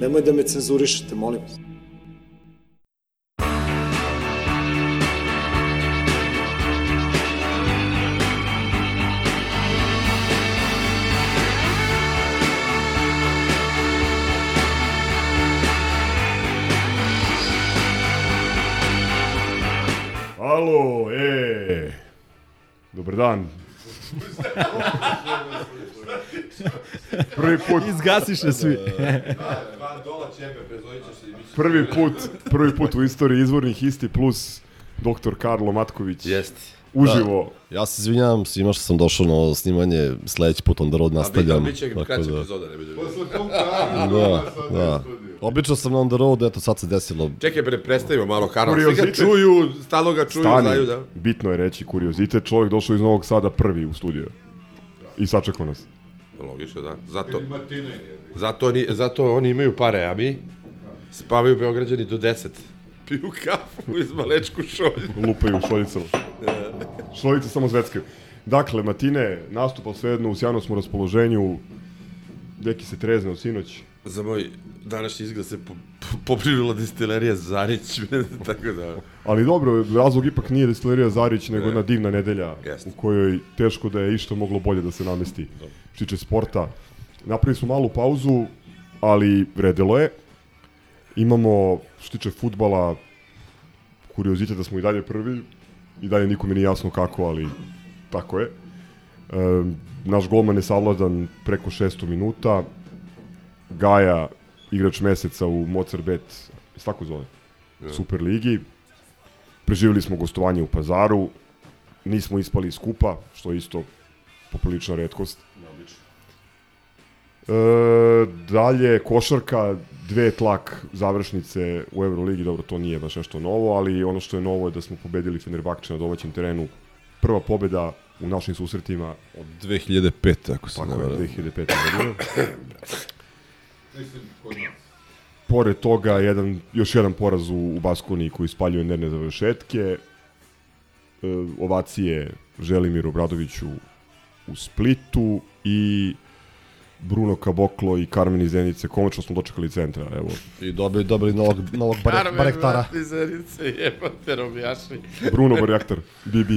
Nemoj da me cenzurišete, molim vas. Alo, e. Dobar dan. Prvi put, Izgasiše svi. prvi put, prvi put u istoriji izvornih isti plus doktor Karlo Matković. Jeste. Uživo. Ja se izvinjavam svima što sam došao na snimanje, sledeći put on da rod nastavljam. A bit će tako kraća da- epizoda, ne bude. Da, da. Obično sam na on the road, eto sad se desilo. Čekaj, pre, predstavimo malo Karla. Svi ga Kuriozitet. čuju, stalno ga čuju, Stani, znaju da... bitno je reći kuriozitet, čovjek došao iz Novog Sada prvi u studio. I sačekao nas. Logično, da. Zato, zato, oni, zato oni imaju pare, a mi spavaju Beograđani do 10. Piju kafu iz malečku šolju. Lupaju u šoljicama. Šoljice samo zveckaju. Dakle, Matine, nastupa svejedno, u sjajnom smo raspoloženju. Deki se trezne od sinoć. Za moj današnji izgled se po, po, poprivila distilerija Zarić, tako da... Ali dobro, razlog ipak nije destilerija Zarić, nego Ne. jedna divna nedelja Jeste. u kojoj teško da je išta moglo bolje da se namesti. Što se tiče sporta. Napravili smo malu pauzu, ali vredelo je. Imamo, što tiče futbala, kuriozitet da smo i dalje prvi. I dalje nikome nije jasno kako, ali tako je. E, naš golman je savladan preko 600 minuta. Gaja, igrač meseca u Mozart Bet, iz tako zove, da. yeah. Super ligi. Preživjeli smo gostovanje u Pazaru, nismo ispali iz kupa, što je isto poprilična redkost. E, dalje, košarka, dve tlak završnice u Euroligi, dobro, to nije baš nešto novo, ali ono što je novo je da smo pobedili Fenerbahče na domaćem terenu. Prva pobeda u našim susretima. Od 2005. ako se ne varam. Tako je, 2005. mislim, kod nas. Pored toga, jedan, još jedan poraz u, u Baskoni koji spaljuje nerne završetke. E, ovacije Želimiru Bradoviću u Splitu i Bruno Kaboklo i Carmen iz Zenice. Konačno smo dočekali centra, evo. I dobili, dobili novog, novog bare, barektara. Carmen iz Zenice, jebate robijaši. Bruno Barjaktar, BB.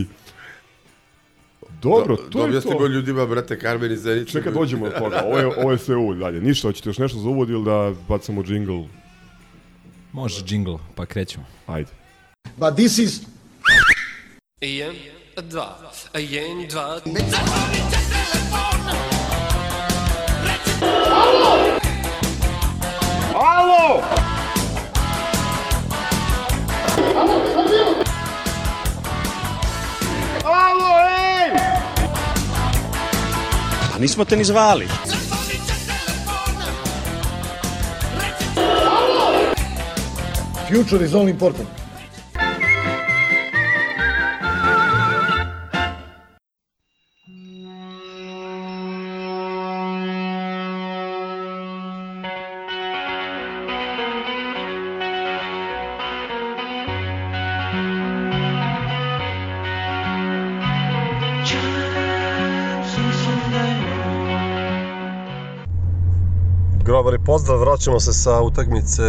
Dobro, to je Objasnimo to. ljudima, brate, Karmen iz Zenice. Čekaj, dođemo do toga. Ovo je, ovo je sve uvod dalje. Ništa, hoćete još nešto za uvod ili da bacamo džingl? Može džingl, pa krećemo. Ajde. But this is Jedan, dva, jedan, dva, Pa nismo te ni zvali. Future is all important. Pozdrav, vraćamo se sa utakmice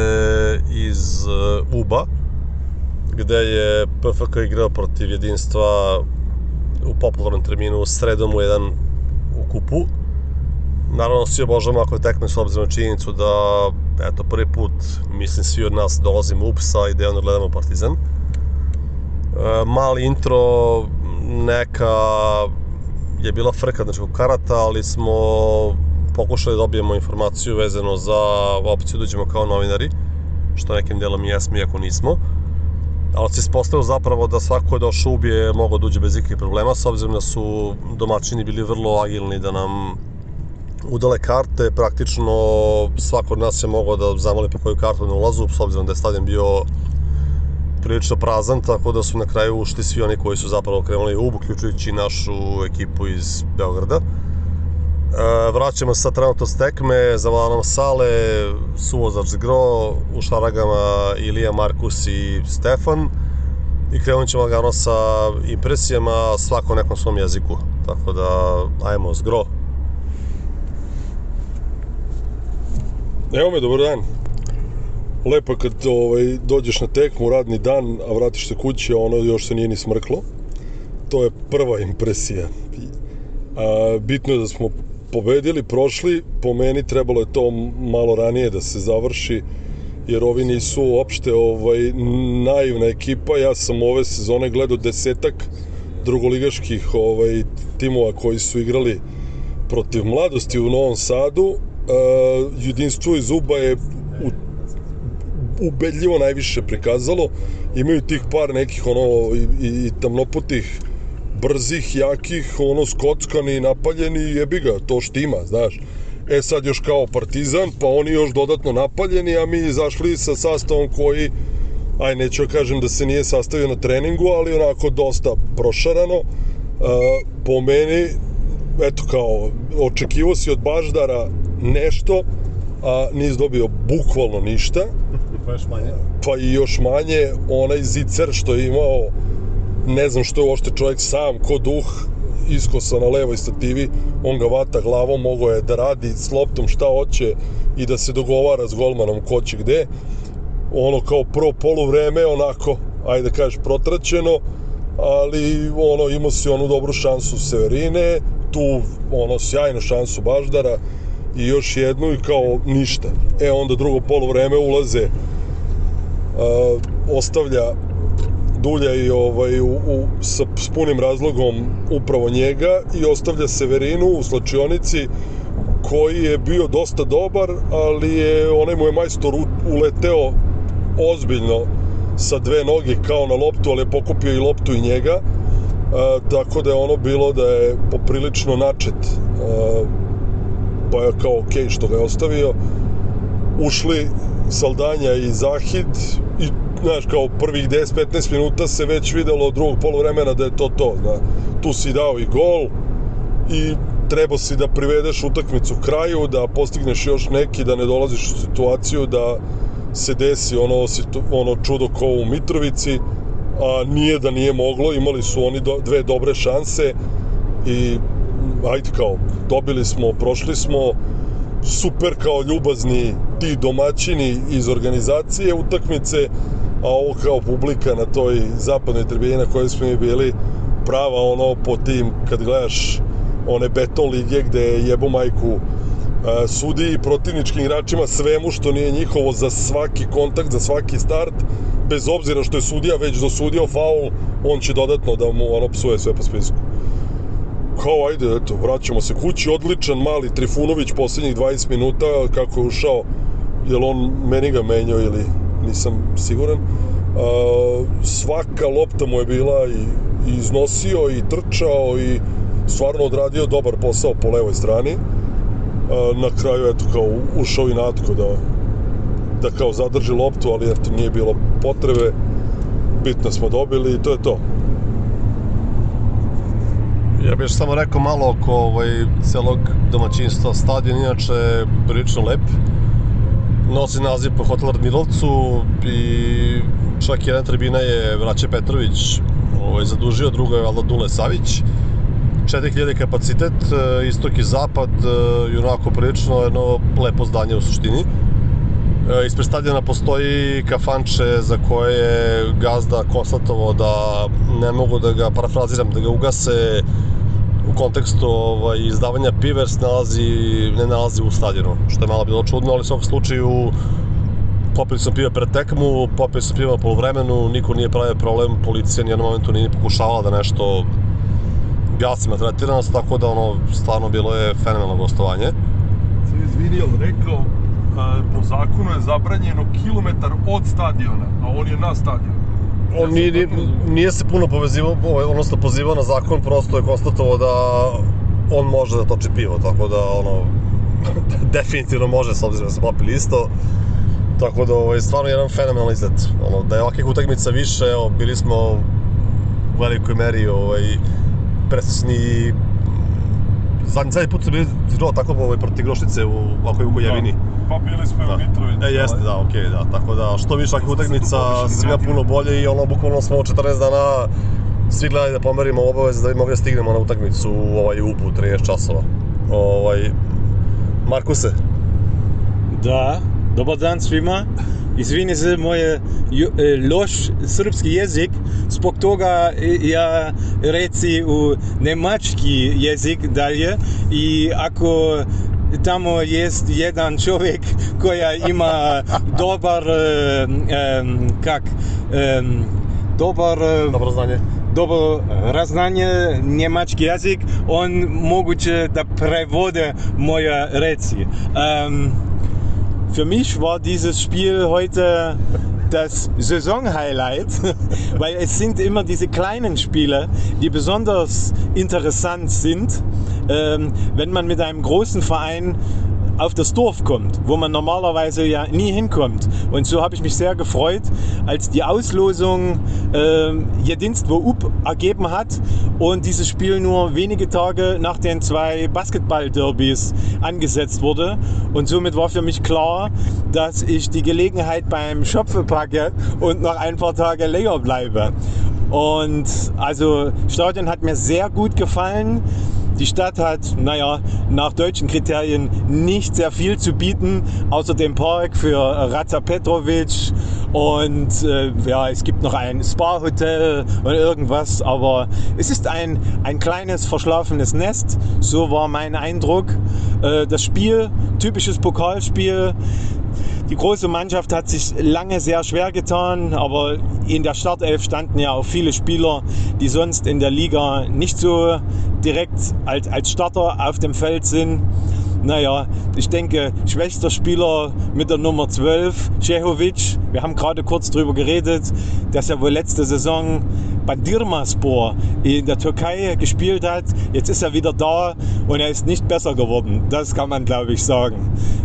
iz uh, UBA, gde je PFK igrao protiv jedinstva u popularnom terminu sredom u jedan u kupu. Naravno, svi obožavamo ako je tekme s obzirom činjenicu da, eto, prvi put, mislim, svi od nas dolazimo u UPS-a i da gledamo Partizan. E, mali intro, neka je bila frka znači, karata, ali smo pokušali da dobijemo informaciju vezano za opciju da uđemo kao novinari, što nekim delom i jesmo, iako nismo. Ali se ispostavilo zapravo da svako ko je došao ubije je mogao da uđe bez ikakvih problema, s obzirom da su domaćini bili vrlo agilni da nam udale karte, praktično svako od nas je mogao da zamoli po koju kartu na ulazu, s obzirom da je stadion bio prilično prazan, tako da su na kraju ušli svi oni koji su zapravo krenuli u uključujući našu ekipu iz Beograda. E, vraćamo se trenutno s tekme, zavala nam sale, suvozač Gro, u šaragama Ilija, Markus i Stefan i krenut ćemo lagano sa impresijama svako nekom svom jeziku. Tako da, ajmo, Zgro. Evo me, dobar dan. Lepo kad ovaj, dođeš na tekmu, radni dan, a vratiš se kući, ono još se nije ni smrklo. To je prva impresija. A, bitno je da smo pobedili, prošli, po meni trebalo je to malo ranije da se završi, jer ovi nisu uopšte ovaj, naivna ekipa. Ja sam ove sezone gledao desetak drugoligaških ovaj, timova koji su igrali protiv mladosti u Novom Sadu. Uh, jedinstvo iz Uba je u, ubedljivo najviše prikazalo. Imaju tih par nekih ono i, i tamnoputih brzih, jakih, ono skockani, napaljeni, jebi ga, to štima, znaš. E sad još kao partizan, pa oni još dodatno napaljeni, a mi izašli sa sastavom koji, aj neću kažem da se nije sastavio na treningu, ali onako dosta prošarano. E, po meni, eto kao, očekivo si od Baždara nešto, a nis dobio bukvalno ništa. Pa još manje. Pa i još manje, onaj zicer što je imao ne znam što je uopšte čovjek sam, ko duh, iskosa na levoj stativi, on ga vata glavom, mogo je da radi s loptom šta hoće i da se dogovara s golmanom ko će gde. Ono kao prvo poluvreme, onako, ajde da kažeš, protraćeno, ali ono, imao si onu dobru šansu Severine, tu ono, sjajnu šansu Baždara i još jednu i kao ništa. E onda drugo poluvreme ulaze uh, ostavlja Dulja i ovaj, u, u, sa, s punim razlogom upravo njega i ostavlja Severinu u slačionici koji je bio dosta dobar, ali je onaj mu je majstor uleteo ozbiljno sa dve noge kao na loptu, ali je pokupio i loptu i njega. E, tako da je ono bilo da je poprilično načet. E, pa je kao okay što ga je ostavio. Ušli Saldanja i Zahid i znaš, kao prvih 10-15 minuta se već videlo od drugog polovremena da je to to, da tu si dao i gol i treba si da privedeš utakmicu kraju, da postigneš još neki, da ne dolaziš u situaciju da se desi ono, ono čudo ko u Mitrovici, a nije da nije moglo, imali su oni do, dve dobre šanse i ajde kao, dobili smo, prošli smo, super kao ljubazni ti domaćini iz organizacije utakmice, a ovo kao publika na toj zapadnoj tribini na kojoj smo mi bili prava ono po tim kad gledaš one beton lige gde jebu majku a, sudi i protivničkim igračima svemu što nije njihovo za svaki kontakt, za svaki start bez obzira što je sudija već dosudio faul on će dodatno da mu ono psuje sve po spisku. Kao ajde, eto, vraćamo se kući, odličan mali Trifunović poslednjih 20 minuta, kako je ušao, jel on meni ga menjao ili nisam siguran. Uh, svaka lopta mu je bila i, i iznosio i trčao i stvarno odradio dobar posao po levoj strani. Uh, na kraju, eto, kao ušao i Natko da, da kao zadrži loptu, ali eto, nije bilo potrebe. Bitno smo dobili i to je to. Ja bih samo rekao malo oko ovaj, celog domaćinstva. Stadion inače prilično lep. Nosi naziv po Hotel Radmirovcu i čak jedna tribina je Vraće Petrović ovaj, zadužio, druga je Valda Dule Savić. 4000 kapacitet, istok i zapad, i onako prilično jedno lepo zdanje u suštini. Ispred stadiona postoji kafanče za koje je gazda konstatovao da ne mogu da ga parafraziram, da ga ugase u kontekstu ovaj, izdavanja Pivers nalazi, ne nalazi u stadionu, što je malo bilo čudno, ali u svakom slučaju popili sam piva pred tekmu, popili sam piva po niko nije pravio problem, policija nijednom momentu nije pokušavala da nešto gasi maltretiranost, tako da ono, stvarno bilo je fenomenalno gostovanje. Sam izvinio, rekao, a, po zakonu je zabranjeno kilometar od stadiona, a on je na stadionu. On nije, nije se puno povezivao, ovaj, odnosno pozivao na zakon, prosto je konstatovao da on može da toči pivo, tako da ono, definitivno može s obzirom da smo popili isto. Tako da ovaj, stvarno jedan fenomenalan izlet. Ono, da je ovakvih utakmica više, evo, bili smo u velikoj meri ovaj, presrećni i zadnji, zadnji put su bili igrao tako ovaj, protiv Grošnice u, ovako u Kojevini. Pa bili smo da. u Mitrovici. E, jeste, da, okej, da. Tako da, što više ovakvih utakmica, svima puno bolje i ono, bukvalno smo 14 dana svi gledali da pomerimo obaveze da bi mogli da stignemo na utakmicu u ovaj UPU 13 časova. Ovaj, Markuse, Da, dobar dan svima. Izvini se moje e, loš srpski jezik, zbog toga e, ja reci u nemački jezik dalje i ako tamo jest jedan čovjek koja ima dobar, e, em, kak, em, dobar, e, dobro znanje. dobro raznanje njemački jezik, on moguće da prevode moje reci. Um, für mich war dieses Spiel heute das Saisonhighlight, weil es sind immer diese kleinen Spiele, die besonders interessant sind, ähm, wenn man mit einem großen Verein auf das Dorf kommt, wo man normalerweise ja nie hinkommt. Und so habe ich mich sehr gefreut, als die Auslosung äh, Jedinstvo Up ergeben hat und dieses Spiel nur wenige Tage nach den zwei Basketball-Derbys angesetzt wurde. Und somit war für mich klar, dass ich die Gelegenheit beim Schopfe packe und noch ein paar Tage länger bleibe. Und also Stadion hat mir sehr gut gefallen. Die Stadt hat, naja, nach deutschen Kriterien nicht sehr viel zu bieten, außer dem Park für Raza Petrovic und äh, ja, es gibt noch ein Spa-Hotel und irgendwas, aber es ist ein, ein kleines verschlafenes Nest, so war mein Eindruck. Äh, das Spiel, typisches Pokalspiel, die große Mannschaft hat sich lange sehr schwer getan, aber in der Startelf standen ja auch viele Spieler, die sonst in der Liga nicht so direkt als, als Starter auf dem Feld sind. Naja, ich denke, schwächster Spieler mit der Nummer 12, Cehovic. Wir haben gerade kurz drüber geredet, dass er wohl letzte Saison Bandirmaspor in der Türkei gespielt hat. Jetzt ist er wieder da und er ist nicht besser geworden. Das kann man, glaube ich, sagen.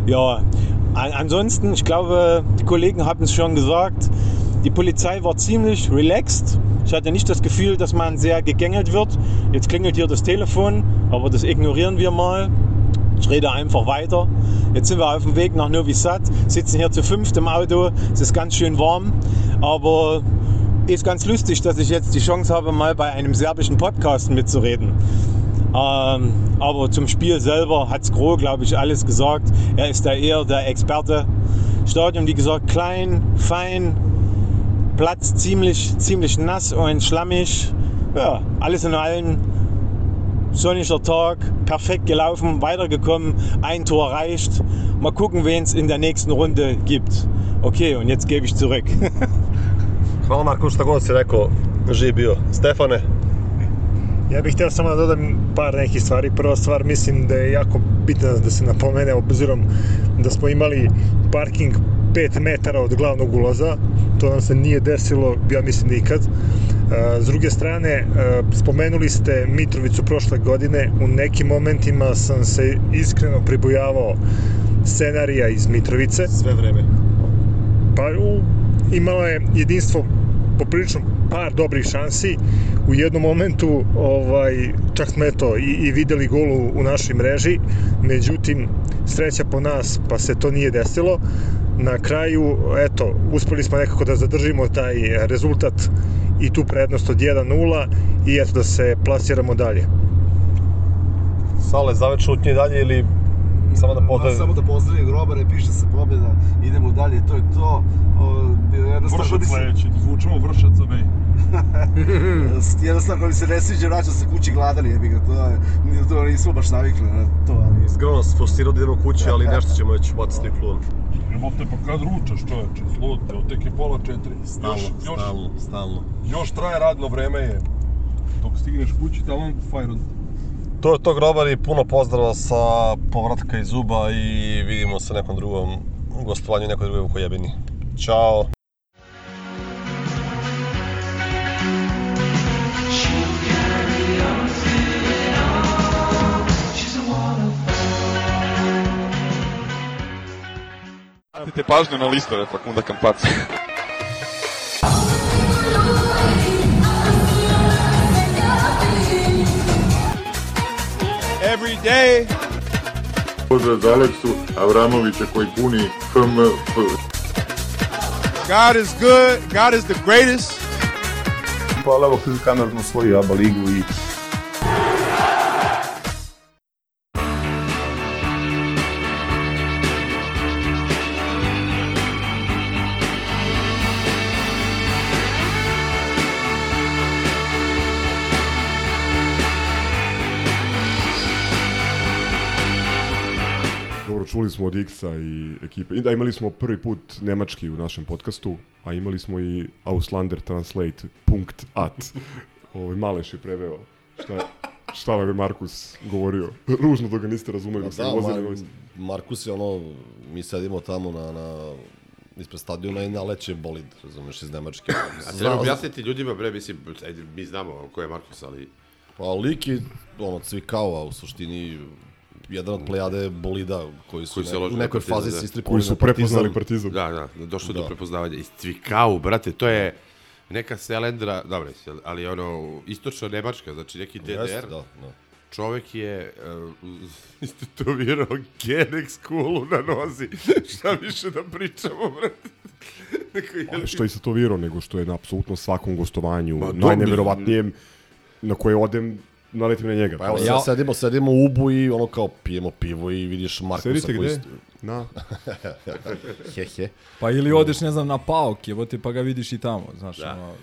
Ja, an- ansonsten, ich glaube, die Kollegen haben es schon gesagt, die Polizei war ziemlich relaxed. Ich hatte nicht das Gefühl, dass man sehr gegängelt wird. Jetzt klingelt hier das Telefon, aber das ignorieren wir mal. Ich rede einfach weiter. Jetzt sind wir auf dem Weg nach Novi Sad, sitzen hier zu fünft im Auto. Es ist ganz schön warm, aber ist ganz lustig, dass ich jetzt die Chance habe, mal bei einem serbischen Podcast mitzureden. Ähm, aber zum Spiel selber hat Gro, glaube ich, alles gesagt. Er ist da eher der Experte. Stadion, wie gesagt, klein, fein, Platz ziemlich, ziemlich nass und schlammig. Ja, alles in allem sonniger Tag, perfekt gelaufen, weitergekommen, ein Tor reicht. Mal gucken, wen es in der nächsten Runde gibt. Okay, und jetzt gebe ich zurück. Hvala Marko, šta god si rekao, živ bio. Stefane, Ja bih htio samo da dodam par nekih stvari. Prva stvar, mislim da je jako bitno da se napomene, obzirom da smo imali parking 5 metara od glavnog ulaza. To nam se nije desilo, ja mislim, nikad. E, S druge strane, e, spomenuli ste Mitrovicu prošle godine. U nekim momentima sam se iskreno pribojavao scenarija iz Mitrovice. sve vreme. Pa u, imalo je jedinstvo poprilično par dobrih šansi. U jednom momentu ovaj, čak smo eto, i, i videli gol u, u našoj mreži, međutim sreća po nas pa se to nije desilo. Na kraju, eto, uspeli smo nekako da zadržimo taj rezultat i tu prednost od 1-0 i eto da se plasiramo dalje. Sale, zavet šutnje dalje ili samo da pozdravim? samo da pozdravim grobare, piše se pobjeda, idemo dalje, to je to. Jednostavno, Vršac bi se- sledeći, vršac me. jednostavno, ko mi se ne sviđa, vraća se kući gladan, jebi ga, to, je, to nismo baš navikli na to, ali... Zgrano nas frustrirao da idemo kući, ali nešto ćemo već baciti klon. Jebote, pa kad ručaš čoveče, zlute, od tek je pola četiri. Stalno, Još- još- stalno, stalno. Još traje radno vreme je. Dok stigneš kući, tamo fajron. To je to grobari, puno pozdrava sa povratka iz Zuba i vidimo se nekom drugom gostovanju nekoj drugoj ukojebini. Ćao! Pažnju na listove Fakunda Kampaca. Every day. Pozdrav za Aleksu Avramovića koji puni FMF. God is good. God is the greatest. Vam koji kamerno svoju ABA ligu i smo od X-a i ekipe. I da, imali smo prvi put nemački u našem podcastu, a imali smo i Auslander Translate punkt at. Ovo, Maleš je preveo. Šta, je- šta vam je Markus govorio? Ružno da ga niste razumeli dok ste Da, vozili. Mar ovaj- Markus je ono, mi sedimo tamo na, na ispred stadiona i naleće bolid, razumeš, iz Nemačke. A treba objasniti ljudima, bre, mislim, ajde, mi znamo ko je Markus, ali... Pa lik je, ono, cvikao, a u suštini jedan od plejade bolida koji su Koji se ne, u nekoj Partizan, fazi da. se Koji su prepoznali Partizan. Da, da, došlo Da. do prepoznavanja. Iz Cvikau, brate, to je neka selendra, dobro, ali ono, istočna Nemačka, znači neki DDR. Jeste, da, da. Čovek je uh, istetovirao Genex kulu na nozi. Šta više da pričamo, brate? Neko je- Ali što je se to viro, nego što je na apsolutno svakom gostovanju, Ma, najneverovatnijem na koje odem, naletim na njega. Pa evo, ja... sedimo, sedimo u Ubu i ono kao pijemo pivo i vidiš Markusa Sedite koji... gde? Na. he, he. Pa ili odeš, ne znam, na paok, jebote, pa ga vidiš i tamo, znaš, Da. ono...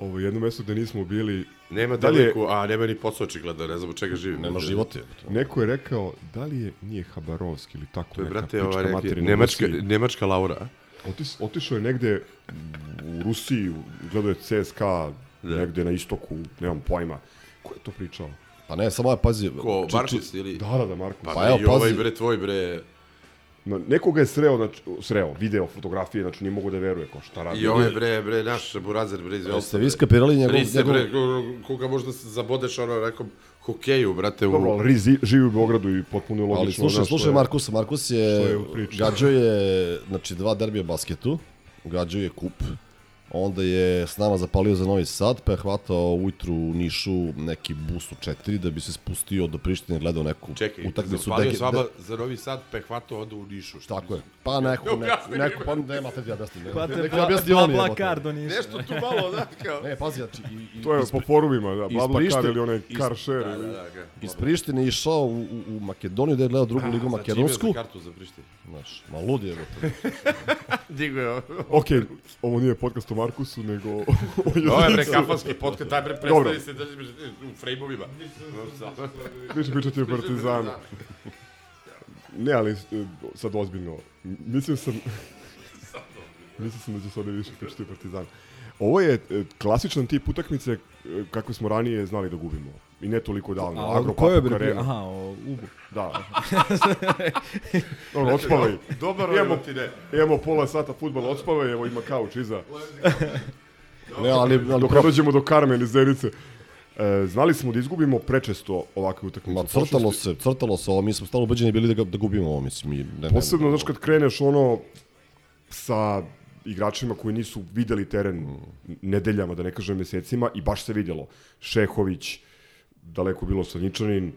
Ovo jedno mesto gde nismo bili... Nema Da li je- a nema ni posao očigledno, ne znam od čega živi. Nema života. Neko je rekao, da li je, nije Habarovski ili tako To je, neka brate, pička ova neki, nemačka, Rusiji. nemačka Laura. Otis, otišao je negde u Rusiji, gledao je CSKA, negde na istoku, nemam pojma. Ko je to pričao? Pa ne, samo je, pazi... Ko, Markus ili... Da, da, da, Markus. Pa, Pa evo, ovaj pazi- bre, tvoj bre... No, nekoga je sreo, znači, sreo, video, fotografije, znači nije mogu da veruje ko šta radi. I ovaj bre, bre, naš burazer, bre, iz Jeste Velsa, vi bre. skapirali njegov- Rise, njegov- bre, ko- koga možda se zabodeš ono nekom hokeju, brate, u... Dobro, ali Riz ži- živi u Beogradu i potpuno je logično. Ali slušaj, slušaj Markus, Markus je, je gađao je, znači dva derbija basketu, gađao je kup, onda je s nama zapalio za Novi Sad, pa je hvatao ujutru u Nišu neki bus u četiri da bi se spustio do Prištine i gledao neku Čekaj, utakmicu. zapalio Dege- s vama de- za Novi Sad, pa je hvatao onda u Nišu. Šta Tako je. Pa neko, neko, neko, mi, pa brate. nemate ti objasniti. ne. Pa te bla- objasni bla- jebote. Blakar do Niša. Nešto tu malo, znaš, kao... Ne, pazi, znači... I, i, To je po forumima, da, Blabla Prištine- Car ili onaj car share. Da, ili- da, da. Iz Prištine išao u, u, u Makedoniju da je gledao drugu ligu Znači, makedonsku. ima za kartu za Prištinu. Znaš, ma lud je. Digo je ovo. Ok, ovo nije podcast o Markusu, nego o Ovo je bre kafanski podcast, daj bre predstavi se, držiš u frejmovima. Više pričati o Partizanu. Ne, ali sad ozbiljno. Mislio sam... Mislio sam da će se ovde više pričati o Partizanu. Ovo je e, klasičan tip utakmice e, kako smo ranije znali da gubimo. I ne toliko davno. A Agro o kojoj Papuk bre? Aha, o Ubu. Da. Dobro, odspavaj. Dobar imamo, rutine. imamo pola sata futbala, odspavaj, evo ima kauč iza. Ne, ali, ali Dok ne dođemo do Karme ili Zenice. E, znali smo da izgubimo prečesto ovakve utakmice. Ma crtalo se, crtalo se ovo, mi smo stalno ubeđeni bili da, ga, da gubimo ovo, mislim. Mi, ne, ne, Posebno, znaš, kad kreneš ono sa igračima koji nisu videli teren nedeljama, da ne kažem mesecima, i baš se vidjelo. Šehović, daleko bilo Sanjičanin,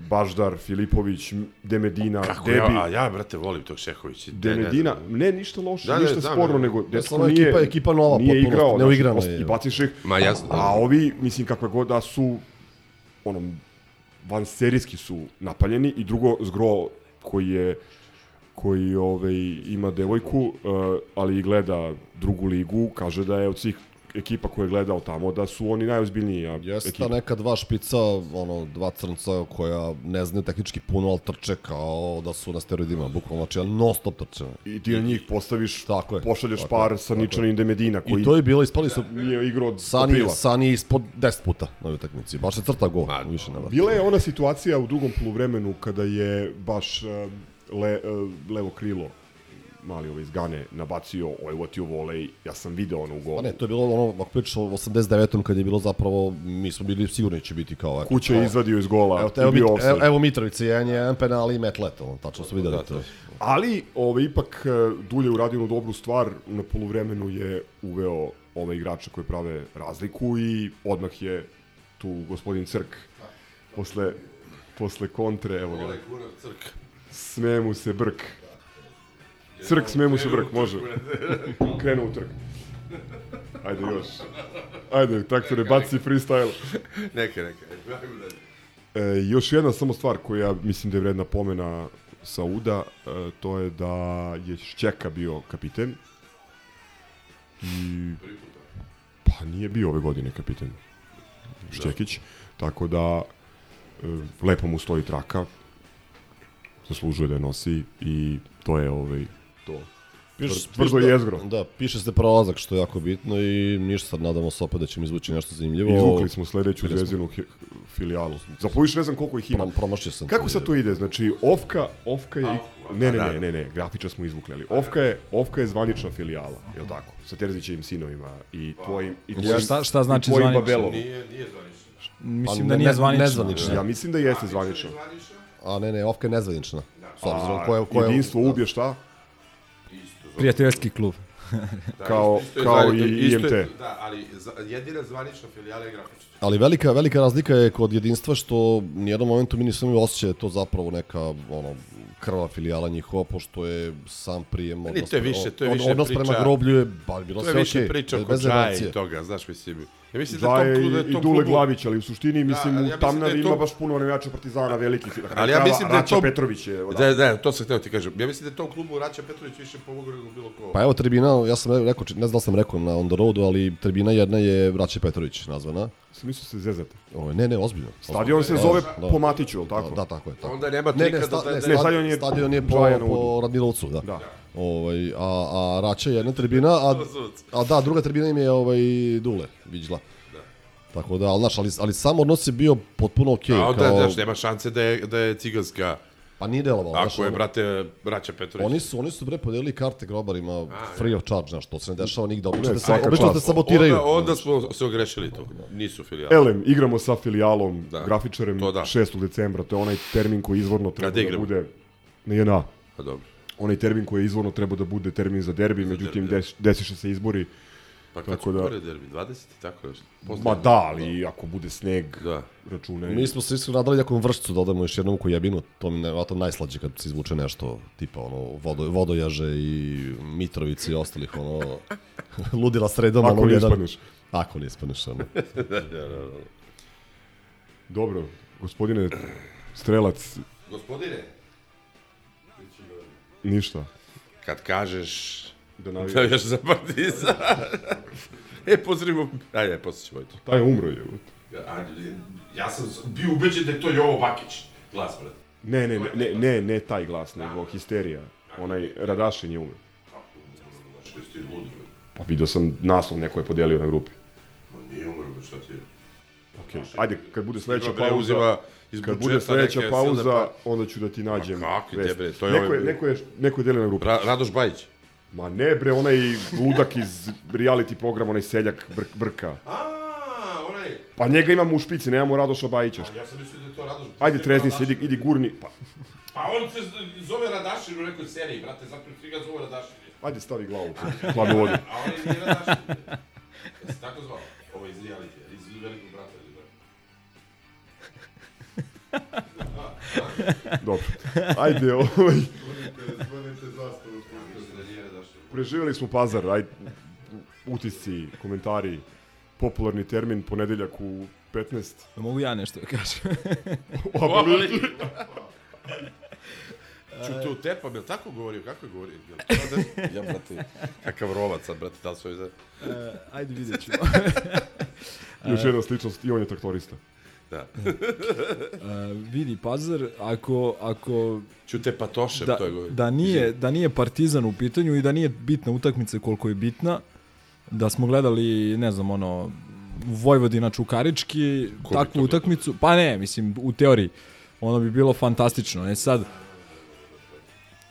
Baždar, Filipović, Demedina, Kako Debi. ja, a ja, brate, volim tog Šehovića. Demedina, ne ništa loše, Da, da, ništa znam, sporno, da. nego Ne, dečko samo nije, ekipa- ekipa nova nije igrao, neuigrana znaš, je. i baciš ih, Ma, jasno, da. a ovi, mislim, kakve god da su, ono, van serijski su napaljeni i drugo, Zgro, koji je koji ovaj, ima devojku, uh, ali i gleda drugu ligu, kaže da je od svih ekipa koje je gledao tamo, da su oni najozbiljniji Jeste ekipa. ta neka dva špica, ono, dva crnca koja ne znaju tehnički puno, ali trče kao da su na steroidima, bukvalno, znači, non stop trče. I ti na njih postaviš, tako je, pošalješ tako je, par tako sa je. Ničanin Demedina, koji I to je bilo, ispali su... nije igrao od Sani, aprila. Sani je ispod 10 puta na ovoj utakmici. Baš je crta gol, više ne vrati. Bila je ona situacija u drugom poluvremenu kada je baš uh, le, uh, levo krilo mali ovaj iz Gane nabacio, ovaj uvatio volej, ja sam video ono u golu. Pa ne, to je bilo ono, ako pričaš o 89. kad je bilo zapravo, mi smo bili sigurni da će biti kao... Kuća je kao- izvadio iz gola Evo, i evo, bio Mit- evo, evo Mitrovica, jedan je jedan penal i metlet, ono, tačno su videli to. Ali, ovaj, ipak, e, Dulje uradio jednu dobru stvar, na poluvremenu je uveo ove igrače koji prave razliku i odmah je tu gospodin Crk posle, posle kontre, evo ga. Ovaj kurac Crk. Sme mu se brk. Crk, sme mu se brk, može. Krenu u trk. Ajde još. Ajde, traktore, baci freestyle. Ajmo dalje. E, još jedna samo stvar koja mislim da je vredna pomena Sauda, e, to je da je Šćeka bio kapiten. I... Pa nije bio ove godine kapiten. Šćekić. Tako da e, lepo mu stoji traka. Zaslužuje da je nosi i to je ovaj Piše, Tvrdo piše da- jezgro. Da, piše se prolazak, što je jako bitno i ništa sad nadamo se opet da ćemo izvući nešto zanimljivo. Izvukli smo sledeću hi- filijalu. Zapoviš ne znam koliko ih ima. Promašio sam Kako sad to ide? Znači, Ofka, Ofka je... Ne, ne, da. ne, ne, ne, grafiča smo izvukli, ali Ofka je, Ofka je zvanična filijala, je li tako? Sa Terzićevim sinovima i tvojim... I tvojim Šta- šta znači zvanično? Babelom. Nije, nije zvanično. Mislim Pa da nije ne- zvanično. nezvanično. Ja mislim da jeste zvanično. A ne, ne, Ofka je nezvanična. S obzirom A, ko je... Ko je jedinstvo ubije šta? Prijateljski klub. Kao- isto je kao i isto je- IMT. Da, ali jedina zvanična filijala je grafična. Ali velika, velika razlika je kod jedinstva što nijednom momentu mi nisam imao osjećaj da je to zapravo neka ono, krva filijala njihova, pošto je sam prijem odnos, to je više- to je više odnos priča- prema groblju je ba, bilo To je sve više okej, priča oko i toga, znaš, mislim. Ja mislim da tom Džaje klubu, da i, je i Dule klubu... Glavić, ali u suštini, mislim, ali u ja mislim da Tamnavi je to- ima baš puno navijača Partizana, velikih. Ali ja mislim da je Rača to... Petrović je... Da, da, to sam htio ti kažem. Ja mislim da je tom klubu Raća Petrović više pomogao nego bilo ko. Pa evo tribina, ja sam rekao, ne znam da sam rekao na on the roadu, ali tribina jedna je Braće Petrović nazvana. Mislio se zezate. O, ne, ne, ozbiljno. Stadion se Da, zove da. po Matiću, je li tako? Da, da, tako je. Tako. Onda nema ne, ne, trika sta, da- ne, da- Ne, stadion, je stadion je po, po. Radmilovcu, da. Da. Ovaj, a, a Rača je jedna tribina, a, a da, druga tribina im je ovaj, Dule, Viđla. Tako da, ali, znaš, ali, ali sam odnos je bio potpuno okej. A onda, kao, znaš, nema šanse da je, da je ciganska... Pa nije delovalo. znaš, Ako je, ono- brate, braća Petrović. Oni su, oni su bre podelili karte grobarima free of charge, znaš, to se ne dešava nigde. Obično sa, svaka obično čast. sabotiraju. Onda, onda smo se ogrešili tu. Nisu filijale. Elem, igramo sa filijalom, Da. grafičarem To da. 6. decembra, to je onaj termin koji izvorno treba da igramo? bude na JNA. Pa dobro. Onaj termin koji je izvorno treba da bude termin za derbi, međutim derbi, da. des, desiše se izbori. Pa kad Tako da- prvi derbi? 20 i tako nešto? Posle- Ma da, ali ako bude sneg, Da. računaj. Mi smo se iskreno nadali nekom vršcu da odemo još jednom u jebinu, to mi je nevjerojatno najslađe kad se izvuče nešto tipa ono vodo, vodojaže i Mitrovici i ostalih ono ludila sredom. Ako ono, ne jedan-. Ako ne. Ono. da, da, da, da. Dobro, gospodine Strelac, Gospodine, ništa. kad kažeš Da da navijaš. navijaš za partizan. e, pozdravimo. Ajde, posle ćemo to. Taj je umro je. Ajde, ja sam bio ubeđen da je to Jovo Bakić. Glas, brate. Ne, ne, ne, ne, ne taj glas, nego histerija. Onaj Radašin je umro. Bre? Pa vidio sam naslov neko je podelio na grupi. Ma nije umro, šta ti je? Okay. Ajde, kad bude sledeća pauza, uzima iz kad bude sledeća pauza, pa- onda ću da ti nađem. Ma kakvi te, bre, to je neko, ovaj- je, neko, je, neko je delio na grupi. Ra Radoš Bajić. Ma ne bre, onaj ludak iz reality programa, onaj seljak br brka. A, onaj... Pa njega imamo u špici, nemamo Radoša Bajića. Ja sam mislio da je to Radoš. Ajde, trezni se, idi, idi gurni. Pa, Pa on se zove Radašin u nekoj seriji, brate, zato svi ga zove Radašin. ajde, stavi glavu u hladnu vodu. A on je nije Radašin. Ja se tako zvao. Ovo iz reality, iz velikog brata. Dobro. Ajde, ovaj... Mislim da nije Radašin. Preživjeli smo pazar, ajde. Utisci, komentari, popularni termin, ponedeljak u 15. Da mogu ja nešto da kažem? Obali. Ču tu tepam, jel tako govorio? Kako je govorio? To da- Ja, brate, kakav rovac sad, brate, da li su ovi za... E, ajde vidjet ćemo. Još jedna sličnost, i on je traktorista. Da. E, vidi, Pazar, ako, ako Ćute patošem, da, to je da, nije, da nije Partizan u pitanju i da nije bitna utakmica koliko je bitna, da smo gledali, ne znam, ono, Vojvodina Čukarički, Ko takvu utakmicu, pa ne, mislim, u teoriji, ono bi bilo fantastično. E sad,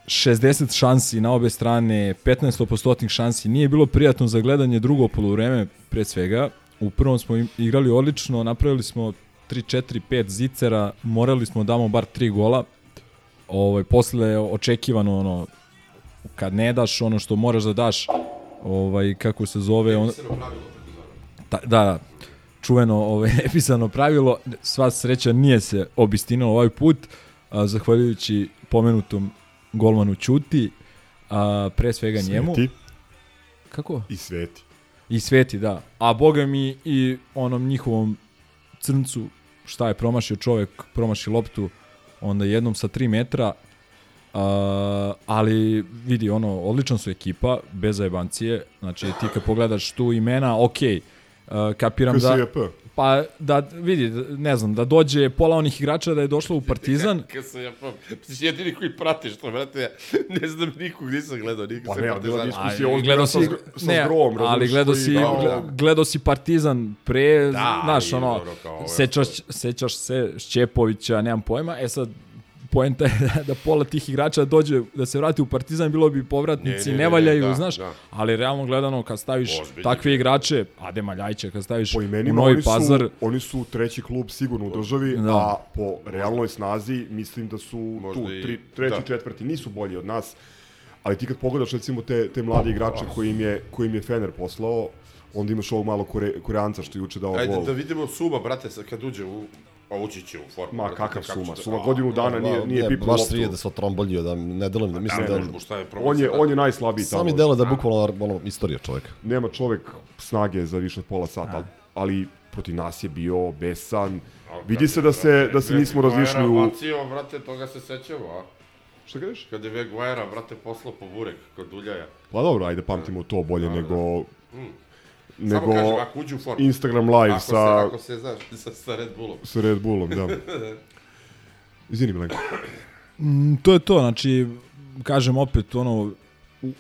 60 šansi na obe strane, 15% šansi. Nije bilo prijatno za gledanje drugo poluvreme, pre svega. U prvom smo igrali odlično, napravili smo 3, 4, 5 zicera, morali smo da damo bar 3 gola. Ovaj, posle je očekivano ono, kad ne daš ono što moraš da daš, ovaj, kako se zove, on, Ta, da, da, čuveno ovaj, nepisano pravilo, sva sreća nije se obistinila ovaj put, a, zahvaljujući pomenutom golmanu Ćuti, a, pre svega njemu. Sveti. Kako? I sveti. I sveti, da. A boga mi i onom njihovom crncu, šta je promašio čovek, promaši loptu, onda jednom sa 3 metra, a, ali vidi, ono, odlična su ekipa, bez zajebancije, znači ti kad pogledaš tu imena, okej, okay, kapiram da... Pa da vidi, ne znam, da dođe pola onih igrača da je došlo u Partizan. Kad sam ja pam, ti jedini koji pratiš to, brate, ja ne znam nikog, nisam gledao, nikog Pa ne, Partizana. bila diskusija ozbiljna gledao sa, si, sa ne, zgrom, ali gledao si, da, da. gledao si Partizan pre, Da, znaš, ono, dobro, kao sećaš, sećaš se Šćepovića, nemam pojma, e sad, poenta je da, da pola tih igrača dođe, da se vrati u Partizan, bilo bi povratnici, Ne, ne, ne, ne, ne valjaju, da, znaš, da. ali realno gledano, kad staviš Ozbiljni takve igrače, Ade Maljajića, kad staviš Po u imenima Novi oni su, Pazar, oni su treći klub sigurno u državi, Da. a po realnoj snazi mislim da su Možda tu, tri, treći, da. četvrti, nisu bolji od nas. Ali ti kad pogledaš recimo te, te mlade igrače koji im je, koji im je Fener poslao, onda imaš ovog malo kore, koreanca što je juče dao Ajde gol. da vidimo Suma, brate, kad uđe u... Pa ući će u formu. Ma kakav kako Suma, će- Suma godinu dana nije, nije ne, pipnuo baš loptu. srije da se otromboljio, da ne delujem, da mislim ne, da... možemo, šta je On je, on je najslabiji tamo. Sami delo da je bukvalno ono, istorija čovjeka. Nema čovek snage za više od pola sata, ali protiv nas je bio besan. Vidi se da se, da se nismo razišli u... Bacio, brate, toga se sećamo, a? Šta kažeš? Kad je Veguera, brate, poslao po burek kod Uljaja. Pa dobro, ajde pamtimo to bolje nego... Samo Nego kažem, ako uđe u formu. Instagram live ako sa, Se, ako se, znaš, sa, sa Red Bullom. sa Red Bullom, da. Izvini, Milenko. Mm, to je to, znači, kažem opet, ono, u,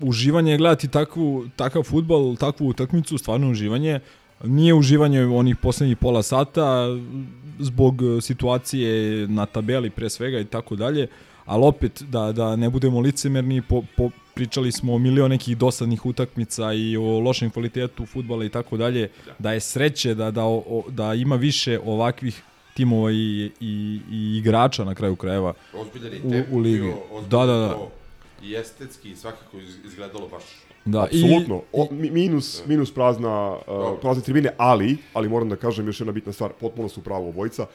uživanje je gledati takvu, takav futbal, takvu utakmicu, stvarno uživanje. Nije uživanje onih poslednjih pola sata zbog e, situacije na tabeli pre svega i tako dalje, ali opet da, da ne budemo licemerni, po, po, pričali smo o milion nekih dosadnih utakmica i o lošem kvalitetu futbala i tako dalje, da je sreće da, da, o, da ima više ovakvih timova i, i, i igrača na kraju krajeva u, u ligi. Da, da, da. I estetski i svakako iz- izgledalo baš. Da, Apsolutno. O, mi- minus, minus prazna, uh, prazne tribine, ali, ali moram da kažem još jedna bitna stvar, potpuno su pravo obojica.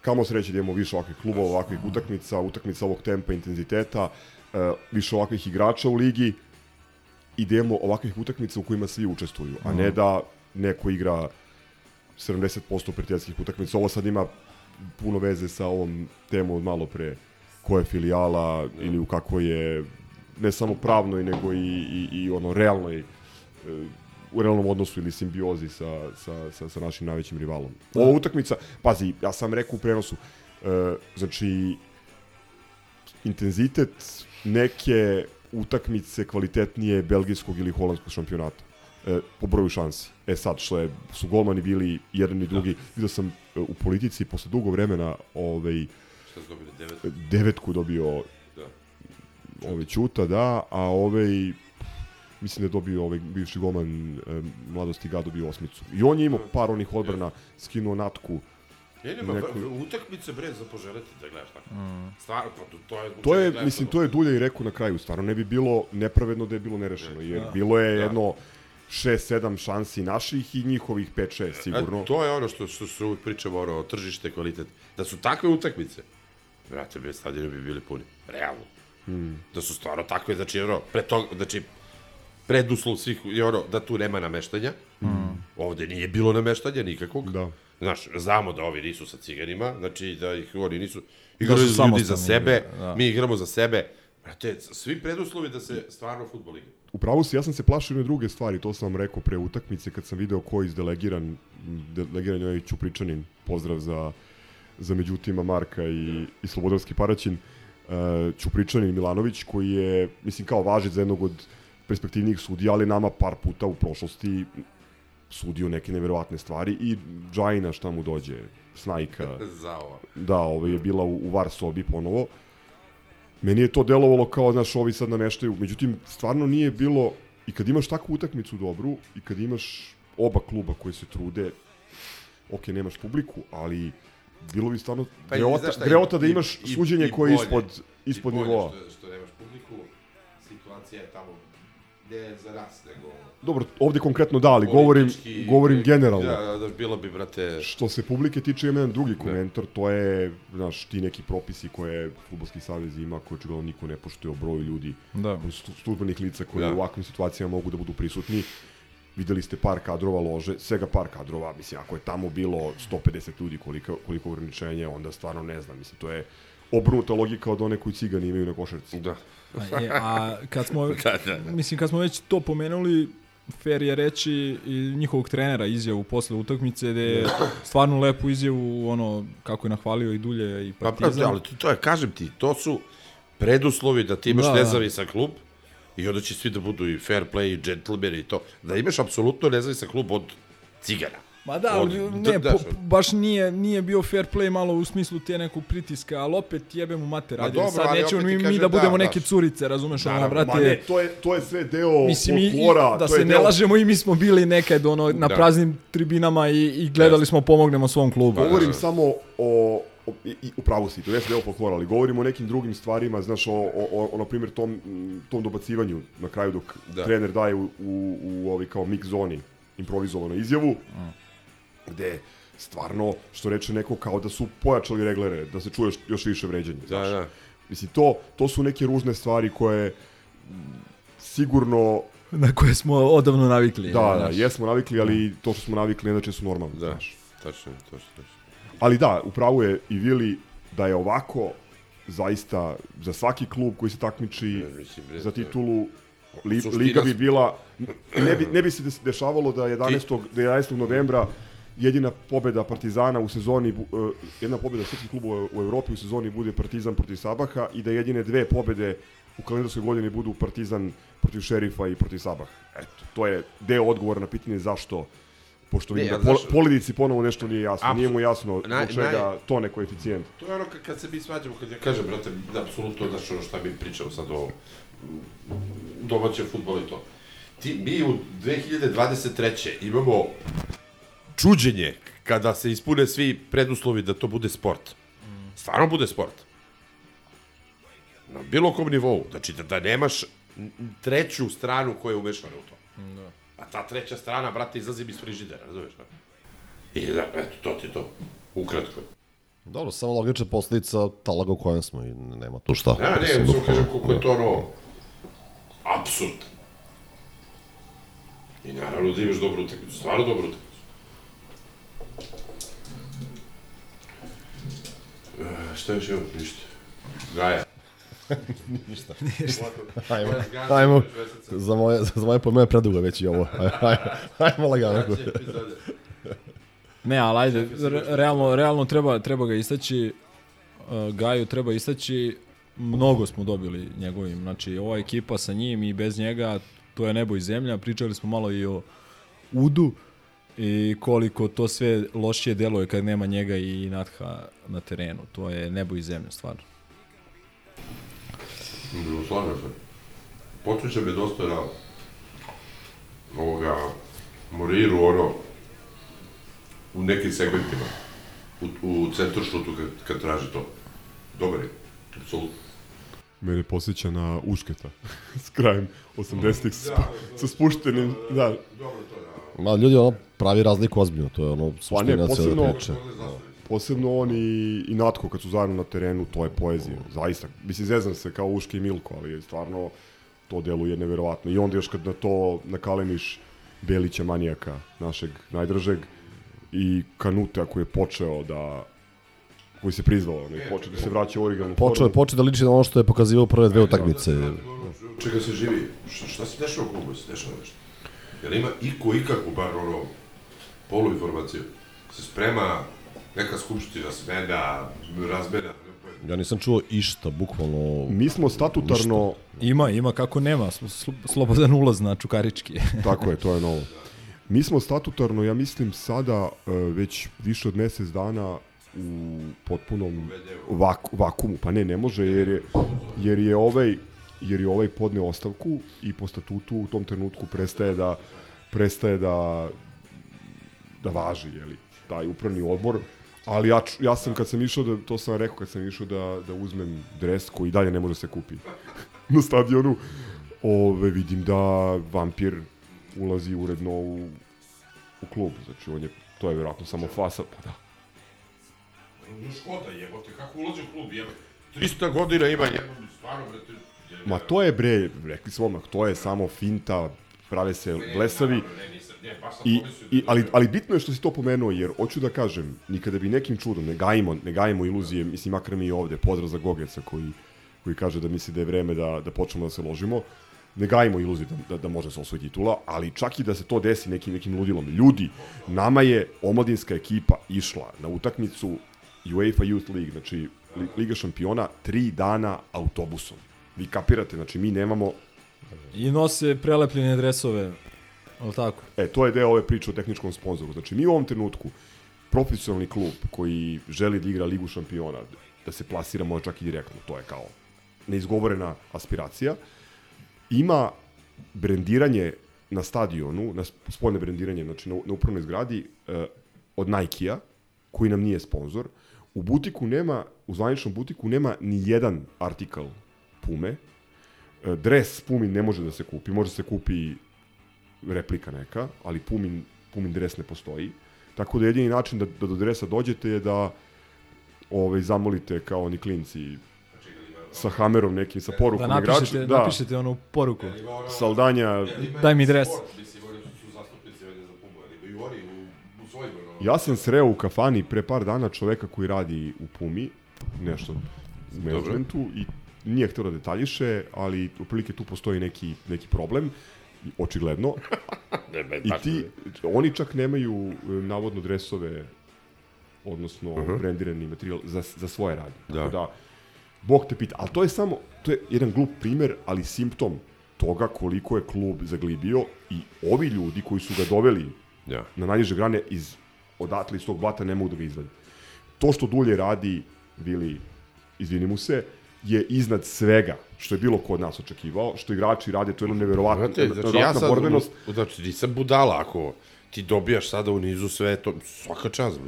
Kamo sreće da imamo više ovakvih klubova, ovakvih utakmica, utakmica ovog tempa, intenziteta, uh, više ovakvih igrača u ligi i da imamo ovakvih utakmica u kojima svi učestvuju, a ne da neko igra 70% prijateljskih utakmica. Ovo sad ima puno veze sa ovom temom od malo pre koja je filijala ili u kakvoj je ne samo pravnoj nego i, i, i ono realnoj e, u realnom odnosu ili simbiozi sa, sa, sa, sa našim najvećim rivalom. Ova utakmica, pazi, ja sam rekao u prenosu, e, znači intenzitet neke utakmice kvalitetnije belgijskog ili holandskog šampionata e, po broju šansi. E sad, što je, su golmani bili jedan i drugi, vidio sam e, u politici posle dugo vremena ovaj, Šta su dobili, devet? devetku dobio Da. ovaj Ćuta, da, a ovaj mislim da je dobio ovaj bivši golman e, mladosti ga dobio osmicu. I on je imao par onih odbrana, skinuo natku. Ne, ne, neku- Neku... utakmice bre za poželeti da gledaš tako. Mm. Stvarno, pa to, to je... To je, gledaš mislim, to. je Dulja i rekao na kraju, stvarno ne bi bilo nepravedno da je bilo nerešeno, jer Da. bilo je Da. jedno 6-7 šansi naših i njihovih 5-6 sigurno. A, to je ono što, što se uvijek o tržište, kvalitet. Da su takve utakmice, brate, bez stadiona bi bili puni. Realno. Hmm. Da su stvarno takve, znači, ono, pre toga, znači, preduslov svih je ono da tu nema nameštanja. Mm. Ovde nije bilo nameštanja nikakvog. Da. Znaš, znamo da ovi nisu sa ciganima, znači da ih oni nisu Da igraju su ljudi za sebe, da. mi igramo za sebe. Brate, svi preduslovi da se stvarno futbol igra. U pravu si, ja sam se plašio jedne druge stvari, to sam vam rekao pre utakmice kad sam video ko je izdelegiran, delegiran je ovaj Ćupričanin, pozdrav za, za međutima Marka i, i Slobodarski Paraćin, uh, Ćupričanin Milanović koji je, mislim, kao važit za jednog od perspektivnijih sudija, ali nama par puta u prošlosti sudio neke neverovatne stvari i Džajna šta mu dođe, Snajka, Zao. da, ovo je bila u, u VAR sobi ponovo. meni je to delovalo kao, znaš, ovi sad nameštaju. Međutim, stvarno nije bilo, i kad imaš takvu utakmicu dobru, i kad imaš oba kluba koji se trude, ok, nemaš publiku, ali bilo bi stvarno Pa greota, šta, greota da imaš i- suđenje i koje je ispod, ispod I bolje nivoa. Što, što nemaš publiku, situacija je tamo gde je za nas, nego... Dobro, ovde konkretno da, ali govorim, politički- govorim generalno. Da, da, da, bilo bi, brate... Što se publike tiče, ima jedan drugi komentar, to je, znaš, ti neki propisi koje Futbolski savez ima, koje očigledno niko ne poštuje o broju ljudi, Da. službenih lica koji Da. u ovakvim situacijama mogu da budu prisutni. Videli ste par kadrova lože, svega par kadrova, mislim, ako je tamo bilo 150 ljudi koliko, koliko ograničenje, onda stvarno ne znam, mislim, to je obrnuta logika od one koji cigani imaju na košarci. Da. A, je, a kad smo, Da, da, da. mislim, kad smo već to pomenuli, fair je reći i njihovog trenera izjavu posle utakmice, gde je stvarno lepu izjavu, ono, kako je nahvalio i Dulje i Pa, Partizan. brate, ali to, to je, kažem ti, to su preduslovi da ti imaš Da, da. nezavisan klub i onda će svi da budu i fair play i džentlmeni i to. Da imaš apsolutno nezavisan klub od cigara. Ma da, Od- ne, po, baš nije, nije bio fair play malo u smislu te nekog pritiska, ali opet jebe mu mater, Ma ajde, dobro, sad nećemo mi, mi da budemo da, neke curice, razumeš, ono, brate, Ma ne, to je, to je sve deo Mislim, folklora. da to se je ne deo... lažemo i mi smo bili nekad ono, na Da. praznim tribinama i, i gledali smo pomognemo svom klubu. Govorim samo o, o i, i u pravu si, to jeste deo folklora, ali govorim o nekim drugim stvarima, znaš, o, o, o, o na primjer, tom, tom dobacivanju na kraju dok Da. trener daje u, u, u ovi kao mix zoni improvizovanu izjavu, gde stvarno, što reče neko, kao da su pojačali reglere, da se čuje još, više vređanje. Da, znaš. da. Mislim, to, to su neke ružne stvari koje sigurno Na koje smo odavno navikli. Da, da, znaš. jesmo navikli, ali to što smo navikli ne znači da su normalni. Da, znaš. tačno, tačno, tačno. Ali da, upravo je i Vili da je ovako zaista za svaki klub koji se takmiči za titulu li, Suština liga bi bila ne bi, ne bi se dešavalo da 11. da 11. novembra jedina pobeda Partizana u sezoni e, jedna pobeda srpskih klubova u Evropi u sezoni bude Partizan protiv Sabaha i da jedine dve pobede u kalendarskoj godini budu Partizan protiv Šerifa i protiv Sabaha. Eto, to je deo odgovora na pitanje zašto pošto Ne, vidim a da pol, znaš- Poledici ponovo nešto nije jasno. Apsu- Nije mu jasno zbog Naj- čega naj- to ne koeficijent. To je ono kad, kad se mi svađamo, kad ja kažem, brate, da, apsolutno, znaš, ono šta mi pričamo sad o domaćem futbolu i to. Ti, mi u 2023. imamo čuđenje kada se ispune svi preduslovi da to bude sport. Stvarno bude sport. Na bilo kom nivou. Znači, da, da nemaš treću stranu koja je umešana u to. Da. A ta treća strana, brate, izlazi mi iz frižidera, razumeš? I da, eto, to ti je to. Ukratko. Dobro, samo logična posledica talaga u kojem smo i nema tu šta. Ne, ne, Mislim, samo kažem koliko je da. to ono... Absurd. I naravno da imaš dobru utakmicu, stvarno dobru utakmicu. Šta još imam? Ništa. Gaja. Ništa. Ajmo, ajmo, za moje, za moje pojme je predugo već i ovo. Ajmo, ajmo lagano. Ne, ali ajde, re- realno, realno treba, treba ga istaći, uh, Gaju treba istaći, mnogo smo dobili njegovim, znači ova ekipa sa njim i bez njega, to je nebo i zemlja, pričali smo malo i o Udu i koliko to sve lošije deluje kad nema njega i Natha na terenu, to je nebo i zemlja stvarno. Bilo slažem se. Počeće me dosta na ovoga Moriru, ono, u nekim segmentima. U, u centru šutu kad, kad traži to. Dobar je. Apsolutno. Mene posjeća na Ušketa s krajem 80-ih sa, spu- sa spuštenim, da. Ma ljudi ono pravi razliku ozbiljno, to je ono Pa ne, suština posebno, priče. posebno on i, i Natko kad su zajedno na terenu, to je poezija, zaista. Mislim, zezam se kao Uške i Milko, ali stvarno to deluje neverovatno. I onda još kad na to nakalemiš Belića manijaka, našeg najdržeg, i Kanuta koji je počeo da koji se prizvao, ne, počeo da se vraća u originalnu Počeo je počeo da liči na ono što je pokazivao prve dve utakmice. Čega se živi? Šta, šta se dešava u klubu? Se dešava nešto? Jel ima iko ikakvu bar ono poluinformaciju? Se sprema neka skupština smena, razmena, Ja nisam čuo išta, bukvalno... Mi smo statutarno... Ima, ima, kako nema, sl- sl- slobodan ulaz na Čukarički. Tako je, to je novo. Mi smo statutarno, ja mislim, sada e, već više od mesec dana u potpunom vaku, vakumu. Pa ne, ne može jer je, jer je ovaj jer je ovaj podneo ostavku i po statutu u tom trenutku prestaje da prestaje da da važi, je li, taj upravni odbor. Ali ja, ja sam kad sam išao da to sam rekao kad sam išao da da uzmem dres koji dalje ne može da se kupi na stadionu. Ove vidim da vampir ulazi uredno u u klub, znači on je to je verovatno samo fasa, pa da. Škoda jebote, kako ulazi u klub jebote. 300 godina ima jebote, stvarno brate. Ma to je bre, rekli smo odmah, to je samo finta, prave se blesavi. I, i, ali, ali bitno je što si to pomenuo, jer hoću da kažem, nikada bi nekim čudom, ne gajimo, ne gajimo iluzije, mislim, makar mi i ovde, pozdrav za Gogeca koji, koji kaže da misli da je vreme da, da počnemo da se ložimo, ne gajimo iluzije da, da, da može se osvoji titula, ali čak i da se to desi nekim, nekim ludilom. Ljudi, nama je omladinska ekipa išla na utakmicu UEFA Youth League, znači Li- Liga šampiona, tri dana autobusom. Vi kapirate, znači mi nemamo I nose prelepljene dresove, ali tako? E, to je deo ove priče o tehničkom sponzoru. Znači, mi u ovom trenutku, profesionalni klub koji želi da igra Ligu šampiona, da se plasira možda čak i direktno, to je kao neizgovorena aspiracija, ima brendiranje na stadionu, na sp- spoljne brendiranje, znači na, na upravnoj zgradi, eh, od Nike-a, koji nam nije sponsor. U butiku nema, u zvaničnom butiku nema ni jedan artikal Pume. E, Dres Pumin ne može da se kupi, može da se kupi replika neka, ali Pumin, Pumin dres ne postoji. Tako da jedini način da, da do dresa dođete je da ovaj, zamolite kao oni klinci sa hamerom nekim, sa porukom Da napišete, igrača. Da, napišete onu poruku. Saldanja. Daj mi dres. Ja sam sreo u kafani pre par dana čoveka koji radi u Pumi, nešto u managementu i nije htio da detaljiše, ali otprilike tu postoji neki, neki problem, očigledno. Ne, ne, I baš ti, oni čak nemaju e, navodno dresove, odnosno uh. -huh. brendirani materijal za, za svoje radnje. Da. Tako da, Bog te pita. Ali to je samo, to je jedan glup primer, ali simptom toga koliko je klub zaglibio i ovi ljudi koji su ga doveli Ja. na najniže grane iz odatle iz tog blata ne mogu da ga izvade. To što Dulje radi, bili, izvini mu se, je iznad svega što je bilo kod nas očekivao, što igrači rade, to je jedno neverovatno, Znate, znači ja neverovatna sad, borbenost. znači nisam budala ako ti dobijaš sada u nizu sve to, svaka čast.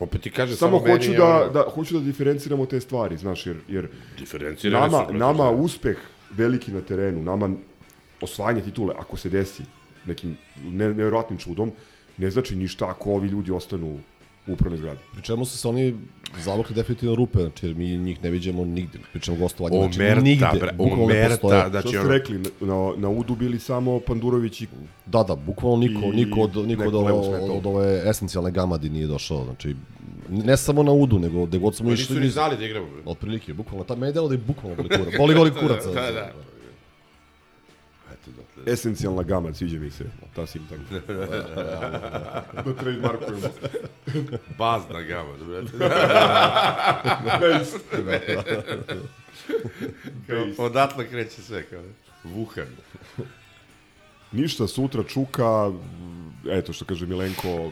Opet ti kaže Samo, samo, hoću meni da, ono- da, hoću da diferenciramo te stvari, znaš, jer, jer nama, su, nama sve. uspeh veliki na terenu, nama osvajanje titule, ako se desi nekim ne, čudom, ne znači ništa ako ovi ljudi ostanu u upravnoj zgradi. Pri čemu su se oni zavukli definitivno rupe, znači jer mi njih ne viđamo nigde. Pričamo gostovanje, znači Omerta, nigde. bre, bukvalno ne omerta, postoje. znači, Što ste rekli, na, na Udu bili samo Pandurović i Da, da, bukvalno niko, I niko od, niko od, ovo, od ove esencijalne gamadi nije došao, znači ne samo na udu, nego gde god smo išli. nisu ni znali da igramo. Otprilike, bukvalno, ta medela da je bukvalno boli kurac. Boli goli kurac. Da, da. Eto, dotle. esencijalna gama, sviđa mi se ta sintagma. da trademarkujemo. Bazna gama, brate. Kao, Odatle kreće sve, kao. Wuhan. Ništa, sutra Čuka, eto što kaže Milenko,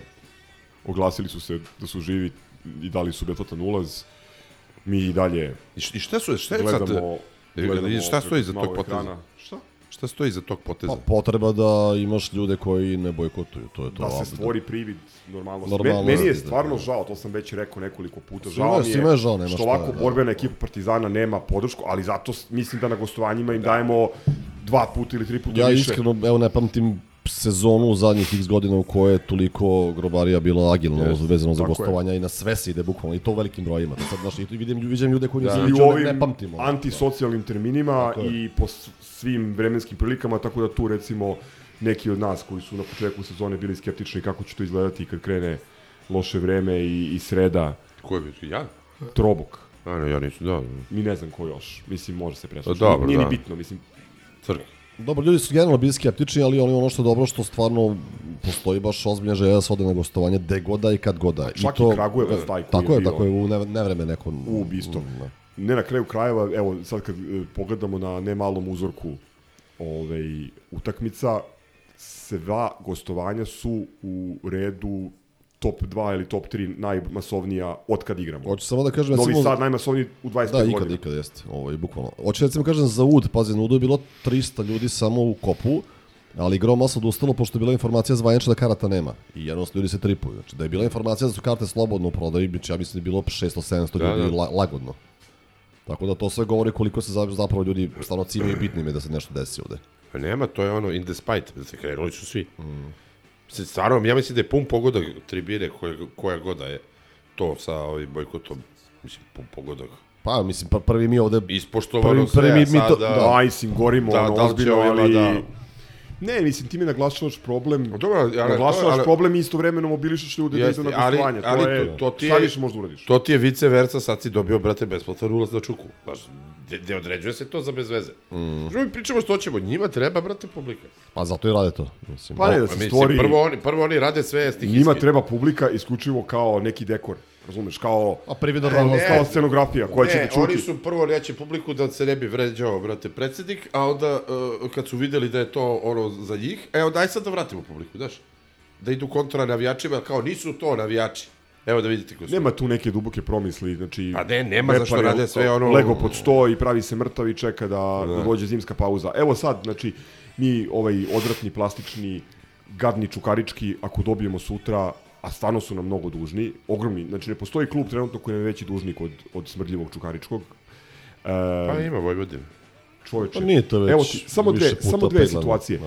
oglasili su se da su živi i dali su besplatan ulaz. Mi i dalje I šta su, šta je sad? gledamo, gledamo šta stoji preko tog poteza? Šta? Stoji iza tog poteza? Pa potreba da imaš ljude koji ne bojkotuju, to je to. Da se stvori privid normalnosti. Normalnosti, Me- Meni je da. stvarno žao, to sam već rekao nekoliko puta. Žao mi je, svima je žao, nema što šta, ovako da. borbena ekipa Partizana nema podršku, ali zato mislim da na gostovanjima im dajemo dva puta ili tri puta Ja više. iskreno, evo ne pamtim sezonu u zadnjih x godina u kojoj je toliko grobarija bilo agilno Jest, vezano za tako je. gostovanja i na sve se ide bukvalno i to u velikim brojima. Da sad, znaš, i vidim, vidim ljude koji Da. da. I u ne, ovim ne pamtimo. antisocijalnim terminima Tako je. i po svim vremenskim prilikama, tako da tu recimo neki od nas koji su na početku sezone bili skeptični kako će to izgledati kad krene loše vreme i, i sreda. Ko je bio? Ja? Trobok. A, ne, ja nisam, da. Mi ne znam ko još. Mislim, može se preslušati. dobro, Nije da. ni bitno, mislim. Crk. Dobro, ljudi su generalno bili skeptični, ali ono što je dobro što stvarno postoji baš ozbiljna želja da se ode na gostovanje gde god da i kad god da. Čak to, i Kragujevac taj koji Tako je bio- tako je, u ne, nevreme neko... u ubistvo. Mm, da. Ne na kraju krajeva, evo sad kad e, pogledamo na nemalom uzorku ovaj, utakmica, sva gostovanja su u redu top 2 ili top 3 najmasovnija od kad igramo. Hoću samo da kažem... Novi recimo- Sad najmasovniji u 25 Da, godina. ikad, ikad, jeste. Ovo je bukvalno. Hoću recimo kažem za UD, pazi, na UD je bilo 300 ljudi samo u kopu, ali igrao masa odustalo pošto je bila informacija zvanična da karata nema. I jednostavno ljudi se tripuju. Znači da je bila informacija da su karte slobodno u prodaji, znači ja mislim da je bilo 600-700 Da, ljudi da. La, lagodno. Tako da to sve govori koliko se za- zapravo ljudi stvarno cimaju i bitnim je da se nešto desi ovde. Pa nema, to je ono in the spite, da se krenuli su svi. Mm. Stvarno, ja mislim da je pun pogodak tribine koje, koja god da je to sa ovim bojkotom. Mislim, pun pogodak. Pa, mislim, pr- prvi mi ovde... Ispoštovano prvi, prvi sve, mi, to, sada- da. Da, mislim, gorimo, Da, ono, da ozbiljno, ali... da- Ne, mislim, ti mi naglašavaš problem, dobro, ali- naglašavaš ali- problem i istovremeno mobilišeš ljude da Jeste, idu na ali, gostovanje. ali to, je, to, to ti je, šta više možda uradiš? To ti je vice versa, sad si dobio, brate, besplatan ulaz na čuku. Baš, ne, ne određuje se to za bez veze. Mm. mi pričamo što ćemo, njima treba, brate, publika. Pa zato i rade to. Mislim. Pa ne, da A se mislim, stvori... Prvo oni, prvo oni rade sve stihijski. Njima treba publika isključivo kao neki dekor. Razumeš, kao, A prividno kao, ne. kao scenografija koja će ne, da čuti. oni su prvo reći publiku da se ne bi vređao, brate, predsjednik, a onda uh, kad su videli da je to ono za njih, evo daj sad da vratimo publiku, znaš. Da idu kontra navijačima, kao nisu to navijači. Evo da vidite ko su. Nema tu neke duboke promisli, znači... Pa ne, nema zašto repare, rade sve ono- Lego pod sto i pravi se mrtav i čeka da, da. dođe zimska pauza. Evo sad, znači, mi ovaj odvratni, plastični, gadni, čukarički, ako dobijemo sutra, a stvarno su nam mnogo dužni, ogromni, znači ne postoji klub trenutno koji nam je veći dužnik od, od smrdljivog čukaričkog. E, Pa ima Vojvodina. čoveče. Pa nije to već Evo ti, samo više dve, puta samo dve peglano, situacije. da.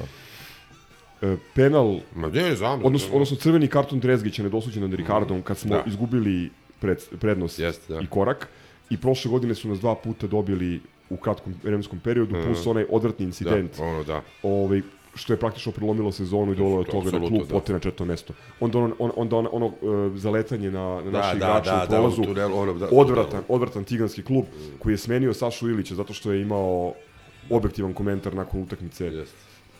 E, penal, Ma ne, znam. da odnosno, odnosno crveni karton Drezgića nedosuđen nad Ricardom kad smo Da. izgubili pred, prednost Jeste, da. i korak i prošle godine su nas dva puta dobili u kratkom vremenskom periodu plus onaj odvratni incident Da, ono da. ovaj, što je praktično prelomilo sezonu i dovelo do To toga da klub da. pote na četvrto mesto. Onda ono, on, onda ono, ono uh, zaletanje na, na Da, naše da, igrače da, u da, prolazu, u tunelu, ono, da, odvratan, odvratan tiganski klub koji je smenio Sašu Ilića zato što je imao objektivan komentar nakon utakmice Jeste.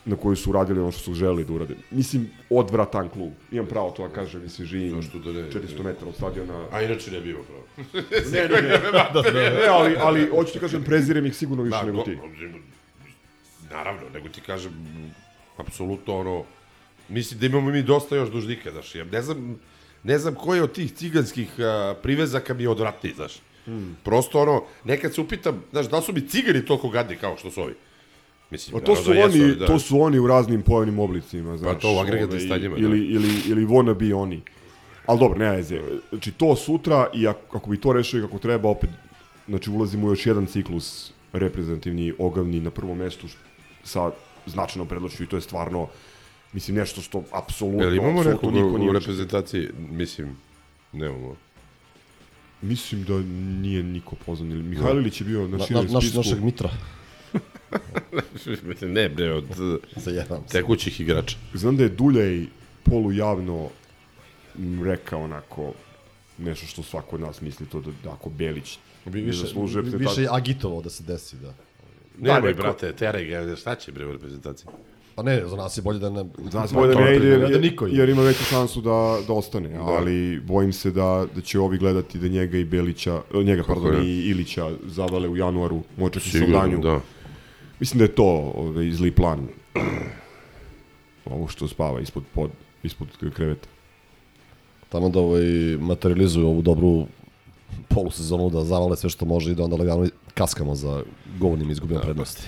na koju su uradili ono što su želeli da urade. Mislim, odvratan klub. Imam pravo to da kažem, mislim, živim da ne? 400 metara od stadiona. A inače ne bi imao pravo. Ne, ne, ne, ne, ali, ali hoću ti kažem, prezirem ih sigurno više Da, nego go- ti. Naravno, nego ti kažem, apsolutno ono, mislim da imamo mi dosta još dužnika, znaš, ja ne znam, ne znam koji od tih ciganskih a, privezaka mi je odvratniji, znaš. Hmm. Prosto ono, nekad se upitam, znaš, da su mi cigani toliko gadni kao što su ovi? Mislim, Pa to su, da jesu oni, da. to su oni u raznim pojavnim oblicima, znaš. to u agregatnim ovaj, stanjima, da. Ili, ili, ili wanna be oni. Ali dobro, ne veze. Znači, to sutra i ako, ako bi to rešili kako treba, opet, znači, ulazimo u još jedan ciklus reprezentativni, ogavni na prvom mestu sa značajnom predlošću i to je stvarno, mislim, nešto što apsolutno, Jel imamo apsolutno nekog niko u nije reprezentaciji, mislim, nemamo. Mislim da nije niko pozvan. Ili Mihajlilić je bio na Na, širem na, naš, spisku. našeg Mitra. ne, bre, od tekućih igrača. Znam da je Duljaj polujavno rekao onako nešto što svako od nas misli to da, da ako Belić Bi ne više, zaslužuje više je agitovao da se desi, da. Nemoj, neko- brate, teraj ga, šta će bre u reprezentaciji? Pa ne, za nas je bolje da ne... Za nas bolje da ne je ide, jer, da niko jer ima veću šansu da, da ostane, ali bojim se da, da će ovi gledati da njega i Belića, e, njega, Kako pardon, ne? i Ilića zavale u januaru, možda i Sigurno, da. Mislim da je to ovaj, zli plan. Ovo što spava ispod, pod, ispod kreveta. Tamo da ovaj, materializuju ovu dobru polusezonu, da zavale sve što može i da onda lagano kaskamo za govornim izgubljenom Da, prednosti.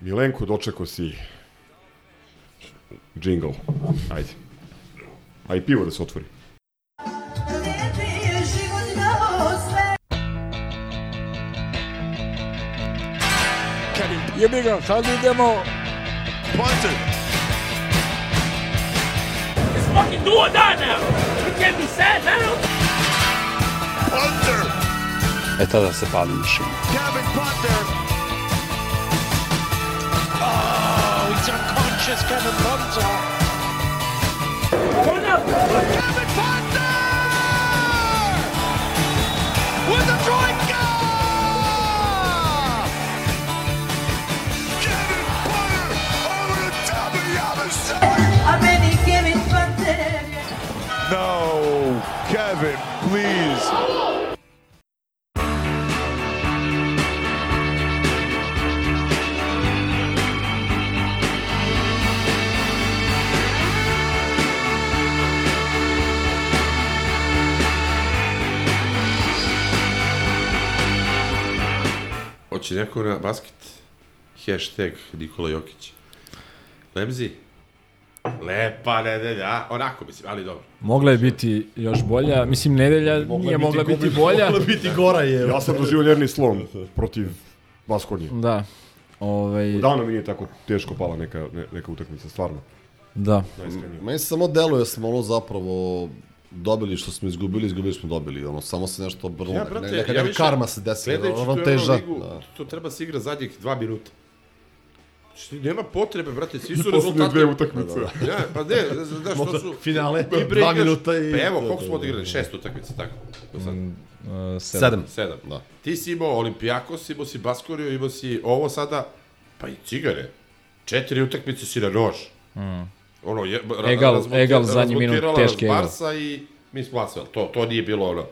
Milenko, dočekao si jingle. Ajde. A i pivo da se otvori. Jebi ga, sad idemo. Punter. It's fucking do or die now. You can't be sad now. Punter. E tada se pali mišljenje. Kevin Punter. Oh, he's unconscious, Kevin Punter. Coming up. Kevin Punter! With a troika! Kevin Punter over the top of Yamasaki! No, Kevin, please. Hoće neko na basket? Hashtag Nikola Jokić. Lemzi, Lepa nedelja, onako mislim, ali dobro. Mogla je biti još bolja. Mislim, nedelja nije mogla biti bolja. Ja sam doživio nervni slom protiv Baskonije. Da. Ovaj, Davno mi nije tako teško pala neka, ne, neka utakmica, stvarno. Da. Najiskrenije. Meni se samo deluje da smo ono zapravo dobili što smo izgubili, izgubili smo dobili. Ono, samo se nešto obrnulo. Ja, Ja, brate, neka, neka, ja neka više- karma se desila, ravnoteža. Euroligu, Da. To treba se igra zadnjih dva minuta. Znači, nema potrebe, brate, svi su Poslednje rezultati... dve utakmice. Ja, pa ne, znaš, to su... Finale, ti pre dva minuta i- Pa evo, koliko smo odigrali? Šest utakmica, tako? Do sad. uh, Sedam. Sedam. Da. Ti si imao Olimpijakos, imao si Baskorio, imao si ovo sada, pa i Cigare. Četiri utakmice si na nož. Mm. Ono, je, Egal- razmonti- egal zadnji minut, teški egal. Barsa i mi smo. To, to nije bilo ono.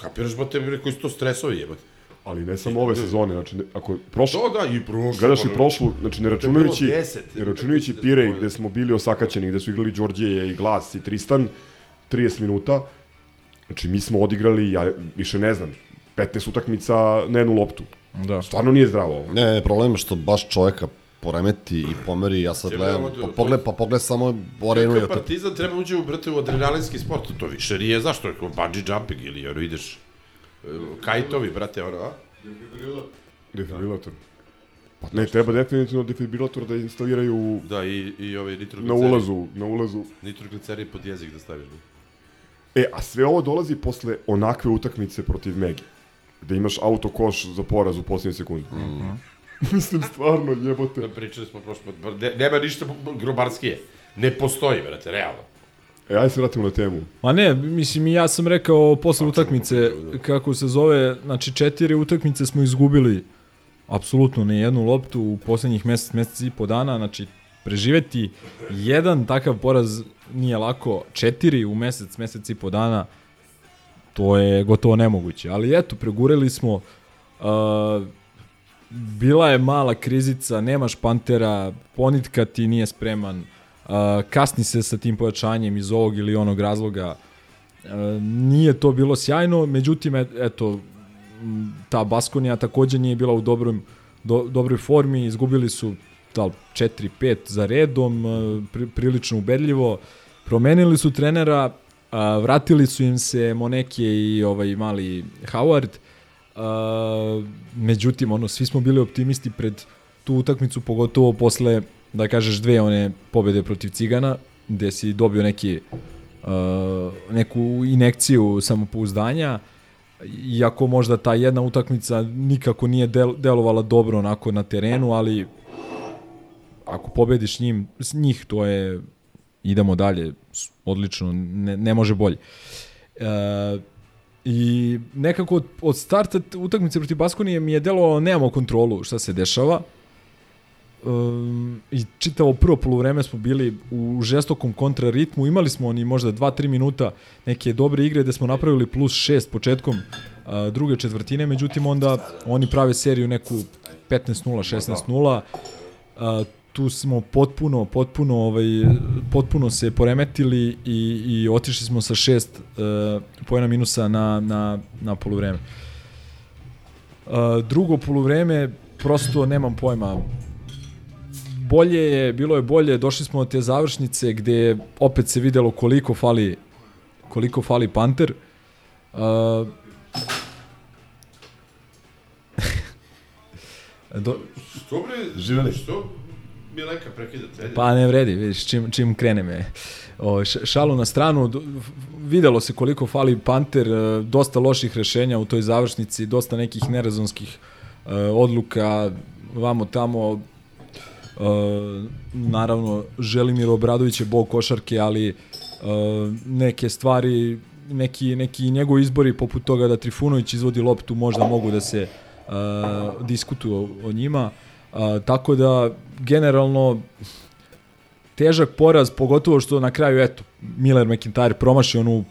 Kapiraš, brate, koji su to stresovi, jebate. Ali ne samo ove sezone, znači ne, ako prošlo, To da, i prošlo. gledaš i prošlu, znači ne To je računajući, bilo 10. ne računajući Pirej gde smo bili osakaćeni, gde su igrali Đorđeje i Glas i Tristan, 30 minuta, znači mi smo odigrali, ja više ne znam, 15 utakmica na jednu loptu. Da. Stvarno nije zdravo ovo. Ne, ne, problem je što baš čovjeka poremeti i pomeri, ja sad gledam, da- pa pogled, pa pogled samo Orenu i otak. Partizan treba uđe u, brate, u adrenalinski sport, to više nije, zašto je, bungee jumping ili ono ideš, kajtovi, brate, ono, a? Defibrilator. Pa ne, treba definitivno defibrilator da instaliraju Da, i, i ovaj na nitroglicerin. ulazu, na ulazu. Nitroglicerin pod jezik da staviš. Ne? E, a sve ovo dolazi posle onakve utakmice protiv Megi, gde imaš autokoš za poraz u posljednje sekundi. Mhm. Mislim, stvarno, jebote. Da, Pričali smo prošlo, ne, nema ništa grobarskije. Ne postoji, brate, realno. E, ajde se vratimo na temu. Ma ne, mislim i ja sam rekao posle utakmice, kako se zove, znači četiri utakmice smo izgubili apsolutno ne jednu loptu u poslednjih mesec, mesec i po dana, znači preživeti jedan takav poraz nije lako, četiri u mesec, mesec i po dana, to je gotovo nemoguće. Ali eto, pregureli smo, uh, bila je mala krizica, nemaš Pantera, Ponitka ti nije spreman, uh, kasni se sa tim pojačanjem iz ovog ili onog razloga, uh, nije to bilo sjajno, međutim, et- eto, ta Baskonija takođe nije bila u dobrom, do, dobroj formi, izgubili su da li 4-5 za redom, uh, pri, prilično ubedljivo, promenili su trenera, a, vratili su im se Moneke i ovaj mali Howard, međutim, ono, svi smo bili optimisti pred tu utakmicu, pogotovo posle, da kažeš, dve one pobede protiv Cigana, gde si dobio neki, a, neku inekciju samopouzdanja, iako možda ta jedna utakmica nikako nije del, delovala dobro onako na terenu, ali ako pobediš njim, s njih, to je idemo dalje, odlično, ne, ne može bolje. E, I nekako od, od starta utakmice protiv Baskonije mi je delovalo nemamo kontrolu šta se dešava. Um, I čitavo prvo polovreme smo bili u žestokom kontraritmu, imali smo oni možda 2-3 minuta neke dobre igre gde smo napravili plus 6 početkom uh, druge četvrtine, međutim onda oni prave seriju neku 15-0, 16-0. Uh, tu smo potpuno, potpuno, ovaj, potpuno se poremetili i, i otišli smo sa šest uh, pojena minusa na, na, na polovreme. Uh, drugo polovreme, prosto nemam pojma, bolje je, bilo je bolje, došli smo od te završnice gde opet se videlo koliko fali koliko fali Panter. Uh, do, Što bre, Živeli. što Milenka prekidate? Ajde. Pa ne vredi, vidiš, čim, čim krene me. O, šalu na stranu, do- videlo se koliko fali Panter, e, dosta loših rešenja u toj završnici, dosta nekih nerazonskih e, odluka, vamo tamo, e, naravno, Želimir Obradović je bog košarke, ali e, neke stvari, neki, neki njegovi izbori poput toga da Trifunović izvodi loptu možda mogu da se uh, diskutuju o, njima. Uh, tako da, generalno, težak poraz, pogotovo što na kraju, eto, Miller McIntyre promaši onu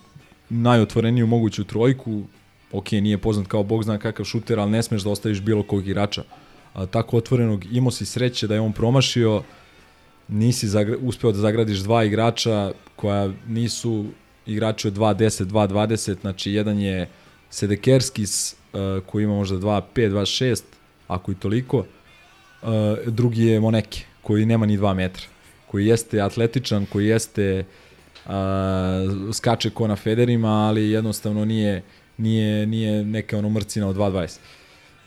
najotvoreniju moguću trojku, ok, nije poznat kao bog zna kakav šuter, ali ne smeš da ostaviš bilo kog igrača. A, tako otvorenog, imao si sreće da je on promašio, nisi zagra, uspeo da zagradiš dva igrača koja nisu igrači od 2.10, 2.20, znači jedan je Sedekerskis uh, koji ima možda 2.5, 2.6, ako i toliko. Uh, drugi je Moneke, koji nema ni 2 metra, koji jeste atletičan, koji jeste uh, skače ko na federima, ali jednostavno nije, nije, nije neka ono mrcina od 2.20.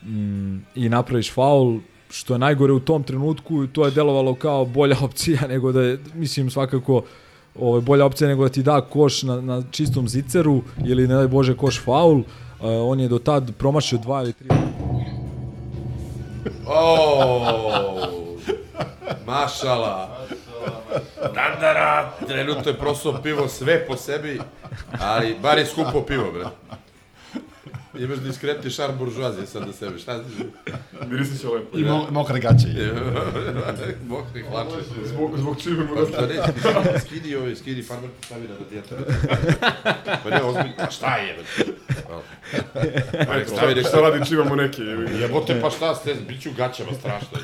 Mm, I napraviš faul, što je najgore u tom trenutku, to je delovalo kao bolja opcija nego da je, mislim, svakako ovaj, bolja opcija nego da ti da koš na, na čistom ziceru ili ne daj Bože koš faul. Uh, on je do tad promašio dva ili tri Oh, mašala. Dandara, trenutno je prosao pivo sve po sebi, ali bar je skupo pivo, bre. Imaš diskretni šar buržuazije sad na sebe, šta ti? Mirisat će lepo. I mo mokre gaće. Mokri hlače. Zbog, zbog čime mu Pa ne, skidi ove, skidi farmerku stavi na radijata. Pa ne, ozbiljno, pa šta je? Pa nek stavi, nek Šta radi čivamo neke? Jebote, pa šta ste, bit ću gaćama strašno.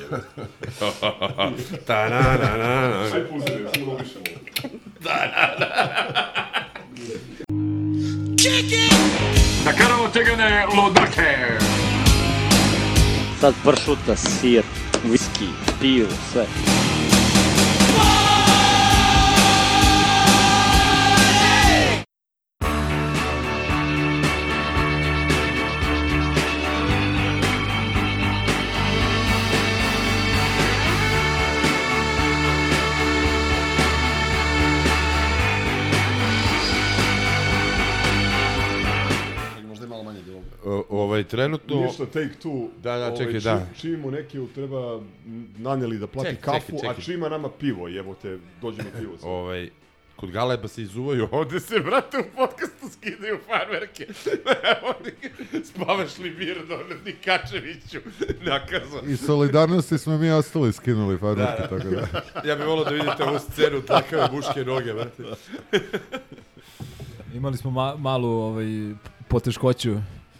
Ta na na na na. Aj puzire, samo više Da, da, da. Da Sakaro Tegane Лодоке. Сад паршута, сыр, виски, пиво, все. Ovaj, trenutno... Ništa, take two. Da, da, čekaj, ovaj, da. Čim, čim mu neki treba naneli da plati Čekaj, kafu, čekaj, čekaj. a čima nama pivo, jebote, dođe na pivo. sad. Ovaj, kod Galeba se izuvaju, ovde se, brate, u podcastu skidaju farmerke. Spavaš li mirno, Nikačeviću, nakazan. I solidarnosti smo mi ostali skinuli farmerke, Da, da. tako da. ja bih volao da vidite ovu scenu, takave muške noge, brate. Imali smo ma, malu ovaj, poteškoću.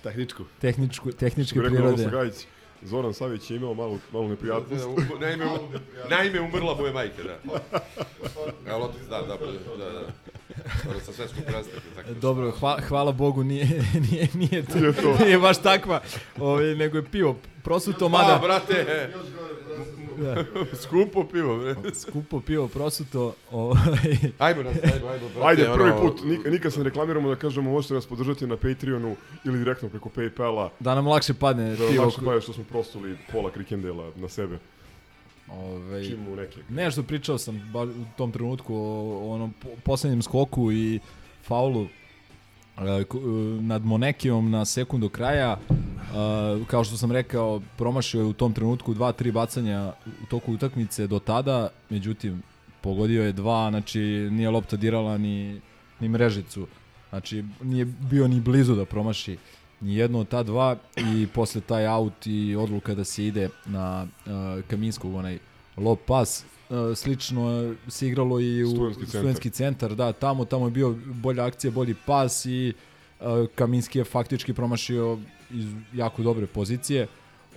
Tehničku. Tehničku, tehničke prirode. Gajić, Zoran Savić je imao malu, malu neprijatnost. Naime, naime, umrla mu je majka, da. Evo, Lotis, da, da, da, da. Ono sa svetskog prvenstva. tako. Dobro, hva, hvala Bogu, nije, nije, nije, to, Nije to. nije baš takva, ovaj, nego je pivo prosuto, mada... A, brate, Da. skupo pivo, bre. Skupo pivo prosuto. Ovaj... Ajmo, nas, ajmo, ajmo, brate. Ajde, prvi put, nik, nikad se ne reklamiramo da kažemo možete nas podržati na Patreonu ili direktno preko Paypala. Da nam lakše padne da pivo. lakše padne što smo prostuli pola krikendela na sebe. Ovaj, Čim mu neke. Nešto pričao sam ba, u tom trenutku o, o onom po- poslednjem skoku i faulu e, e, nad Monekijom na sekundu kraja. E, kao što sam rekao, promašio je u tom trenutku dva, tri bacanja u toku utakmice do tada, međutim, pogodio je dva, znači nije lopta dirala ni, ni mrežicu. Znači, nije bio ni blizu da promaši ni jedno od ta dva i posle taj aut i odluka da se ide na uh, Kaminskog, onaj lob pas, uh, slično se igralo i u Studentski centar. studentski centar, da, tamo, tamo je bio bolja akcija, bolji pas i uh, Kaminski je faktički promašio iz jako dobre pozicije.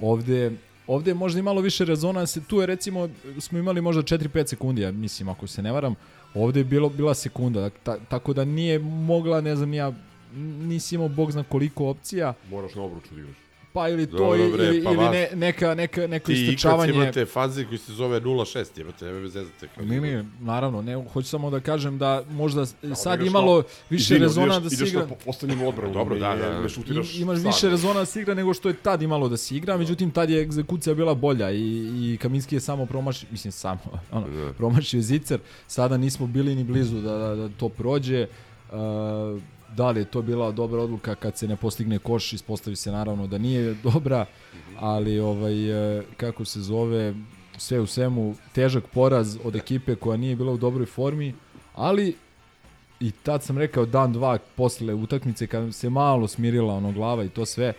Ovde Ovde je možda i malo više rezona, se tu je recimo, smo imali možda 4-5 sekundi, ja mislim, ako se ne varam, ovde je bilo, bila sekunda, ta, tako da nije mogla, ne znam, ja nisi imao bog zna koliko opcija, Moraš na obruču da igraš. Pa ili to Dobro, ili, bre, ili, pa ili ne, neka, neka, neko Ti ikad istrčavanje. imate fazi koji se zove 0-6, jebate, ne zezate. Mi, mi, naravno, ne, hoću samo da kažem da možda sad igraš imalo na- više Izvini, rezona ideš- da se ideš igra. na po- postavljenu odbranu, Dobro, da, ne- da, da. Ne šutiraš I, imaš stvarno. više rezona da se igra nego što je tad imalo da se igra, međutim tad je egzekucija bila bolja i, i Kaminski je samo promašio, mislim samo, ono, Da. promašio zicer, sada nismo bili ni blizu da, da, da to prođe. Uh, da li je to bila dobra odluka kad se ne postigne koš, ispostavi se naravno da nije dobra, ali ovaj, e, kako se zove, sve u svemu, težak poraz od ekipe koja nije bila u dobroj formi, ali i tad sam rekao dan dva posle utakmice kad se malo smirila ono glava i to sve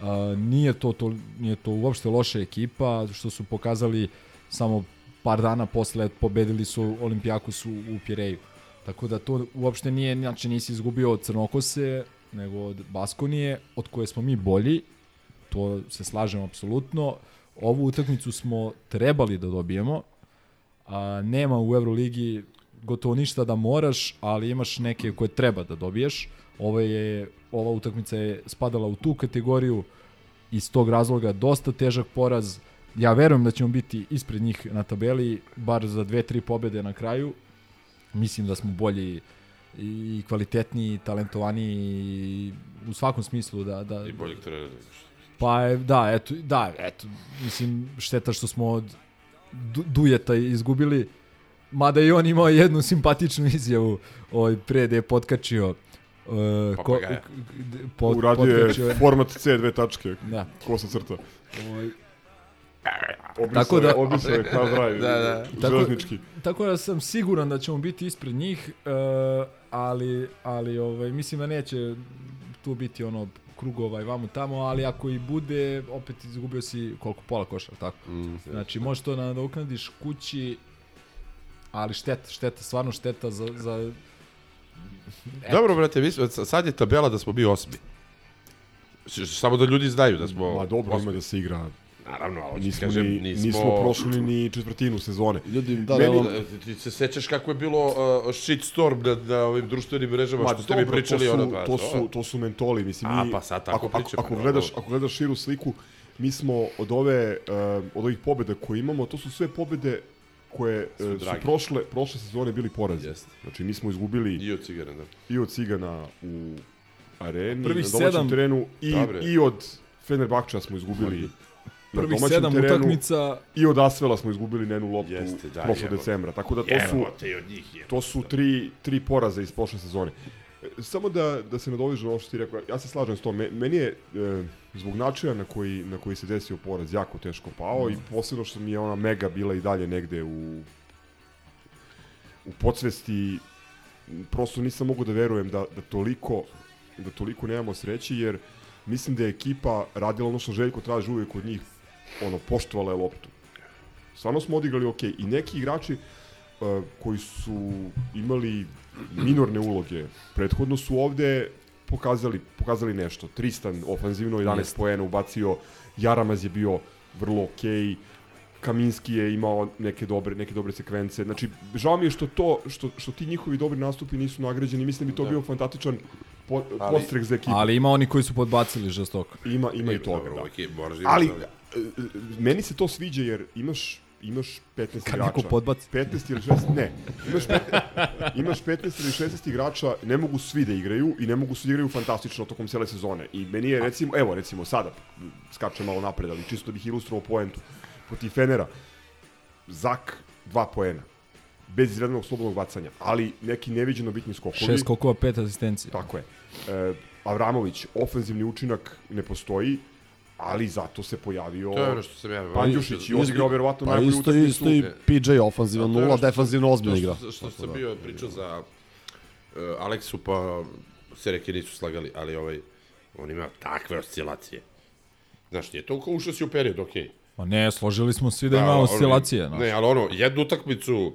uh, nije to, to nije to uopšte loša ekipa što su pokazali samo par dana posle pobedili su Olimpijakos u, u Pireju tako da to uopšte nije znači nisi izgubio od Crnokose nego od Baskonije od koje smo mi bolji to se slažem apsolutno ovu utakmicu smo trebali da dobijemo a, nema u Euroligi gotovo ništa da moraš, ali imaš neke koje treba da dobiješ. Ova je ova utakmica je spadala u tu kategoriju. iz tog razloga dosta težak poraz. Ja verujem da ćemo biti ispred njih na tabeli, bar za dve, tri pobede na kraju. Mislim da smo bolji i kvalitetniji, talentovaniji i u svakom smislu da... da I boljeg trenera. Pa je, da, eto, da, eto, mislim, šteta što smo od du, Dujeta izgubili, mada i on imao jednu simpatičnu izjavu ovaj, pre da je potkačio uh, ko, po, Uradio je format C dve tačke. Da. Kosa crta. Ovaj, Obrisao tako je- da, obrisao je Hard Drive, Da, da. Tako, železnički. tako da sam siguran da ćemo biti ispred njih, uh, ali, ali ovaj, mislim da neće tu biti ono krugova i vamo tamo, ali ako i bude, opet izgubio si koliko pola koša, tako? Mm. Znači, možeš to nadoknadiš kući, ali šteta, šteta, stvarno šteta za... za... Dobro, brate, mi smo, sad je tabela da smo mi osmi. Samo da ljudi znaju da smo... Ma dobro, osmi. ima da se igra. Naravno, ali nismo, kažem, ni, nismo... nismo prošli ni četvrtinu sezone. Ljudi, da, Meni- evo- E, Ti se sećaš kako je bilo uh, shitstorm na, na ovim društvenim mrežama što ste mi pričali to su, ono pa to su, to su mentoli, mislim A, mi, pa sad tako ako, ako, pričamo, ako no, gledaš, dobro. ako gledaš širu sliku, mi smo od ove uh, od ovih pobjeda koje imamo, to su sve pobjede koje Su su, su prošle prošle sezone bili porazi. Jeste. Znači mi smo izgubili I od Cigana, da. i od Cigana u areni, Prvih na domaćem sedam- terenu i, Dobre. i od Fenerbahča smo izgubili na Prvih domaćem sedam terenu utakmica- i od Asvela smo izgubili na jednu loptu Jeste, da, prošlog decembra. Tako da to su od njih to su tri, tri poraza iz prošle sezone. E, Samo da, da se nadovežem na ovo što ti rekao, ja se slažem s tom. Me- Meni je e, zbog načina na koji, na koji se desio poraz jako teško pao i posebno što mi je ona mega bila i dalje negde u, u podsvesti prosto nisam mogu da verujem da, da toliko da toliko nemamo sreće jer mislim da je ekipa radila ono što Željko traži uvijek od njih ono, poštovala je loptu. Stvarno smo odigrali ok. I neki igrači uh, koji su imali minorne uloge prethodno su ovde pokazali, pokazali nešto. Tristan ofanzivno 11 Jeste. poena ubacio, Jaramaz je bio vrlo okej, Kaminski je imao neke dobre neke dobre sekvence. Znači žao mi je što to što što ti njihovi dobri nastupi nisu nagrađeni. Mislim da bi to Da. bio fantastičan po, Ali- podstrek za ekipu. Ali ima oni koji su podbacili žestoko. Ima, ima i Ima, toga, dobro, da. uvijek da Ali, toga. e, e, meni se to sviđa jer imaš imaš 15 Kad igrača. podbaci. 15 ili 16, ne. Imaš, pet, imaš 15 ili 16 igrača, ne mogu svi da igraju i ne mogu svi da igraju fantastično tokom cijele sezone. I meni je recimo, evo recimo sada, skačem malo napred, ali čisto da bih ilustrovao poentu. Protiv Fenera, Zak, dva poena. Bez izrednog slobodnog bacanja, ali neki neviđeno bitni skokovi. Šest skokova, pet asistencija. Tako je. E, Avramović, ofenzivni učinak ne postoji, ali zato se pojavio To je ono što sam ja- Pandjušić i odigrao verovatno pa najbolju isto, utakmicu. isto i PJ je nula, defanzivno ozbiljno to igra. Što, što sam da. bio pričao za uh, Aleksu, pa se reke nisu slagali, ali ovaj, on ima takve oscilacije. Znaš, nije to kao ušao si u period, okej. Pa ne, složili smo svi da, ima ono, oscilacije. znaš. Ne, ali ono, jednu utakmicu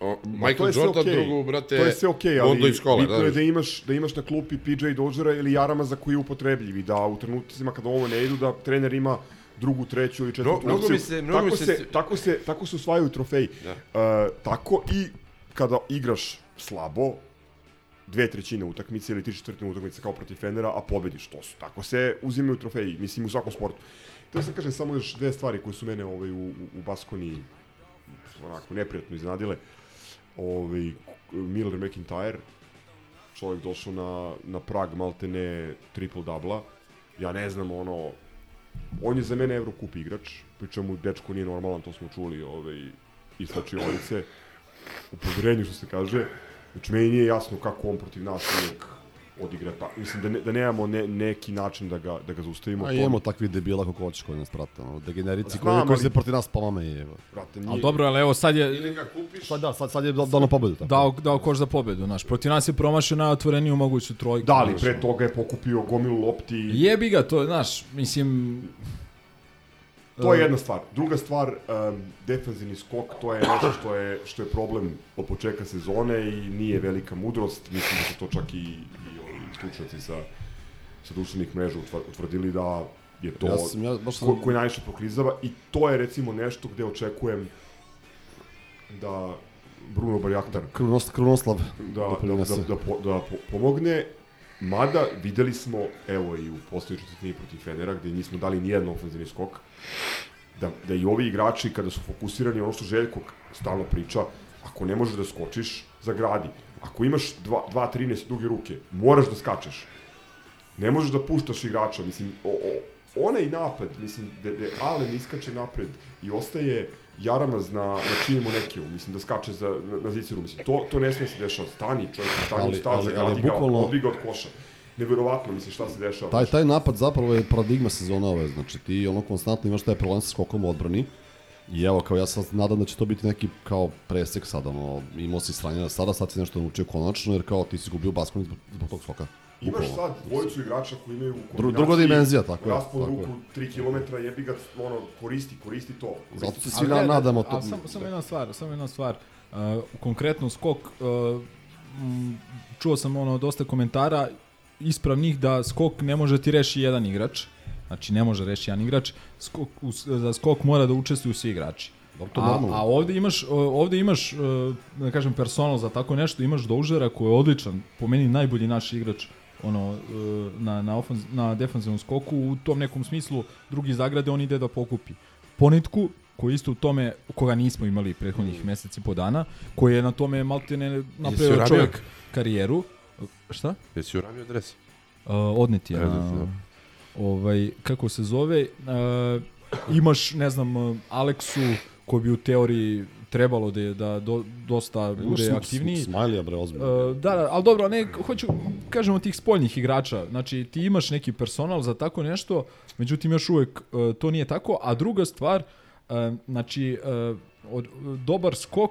o, Ma, to Michael je Jordan, okej. drugu, brate, to je sve okej, ali Mondo iz škole. bitno je znaš. da imaš, da imaš na klupi PJ Dodgera ili Jarama za koji je upotrebljiv i da u trenucima kada ovo ne idu, da trener ima drugu, treću ili četvrtu Mnogo opciju. mi se- mnogo tako, mi se- se, tako, se, tako se usvajaju trofeji. Da. E, tako i kada igraš slabo, dve trećine utakmice ili tri četvrtine utakmice kao protiv Fenera, a pobediš, to su. Tako se uzimaju trofeji, mislim u svakom sportu. To sam kažem samo još dve stvari koje su mene ovaj, u, u, u Baskoni onako neprijatno iznadile. Ovaj, Miller McIntyre, čovjek došao na, na prag maltene triple dubla. Ja ne znam, ono, on je za mene Eurocup igrač, pri čemu dečko nije normalan, to smo čuli ovaj, iz slačionice, u poverenju što se kaže. Znači, meni nije jasno kako on protiv nas uvijek odigra ta. Mislim da, ne, da nemamo ne, neki način da ga, da ga zaustavimo. A imamo takvih debila kako hoćeš koji nas prate, ono, degenerici koji, koji se protiv nas pomame evo. Brate, Ali dobro, ali evo sad je Ili ga kupiš, Sad da, sad, sad je da- dano pobedu. Tako. dao, dao koš za pobedu. Znaš. Protiv nas je promašio najotvoreniju moguću trojku. Da, ali pre toga je pokupio gomilu lopti. Jebi ga, to, znaš, mislim... To je e, jedna stvar. Druga stvar, um, defanzivni skok, to je nešto što je, što je problem od početka sezone i nije velika mudrost. Mislim da su to čak i, stručnjaci sa, sa društvenih mreža utvrdili da je to Ja sam- ja baš sam- ko, koji najviše proklizava i to je recimo nešto gde očekujem da Bruno Barjaktar Krunos, Krunoslav da, da, da, doprinese. da, po, da po, pomogne Mada videli smo, evo i u postoji četvrtini protiv Fenera, gde nismo dali nijedan ofenzivni skok, da, da i ovi igrači kada su fokusirani, ono što Željko stalno priča, ako ne možeš da skočiš, zagradi. Ako imaš 2-13 duge ruke, moraš da skačeš. Ne možeš da puštaš igrača, mislim, o, o, onaj napad, mislim, da, da Allen iskače napred i ostaje Jaramaz na, na činimu nekiju, mislim, da skače za, na, na ziceru, mislim, to, to ne smije se dešava, stani čovjek, stani Ali- stav, ali- ali bukvalno- odbi ga od koša. Neverovatno, mislim, šta se dešava. Taj, taj napad zapravo je paradigma sezona ove, znači ti ono konstantno imaš taj problem sa skokom u odbrani i evo kao ja sad nadam da će to biti neki kao presek sad, ono, imao si sranja sada, sad si nešto naučio konačno jer kao ti si gubio baskon zbog, zbog tog skoka. Imaš sad dvojicu igrača koji imaju u Dru- kombinaciji druga dimenzija, tako je, raspon tako ruku 3 km, jebi ga, ono, koristi, koristi to. Koristi Zato se svi na- nadamo to. A samo, samo jedna stvar, samo jedna stvar. Uh, konkretno skok, uh, m, čuo sam ono dosta komentara ispravnih da skok ne može ti reši jedan igrač. Znači ne može reši jedan igrač. Skok, u, za skok mora da učestvuju svi igrači. to a, a ovde imaš, ovde imaš, e, da kažem, personal za tako nešto, imaš Doužera koji je odličan, po meni najbolji naš igrač ono, e, na, na, ofanz, na defanzivnom skoku, u tom nekom smislu drugi zagrade, on ide da pokupi. Ponitku, koji isto u tome, koga nismo imali prethodnih Mm. meseci po dana, koji je na tome maltene napravio čovjek karijeru. Šta? Jesi uramio dres? Uh, odnet je. Na. Ovaj, kako se zove, uh, imaš, ne znam, uh, Aleksu, koji bi u teoriji trebalo da je da do, dosta bude Sm- aktivniji. Sm- Smiley-a, bre, ozbiljno. Uh, da, da, ali dobro, ne, hoću, kažemo tih spoljnih igrača, znači ti imaš neki personal za tako nešto, međutim još uvek uh, to nije tako, a druga stvar, uh, znači, uh, od, dobar skok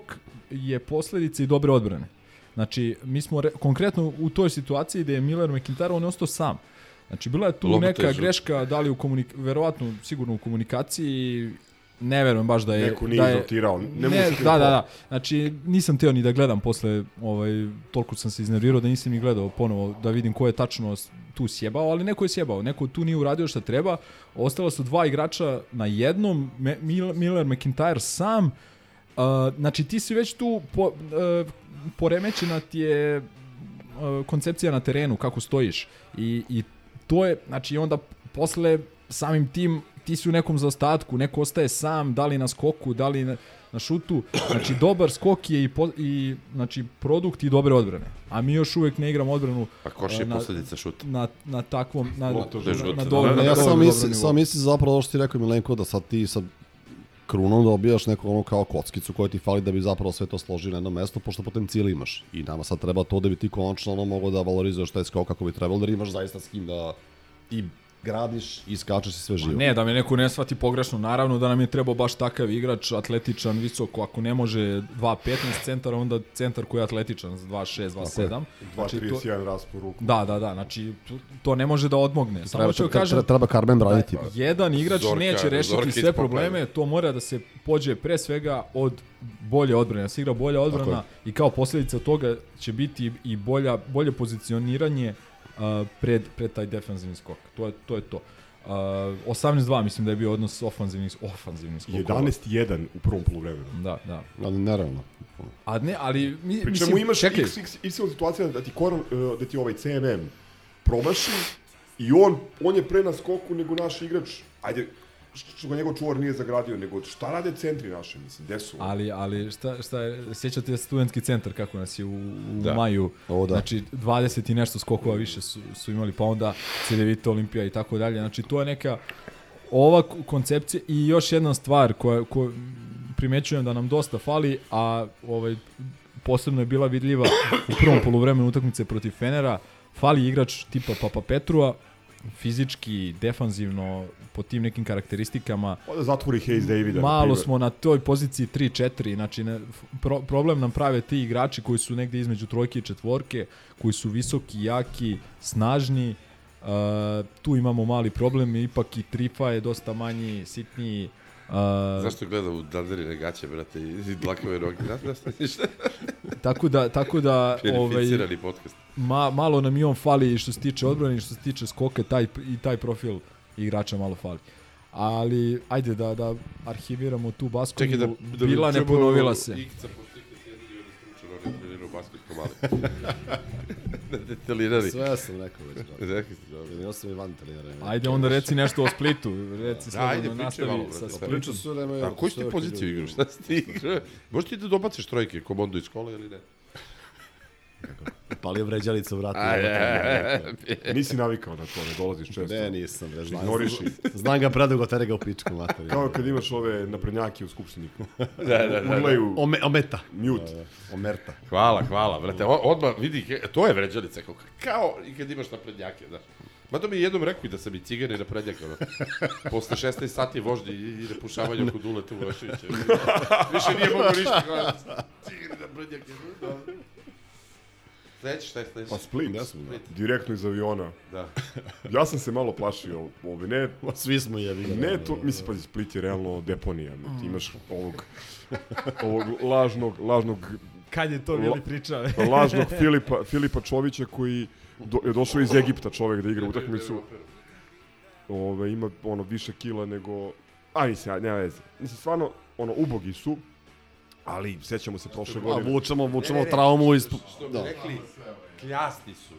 je posledica i dobre odbrane. Znači, mi smo re, konkretno u toj situaciji gde je Miller McIntyre, on je ostao sam. Znači, bila je tu je neka žuta. greška, da li u komunik verovatno, sigurno u komunikaciji, ne verujem baš da je... Neko nije da je, izrotirao, ne ne, da, da, da. Znači, nisam teo ni da gledam posle, ovaj, toliko sam se iznervirao da nisam ni gledao ponovo da vidim ko je tačno tu sjebao, ali neko je sjebao, neko tu nije uradio šta treba. Ostala su dva igrača na jednom, Miller McIntyre sam. Uh, znači, ti si već tu, po, uh, poremećena ti je uh, koncepcija na terenu, kako stojiš. I, I to je, znači, onda posle samim tim ti si u nekom zaostatku, neko ostaje sam, da li na skoku, da li na, na šutu. Znači, dobar skok je i, po, i znači, produkt i dobre odbrane. A mi još uvek ne igramo odbranu A koš je e, na- posledica šuta. Na, na takvom, na, Lopta na, na, Da, dobro, da, na ja dobro- sam mislim, sam mislim zapravo ovo što ti rekao Milenko, da sad ti sa krunom dobijaš neku ono kao kockicu koja ti fali da bi zapravo sve to složio na jedno mesto, pošto potencijal imaš. I nama sad treba to da bi ti konačno ono mogao da valorizuješ taj skok kako bi trebalo, da imaš zaista s kim da i gradiš i skačeš i sve živo. Ne, da me neko ne shvati pogrešno, naravno da nam je trebao baš takav igrač, atletičan, visoko, ako ne može 2.15 centara, onda centar koji je atletičan, 2.6, 2.7. 2.31 raspon ruku. Da, da, da, znači to, to ne može da odmogne. Samo Treba, da treba, kažem, treba Carmen braniti. da jedan igrač Zorka- neće rešiti sve probleme, to mora da se pođe pre svega od bolje odbrane, da se igra bolja odbrana i kao posljedica toga će biti i bolja, bolje pozicioniranje uh, pred, pred taj defensivni skok. To je to. Je to. Uh, 18-2 mislim da je bio odnos ofanzivnih, ofanzivnih skokova. 11-1 u prvom poluvremenu. Da, da. Ali nerealno. A ne, ali mi, Pri mislim, imaš čekaj, x, x, y situacija da ti, koran, uh, da ti ovaj CNM promaši i on, on je pre na skoku nego naš igrač, ajde, što ga njegov čuvar nije zagradio, nego šta rade centri naše, mislim, gde su? Ali, ali šta, šta je, sjećate studentski centar kako nas je u, u Da. maju, O, da. znači 20 i nešto skokova više su, su imali, pa onda Cedevita Olimpija i tako dalje, znači to je neka ova koncepcija i još jedna stvar koja, koja primećujem da nam dosta fali, a ovaj, posebno je bila vidljiva u prvom poluvremenu utakmice protiv Fenera, fali igrač tipa Papa Petrua, fizički, defanzivno, po tim nekim karakteristikama, zatvori Hayes Davida. Malo smo na toj poziciji 3-4, znači ne, pro, problem nam prave ti igrači koji su negde između trojke i četvorke, koji su visoki, jaki, snažni. Uh, tu imamo mali problem, ipak i trifa je dosta manji, sitniji. Uh, Zašto gleda u danderine gaće, brate, i dlakave ništa. tako da, tako da ovaj, podcast. ma, malo nam i on fali što se tiče odbrane što se tiče skoke, taj, i taj profil igrača malo fali. Ali, ajde da, da arhiviramo tu. Čekaj da, da Bila ne ponovila se. Ikca, masku ko mali. Detelirali. Sve sam rekao već. da. Rekli ste, dobro. Ja sam i van trenera. Ajde onda reci nešto o Splitu. Reci Da, ajde, malo, nastavi brate. sa Splitom. Priča sve vreme. A koju si ti poziciju igraš? Šta si ti igrao? Možeš ti da dobaciš trojke komandu iz kola ili ne? Palio vređalica u vratu. A, je. Nisi navikao na to, ne dolaziš često. Ne, nisam. Ne, znam, Ignoriš ih. znam ga predugo, tere ga u pičku, materi. Kao kad imaš ove naprednjake u skupštini. Da, da, da, da. Ome, ometa. mute. Omerta. Hvala, hvala, brate. Odmah vidi, to je vređalica, kao, kao i kad imaš naprednjake, znaš. Mada mi je jednom rekao i da sam i cigan i naprednjak, ono. Posle 16 sati vožnje i, i repušavanja kod Uleta Uroševića. Više nije mogu ništa, cigan i naprednjak. Da. Sledeći, šta je sledeći? Pa Split, Ne znam, Split. direktno iz aviona. Da. Ja sam se malo plašio ove, ne, Svi smo jevi. ne to, mislim, pazi, Split je realno deponija, ti imaš ovog, ovog lažnog, lažnog, Kad je to bili pričao? lažnog Filipa, Filipa Čovića koji do, je došao iz Egipta čovek da igra utakmicu. Ove, ima ono više kila nego, a mislim, ja, nema veze. Mislim, stvarno, ono, ubogi su, ali sećamo se prošle A godine. vučemo, vučemo traumu iz... Što bi Da. rekli, kljasti su.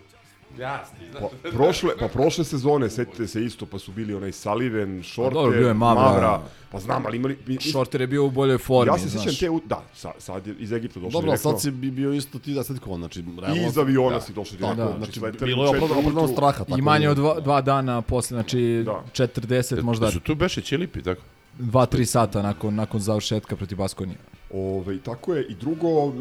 Kljasti, znaš. Pa, prošle, pa prošle sezone, setite se isto, pa su bili onaj Saliven, Šorter, dobro, bio je Mavra. pa znam, ali imali... mi- mi- Šorter je bio u boljoj formi, Ja se znaš. sjećam te, u- da, sa, sad je iz Egipta došao Dobro, direktno. sad si bi bio isto ti da sad ko, znači... realno- I iz aviona Da. si došao direktno. znači, sleteli bilo je opravdano opravdano straha. Tako I manje da- od dva, dva dana posle, znači Da. 40, možda Su tu beše Ćilipi, tako? 2-3 sata nakon, nakon završetka protiv Baskonije. Ove, tako je. I drugo,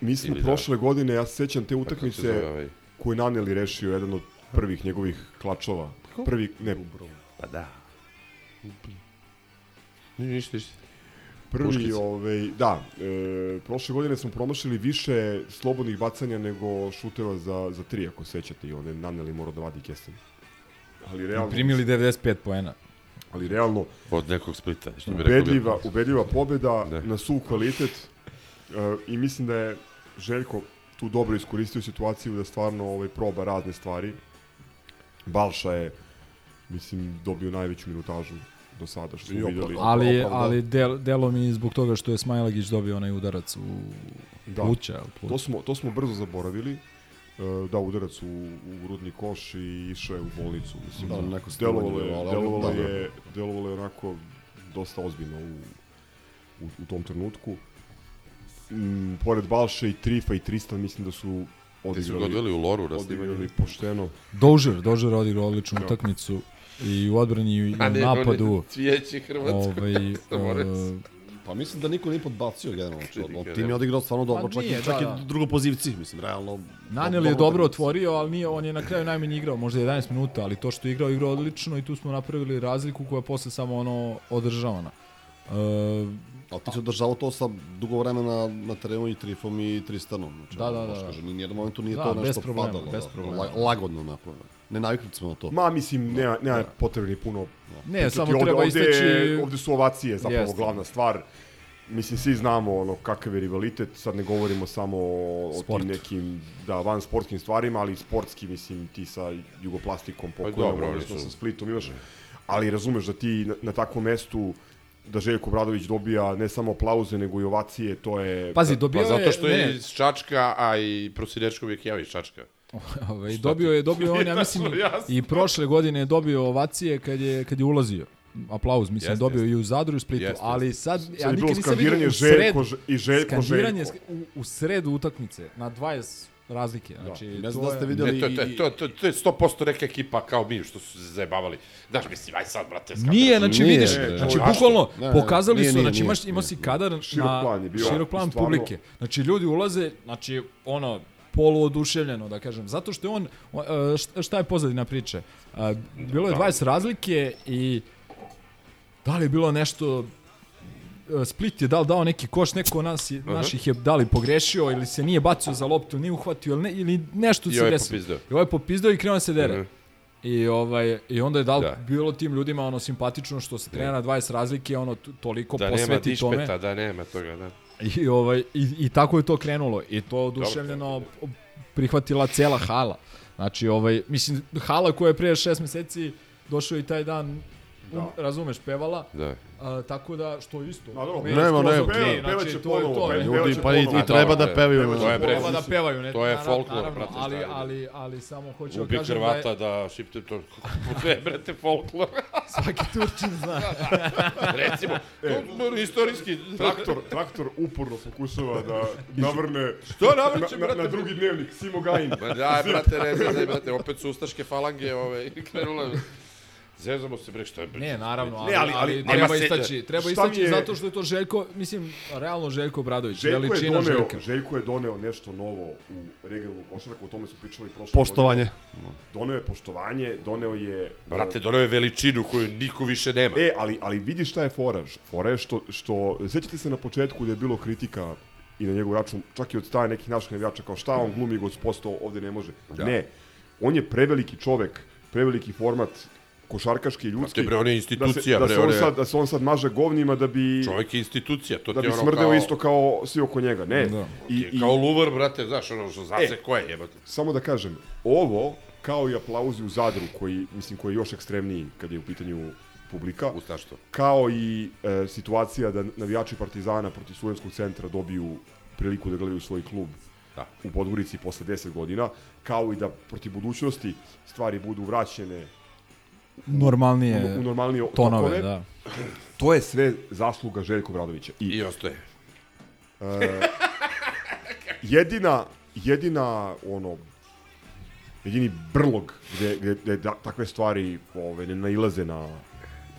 mi smo Ili da. prošle godine, ja se sećam te utakmice zove ovaj? koju je Naneli rešio, jedan od prvih njegovih klačova. Prvi, ne, Pa da. Ni ništa, ništa. prvi, Puškica. ovaj, da, e, prošle godine smo promašili više slobodnih bacanja nego šuteva za, za tri, ako sećate, i onda je Naneli morao da vadi kesten. Ali realno, Primili 95 poena. Ali realno, Od nekog splita, što bi rekao. ubedljiva, ubedljiva pobeda Da. na suv kvalitet e, i mislim da je Željko tu dobro iskoristio situaciju da stvarno ovaj, proba razne stvari. Balša je, mislim, dobio najveću minutažu do sada što smo videli. Ali, opravda. ali del, delo mi zbog toga što je Smajlagić dobio onaj udarac u Da. pluća. To smo, to smo brzo zaboravili. E, da, udarac u, u grudni koš i išao je u bolnicu. Mislim, Da, neko snimanje delovalo je, delovalo je, delovalo je onako dosta ozbiljno u, u, u tom trenutku. Mm, pored Balše i Trifa i Tristan mislim da su Ti su ga odigrali, odveli u loru odigrali pošteno. Dožer, Dožer odigrao odličnu Da. utakmicu i u odbrani i u napadu. oni cvijeće Hrvatsko. Ovaj. Pa mislim da niko nije podbacio generalno. Čini Znači, tim je odigrao stvarno dobro, Pa čak, nije, i, čak da, da. i drugo pozivci, mislim, realno. Nanel je dobro otvorio, ali nije, on je na kraju najmanje igrao, možda 11 minuta, ali to što je igrao, igrao odlično i tu smo napravili razliku koja je posle samo ono održavana. E, Ali ti si održavao to sa dugo vremena na terenu i Trifom i Tristanom. Znači, Da, da, da. Kažem, ni jednom momentu nije Da, to bez nešto problema, padalo. bez da. problema. La, lagodno napravljeno. Ne naviknuti smo na to. Ma, mislim, nema, nema potrebe ni puno Ne, pričati. samo ovde, treba ovde, istaći- Ovde su ovacije zapravo Jeste. glavna stvar. Mislim, svi znamo ono, kakav je rivalitet, sad ne govorimo samo o, o Sport. tim nekim, da, van sportskim stvarima, ali sportski, mislim, ti sa jugoplastikom pokojom, dobro, oni odnosno sa Splitom imaš, ali razumeš da ti na, na takvom mestu da Željko Bradović dobija ne samo aplauze, nego i ovacije, to je... Pazi, dobio Pa je... zato što je ne, iz Čačka, a i Prosinečkov je Kjeva iz Čačka. Ovaj, dobio je, dobio on, ja mislim, i prošle godine je dobio ovacije kad je, kad je ulazio. Aplauz, mislim, Jeste, dobio jeste. i u Zadru i u Splitu, Jeste, ali sad, Sad ja nikad nisam vidio u Željko sred, Ž- i Željko skandiranje Željko. u, u sredu utakmice, na 20 razlike. Znači, Ne znam to da ste je- vidjeli Ne, to, to, to, to, to je 100% neka ekipa kao mi što su se zajebavali. Znaš, mislim, aj sad, brate, skandal. Nije, znači Nije, vidiš, bre, znači zašto? bukvalno Ne, ne, pokazali nije, su, nije, znači imaš imao si kadar Širok na plan je bio, širok plan stvarno. publike. Znači ljudi ulaze, znači ono poluoduševljeno da kažem, zato što je on e, št- šta je pozadina priče? Bilo je 20 razlike i da li je bilo nešto e, Split je da li dao neki koš, neko od nas naših je da li pogrešio ili se nije bacio za loptu, nije uhvatio ili, ne, ili nešto I se ovaj je desilo. I ovaj je popizdao i krenuo da se dere. Mhm. I ovaj i onda je dal Da. bilo tim ljudima ono simpatično što se trenira na 20 razlike, ono toliko Da nema posveti tome. dišpeta, da nema toga, da. I ovaj i, i tako je to krenulo i to oduševljeno prihvatila cela hala. Znači ovaj mislim hala koja je pre 6 meseci došao i taj dan um, razumeš, pevala. Da. A, tako da, što isto. Dobro, meni nema, skroz nema. okej, Peva- znači, pevaće to je to. Ljudi, pa i, ponovo. i treba da pevaju. to je bre, Treba da pevaju, ne? To je naravno, folklor, naravno, brate, ali, ali, ali samo hoću da kažem da je Hrvata da šipte to. To je, brate, folklor. svaki Turčin zna. Recimo, to, istorijski. Traktor, traktor uporno pokušava da navrne Što navrće, na, na, brate? na drugi dnevnik, Simo Gajin. Daj, brate, ne znam, brate, opet su ustaške falange, ove, krenule. Zezamo se, bre, što je? Ne, naravno, ali, Ne, ali, ali- ali, treba se- istaći, treba istaći je- zato što je to Željko, mislim, realno Željko Bradović, Željko veličina doneo, Željka. Željko je doneo nešto novo u regionalnu košarku, o tome su pričali prošle Poštovanje. godine. Doneo je poštovanje, doneo je... Brate, doneo je veličinu koju niko više nema. E, ali, ali vidi šta je foraž. Fora je što, što, sjećate se na početku da je bilo kritika i na njegov račun, čak i od staje nekih naših navijača, kao šta on glumi gospodstvo, ovde ne može. Da. Ne, on je preveliki čovek, preveliki format, košarkaški, ljudski. bre, on je institucija, da se, da bre, se on sad, da se on sad maže govnima da bi... Čovjek je institucija, to da ti bi je ono smrdeo kao... isto kao svi oko njega. Ne. Da. I, i, Kao luvar, brate, znaš, ono što zase E. ko je, jebate. samo da kažem, ovo, kao i aplauzi u Zadru, koji, mislim, koji je još ekstremniji kad je u pitanju publika, Ustaštvo. kao i e, situacija da navijači Partizana protiv Studenskog centra dobiju priliku da gledaju svoj klub Da. u Podgorici posle 10 godina, kao i da protiv budućnosti stvari budu vraćene Normalnije u, u normalnije tonove, tokove. da. To je sve zasluga Željka Bradovića. I, I ostaje. e, jedina, jedina, ono, jedini brlog gde, gde, gde da, takve stvari ove, ne nailaze na,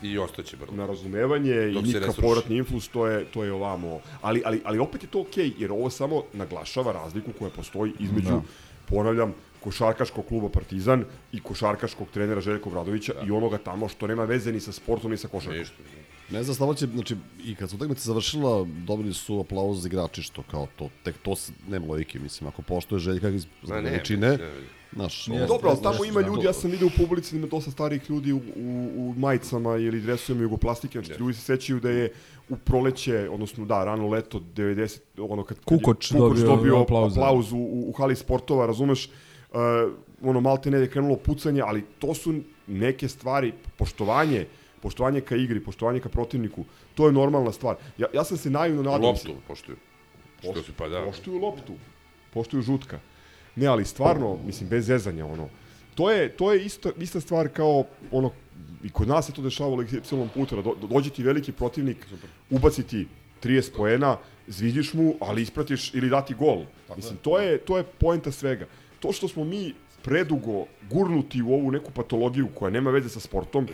I ostaće, brate. na razumevanje Dok i nikakav povratni influs, to je, to je ovamo. Ali, ali, ali opet je to okej, jer ovo samo naglašava razliku koja postoji između, Da. ponavljam, košarkaškog kluba Partizan i košarkaškog trenera Željka Obradovića i onoga tamo što nema veze ni sa sportom ni sa košarkom. Ništa. Ne znam, stvarno će, znači, i kad su utakmica završila, dobili su aplauz igrači, što kao to, tek to s- nema logike, mislim, ako poštuje Željka iz veličine, Nije, ovo- Dobro, ali tamo ima da, ljudi, ja sam vidio u publici da ima dosta starih ljudi u, u, u majicama ili dresovima jugoplastike, znači ljudi se sećaju da je u proleće, odnosno da, rano leto 90, ono kad, kad je Kukoč dobio aplauz, da. aplauz u, u, u hali sportova, razumeš, uh, ono malte ne je krenulo pucanje, ali to su neke stvari, poštovanje, poštovanje ka igri, poštovanje ka protivniku, to je normalna stvar. Ja, ja sam se naivno nadao... Loptu poštuju. Što Poštuju, se pa da. Poštuju loptu. Poštuju žutka. Ne, ali stvarno, mislim, bez zezanja, ono. To je, to je isto, ista stvar kao, ono, i kod nas se to dešavalo y puta, da do, dođe ti veliki protivnik, ubaciti 30 poena, zvidiš mu, ali ispratiš ili dati gol. Mislim, to je, to je poenta svega. To što smo mi predugo gurnuti u ovu neku patologiju koja nema veze sa sportom,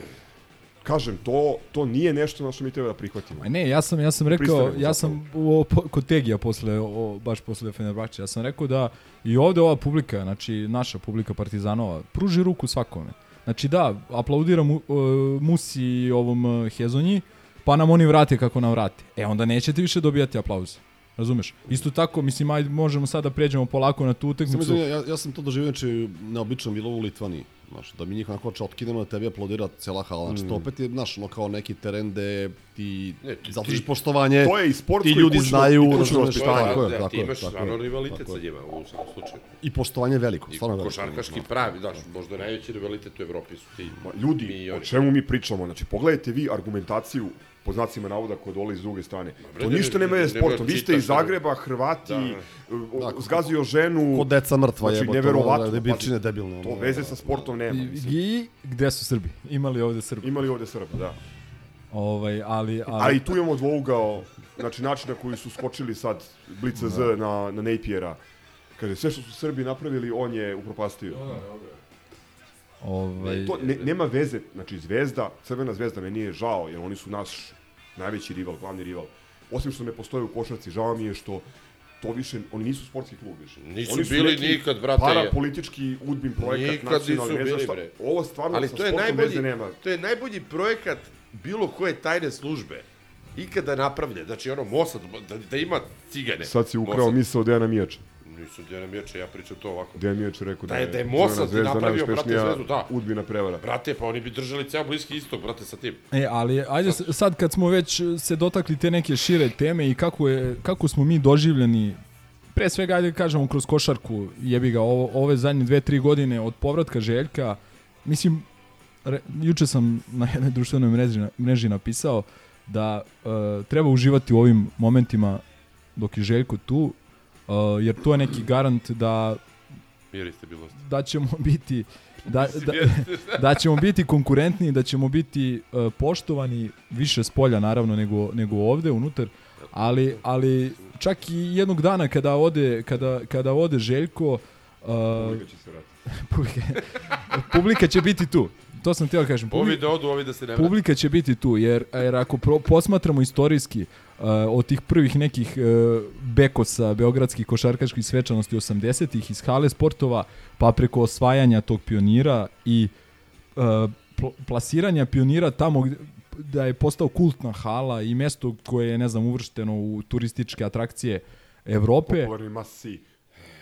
kažem, to, to nije nešto na što mi treba da prihvatimo. Ma ne, ja sam ja sam rekao, ja sam u, kod Tegija posle o, baš posle Fenerbahče, ja sam rekao da i ovde ova publika, znači naša publika Partizanova, pruži ruku svakome. Znači da, aplaudiram mu, uh, Musi i ovom uh, Hezonji, pa nam oni vrate kako nam vrate. E onda nećete više dobijati aplauz. Razumeš? Isto tako, mislim, ajde, možemo sada da pređemo polako na tu utakmicu. ja, ja sam to doživio, znači, neobično bilo u Litvaniji. Znaš, da mi njih onako čotkinemo da tebi aplaudira cijela hala. Znači, to Mm. opet je, znaš, ono kao neki teren gde ti Ne, ti- zaslužiš ti- poštovanje, To je i sportsko ti ljudi kućno- znaju, razumeš, vaspitanje. tako je, Da, tako ti je, imaš tako stvarno je, rivalitet tako sa je. njima u slučaju. I poštovanje veliko, I stvarno veliko. košarkaški pravi, znaš, možda najveći rivalitet u Evropi su ti ljudi, i o čemu mi pričamo? Znači, pogledajte vi argumentaciju po znacima navoda koja dolazi s druge strane. bre, To ništa ne, nema ne, sportom. Vi ste iz Zagreba, Hrvati, Da, da, zgazio ženu. Ko deca mrtva znači, jebote, neverovatno. ono, debilčine pazi, debilne, To veze da, sa sportom nema. mislim. I gde su Srbi? Imali ovde Srbi? Imali ovde Srba, da. Ovaj, ali, ali... A i tu imamo dvougao, znači način na koji su skočili sad Blica Z na, na Napiera. Kaže, sve što su Srbi napravili, on je upropastio. Ovaj, To ne, nema veze, znači Zvezda, Crvena zvezda, meni je žao, jer oni su naš najveći rival, glavni rival. Osim što ne postoje u košarci, žao mi je što to više, oni nisu sportski klub više. Nisu oni su bili neki nikad, brate, Para je. politički udbin projekat, Nikad nacionalni, nisu ne bili, bre. Ovo stvarno Ali sa to je sportom najbolji, veze nema. to je najbolji projekat bilo koje tajne službe ikada napravljen. Znači ono Mossad, da, da ima cigane. Sad si ukrao Mossad. misao Dejana Mijača. Nisu Dejana Mijača, ja pričam to ovako. Dejan Mijač je rekao da, Da je- da je zvezda napravio, brate, zvezdu, da. udbina prevara. Brate, pa oni bi držali ceo bliski istok, brate, sa tim. E, ali ajde sad kad smo već se dotakli te neke šire teme i kako, je, kako smo mi doživljeni pre svega ajde da kažemo kroz košarku jebi ga ovo, ove zadnje dve, tri godine od povratka Željka mislim re, juče sam na jednoj društvenoj mreži, mreži napisao da e, treba uživati u ovim momentima dok je Željko tu, e, jer to je neki garant da Mir i stabilnost. da ćemo biti da, da, jeste. da ćemo biti konkurentni, da ćemo biti e, poštovani više s polja naravno nego, nego ovde unutar, ali, ali čak i jednog dana kada ode, kada, kada ode Željko uh, Publika će se publika, publika će biti tu. To sam htio da kažem. Ovi Publi- da odu, ovi da se ne. Publika će biti tu, jer, jer ako pro, posmatramo istorijski uh, od tih prvih nekih uh, bekosa beogradskih košarkaških svečanosti 80-ih iz hale sportova, pa preko osvajanja tog pionira i pl- plasiranja pionira tamo da je postao kultna hala i mesto koje je, ne znam, uvršteno u turističke atrakcije Evrope. Popularni masi.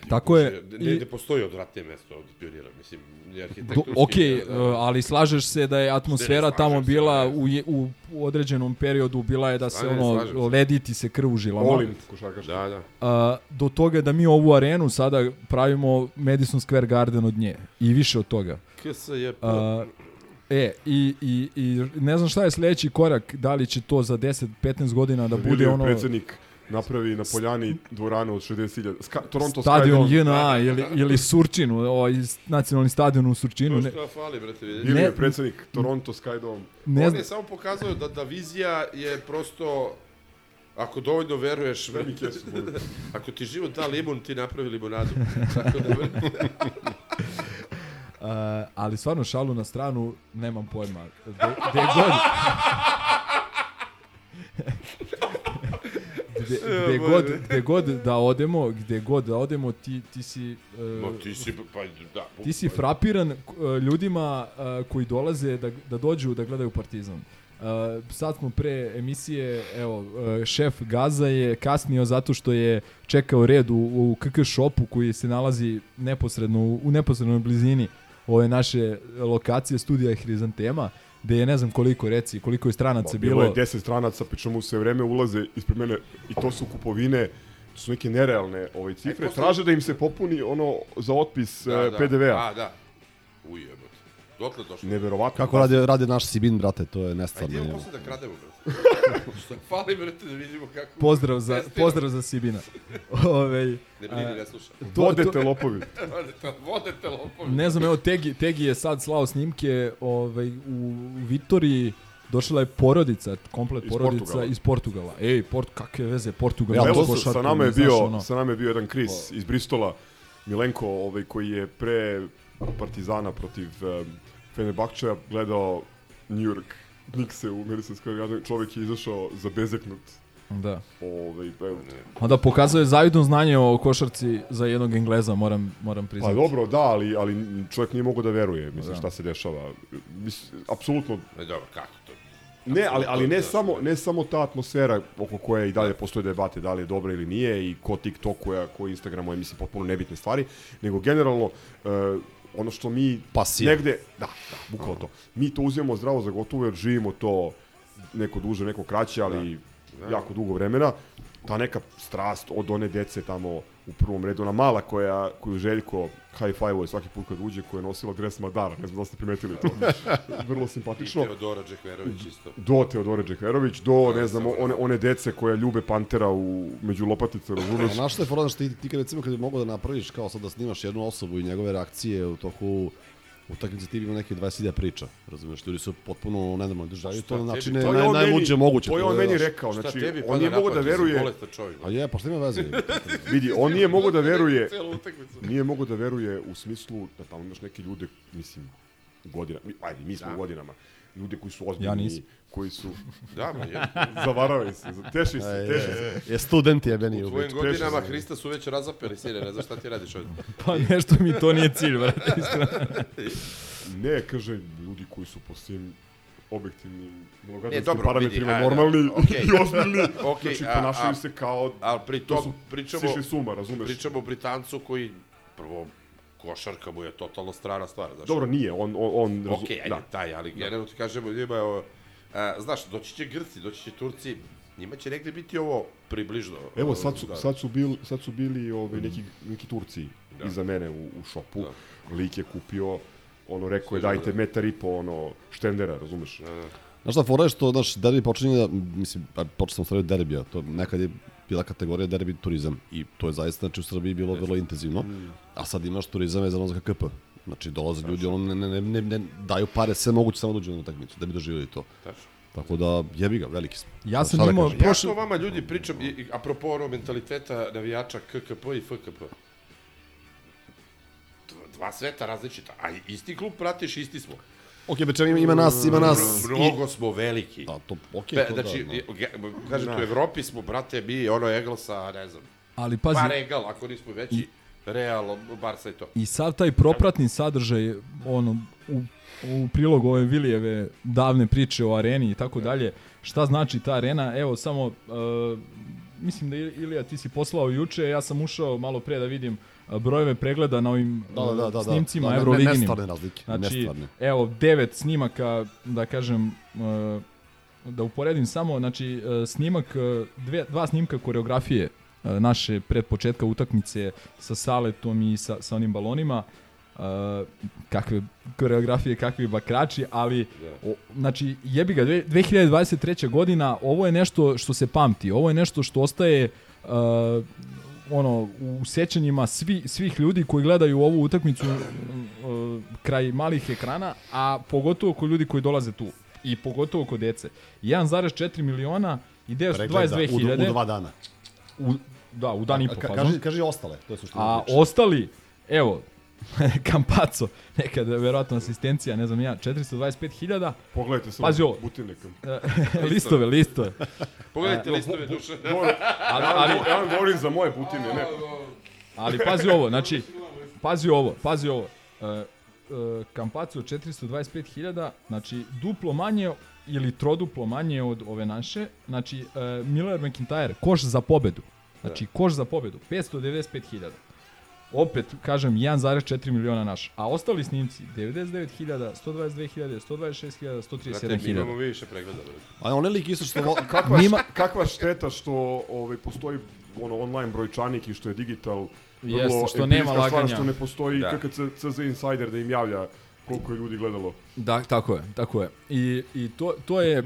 Tako je. Ne, ne postoji odvratnije mesto od pionira, mislim, arhitektonski. ok, da, da. uh, ali slažeš se da je atmosfera slažem tamo bila ne. u, je- u, u određenom periodu bila je da se Slažem, ono lediti se krv u žilama. Volim košarkaški. Da, da. A, do toga da mi ovu arenu sada pravimo Madison Square Garden od nje i više od toga. KSJP. A, e, i, i, i ne znam šta je sledeći korak, da li će to za 10-15 godina da bude ono Predsednik napravi na poljani dvoranu od 60.000. Ska, Toronto stadion Skydome. JNA ili, ili Surčin, ovaj nacionalni stadion u Surčinu. To Ne, što fali, brate, vidite. Ili Ne- je predsednik Toronto Skydome. ne On je samo pokazao da, da vizija je prosto Ako dovoljno veruješ, mi kesu, ako ti život da limun, ti napravi limonadu. Tako da, Uh, ali stvarno šalu na stranu, nemam pojma. De, de god... Gde, gde, god, gde god da odemo, gde god da odemo, ti, ti si... Uh, Ma, ti si, pa, da. ti si frapiran uh, ljudima uh, koji dolaze da, da dođu da gledaju Partizan. Uh, sad smo pre emisije, evo, uh, šef Gaza je kasnio zato što je čekao red u, u KK shopu koji se nalazi neposredno u, u neposrednoj blizini ove naše lokacije studija Hrizantema, gde je ne znam koliko reci, koliko je stranaca Bilo bilo. je 10 stranaca, pričemu u sve vreme ulaze ispred mene i to su kupovine to su neke nerealne ovaj cifre. posle- Traže da im se popuni ono za otpis da, eh, da. PDV-a. A, da. Uj, Dotle došlo. Neverovatno. Kako radi, radi naš Sibin, brate, to je Ajde, nestvarno. idemo posle da krademo, brate. Fali, brate, da vidimo kako... Pozdrav za, Testiramo. pozdrav za Sibina. Ovej, Ne brini, ne sluša. to- Vodete to- lopovi. Vodete, vodete lopovi. Ne znam, evo Tegi, Tegi je sad slao snimke ovaj, u Vitoriji došla je porodica, komplet Iz porodica Portugala. iz Portugala. Ej, port, kakve veze, Portugal. Ja, Evo, sa, sa nama je znaš, bio, ono. sa nama je bio jedan Kris iz Bristola, Milenko, ovaj, koji je pre Partizana protiv um, Fenerbahčeja gledao New York Knickse u Madison Square Garden. Čovjek je izašao zabezeknut. Da. Ovaj, evo, Onda pokazuje zavidno znanje o košarci za jednog Engleza, moram, moram Pa priznati. dobro, da, ali, ali čovjek nije mogao da veruje, mislim, Da. šta se dešava. Mislim, apsolutno, Ne, dobro, kako to? ne, ali, ali ne, da, samo, ne samo ta atmosfera oko koje i dalje postoje debate da li je dobra ili nije i ko TikTokuje, ko Instagramuje, mislim, potpuno nebitne stvari, nego generalno, uh, ono što mi Pasija. negde, da, da, bukvalo to, mi to uzimamo zdravo za gotovo jer živimo to neko duže, neko kraće, ali jako dugo vremena, ta neka strast od one dece tamo u prvom redu, ona mala koja, koju Željko high five svaki put kad uđe, koja je nosila dres Madara, ne znam da ste primetili to, vrlo I simpatično. Teodora Džekverović isto. Do Teodore Džekverović, do, ne znam, one, one dece koje ljube Pantera u, među lopatice, razumeš? A znaš što je fora, što ti, ti kad recimo kad bi mogao da napraviš kao sad da snimaš jednu osobu i njegove reakcije u toku utakmice ti bi imao neke 20.000 priča, razumeš, ljudi su potpuno nenormalno državaju to na načine naj, najluđe moguće. To je on meni rekao, znači, tebi on nije mogao da veruje. A je, pa šta ima veze? vidi, on nije mogao da veruje, nije mogao da veruje u smislu da tamo imaš neke ljude, mislim, u godinama, mi- ajde, mi smo Da. u godinama, ljude koji su Ja ozbiljni, nisam. Koji su, Da, ma je. zavaravaju se, teši se, E, teši se. je, je student jebeni. U u tvojim godinama se. Hrista su već razapeli, sine, ne znam šta ti radiš ovdje. Pa nešto mi to nije cilj, brate, iskreno. Ne, kaže, ljudi koji su po svim objektivnim Ne, mnogogradskim parametrima vidi, a, normalni da, okej. i ozbiljni, Okej, znači a- ponašaju a- se kao Ali pri da tom su pričamo, sišli s uma, razumeš? pričamo o Britancu koji, prvo, košarka mu je totalno strana stvar. Znaš, Dobro, nije, on, on, on razu- Ok, ajde, da. taj, ali generalno ti kažemo, njima je a, znaš, doći će Grci, doći će Turci, njima će negde biti ovo približno. Evo, sad su, Da. sad su, bil, sad su bili ovi, neki, neki Turci Da. iza mene u, u šopu. Lik je kupio ono rekao je dajte metar i po ono štendera, razumeš? Znaš šta, fora je što naš derbi počinje da, mislim, počeo sam u stvari od derbija, to nekad je bila kategorija derbi turizam i to je zaista, znači u Srbiji bilo vrlo intenzivno, a sad imaš turizam vezano za KKP. Znači dolaze ljudi, ono ne, ne, ne, ne, daju pare, sve moguće samo da uđu na utakmicu, da bi doživjeli to. Tačno. Tako da, jebi ga, veliki smo. Ja sam da imao kažem? Ja to vama ljudi pričam, i, i, apropo ono mentaliteta navijača KKP i FKP. Dva- Dva sveta različita, a isti klub pratiš, isti smo. Ok, Bečem, ima, ima nas, ima nas. Mnogo smo veliki. A to, ok, Pe, to znači, da, da. ge- kažem, Da. u Evropi smo, brate, mi, ono, Eglesa, ne znam, Ali pazi, bar Egal, ako nismo veći, Real, Barca i to. i sav taj propratni sadržaj ono u, u prilog ove Vilijeve davne priče o areni i tako dalje, šta znači ta arena? Evo samo uh, mislim da Ilija ti si poslao juče, ja sam ušao malo pre da vidim uh, brojeve pregleda na ovim Da, da, da, da, da. snimcima Da, ne- ne- Euroliginim. nestvarne razlike, Znači, nestvarne. evo devet snimaka, da kažem uh, da uporedim samo, znači uh, snimak, dve, dva snimka koreografije naše pred početka utakmice sa saletom i sa, sa onim balonima. Uh, kakve koreografije, kakvi bakrači, ali o, znači jebi ga, dve- 2023. godina, ovo je nešto što se pamti, ovo je nešto što ostaje uh, ono u sećanjima svi, svih ljudi koji gledaju ovu utakmicu uh, kraj malih ekrana, a pogotovo kod ljudi koji dolaze tu i pogotovo kod dece. 1,4 miliona i 922 Pregleda u- hiljade. u dva dana. U, da, u dan i po. ka- fazon. kaži- kaži ostale, to je suština A priče. ostali, evo, Kampaco, nekada verovatno asistencija, ne znam ja, 425.000. Pogledajte samo Pazi ovo. Butinika. listove, listove. Pogledajte E, listove, duše. ali, ali, ja vam govorim za moje butine, ne. ali pazi ovo, znači, pazi ovo, pazi ovo. Uh, uh, Kampaco 425.000, znači duplo manje ili troduplo manje od ove naše. Znači, uh, Miller McIntyre, koš za pobedu. Znači, koš za pobedu, 595.000. Opet, kažem, 1,4 miliona naš. A ostali snimci, 99.000, 122.000, 126.000, Brate, mi imamo 137.000. više pregleda. brate. A onaj lik isto što... vo- Kakva, Nima- kakva šteta što ovaj, postoji ono online brojčanik i što je digital Jeste, što nema stvar, laganja. što ne postoji Da. KKC CZ Insider da im javlja koliko je ljudi gledalo. Da, tako je, tako je. I, i to, to je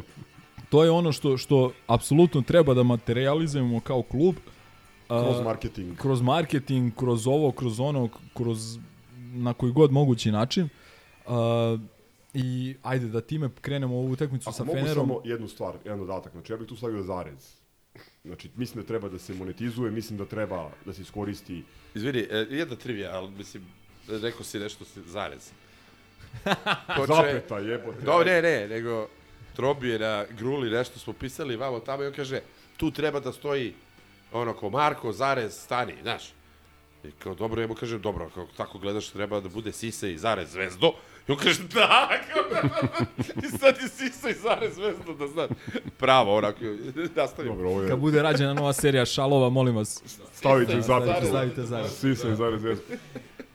to je ono što što apsolutno treba da materializujemo kao klub Kroz A, marketing. kroz marketing, kroz ovo, kroz ono, kroz na koji god mogući način. A, I ajde da time krenemo ovu utakmicu Ako sa mogu Fenerom. samo jednu stvar, jedan dodatak, znači ja bih tu stavio zarez. Znači, mislim da treba da se monetizuje, mislim da treba da se iskoristi Izvini, e, jedna trivija, ali mislim, rekao si nešto si Zapeta, jebote. Do, ne, ne, nego Trobi je na gruli nešto smo pisali vamo tamo i on kaže, tu treba da stoji ono ko Marko, zarez, stani, znaš. I kao dobro, ja mu kažem, dobro, ako tako gledaš, treba da bude Sise i zarez zvezdo. I on kaže, da, kao, i sad je Sise i zarez zvezdo, da znaš. Pravo, onako, nastavimo. Dobro, ovo je... Kad bude rađena nova serija šalova, molim vas. Stavite stavite, zapetu. stavite zarez. Svi se zarez zarez.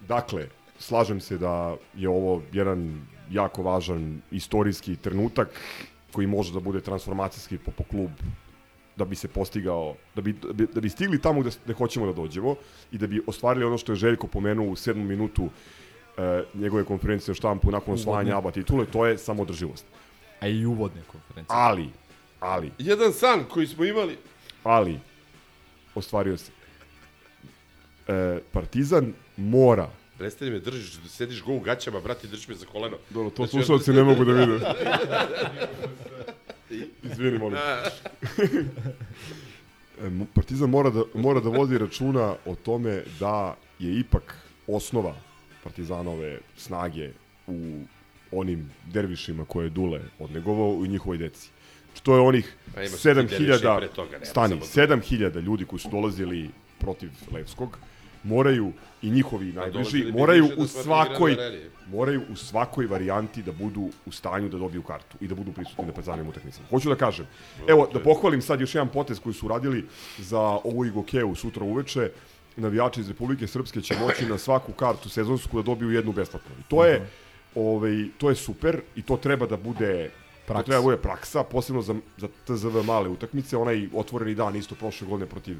Dakle, slažem se da je ovo jedan jako važan istorijski trenutak koji može da bude transformacijski po, po klub da bi se postigao, da bi, da bi, da bi stigli tamo gde, gde hoćemo da dođemo i da bi ostvarili ono što je Željko pomenuo u sedmu minutu e, njegove konferencije o štampu nakon osvajanja. ABA titule, to je samodrživost. A i uvodne konferencije. Ali, ali, Jedan san koji smo imali, ali, ostvario se. E, Partizan mora Prestani me držiš, da sediš go u gaćama, brati, drži me za koleno. Dobro, to Znači, slušalci ne mogu da vide. Izvini, molim. Mo- Partizan mora da, mora da vodi računa o tome da je ipak osnova Partizanove snage u onim dervišima koje je Dule odnegovao u njihovoj deci. Znači, to je onih Pa imaš ti derviše i 7000, pre toga, nema stani, samo 7000 ljudi koji su dolazili protiv Levskog, moraju i njihovi najbliži, moraju da u svakoj moraju u svakoj varijanti da budu u stanju da dobiju kartu i da budu prisutni na Partizanovom utakmicama. Hoću da kažem, evo, da pohvalim sad još jedan potez koji su uradili za ovu Igokeu sutra uveče, navijači iz Republike Srpske će moći na svaku kartu sezonsku da dobiju jednu besplatno. I to je, ovaj, to je super i to treba da bude Praksa. To treba da bude praksa, posebno za, za TZV male utakmice. Onaj otvoreni dan isto prošle godine protiv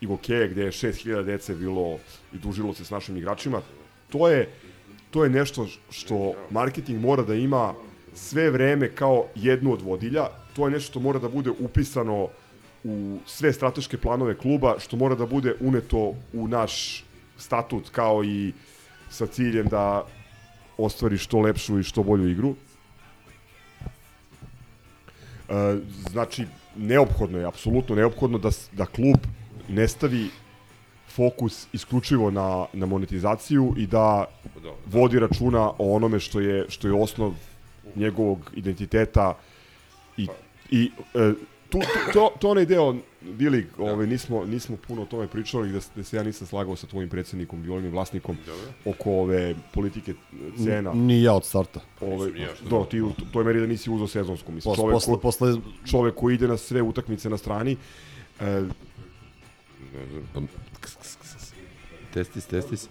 Igokeje, gde je 6000 dece bilo i dužilo se s našim igračima. To je to je nešto što marketing mora da ima sve vreme kao jednu od vodilja. To je nešto što mora da bude upisano u sve strateške planove kluba, što mora da bude uneto u naš statut kao i sa ciljem da ostvari što lepšu i što bolju igru. E, znači, neophodno je, apsolutno neophodno da, da klub ne stavi fokus isključivo na, na monetizaciju i da vodi računa o onome što je, što je osnov njegovog identiteta i, i e, tu, tu, to, to onaj deo, Bili, ovaj, nismo, nismo puno o tome pričali, da, da se ja nisam slagao sa tvojim predsjednikom, Violinim vlasnikom, oko ove politike cena. N- ni ja od starta. Ove, ja, do, da. ti u toj meri da nisi uzeo sezonsku. Mislim, Pos- čovek, posle- ko, posle- čovek koji ide na sve utakmice na strani, e, Testis, testis.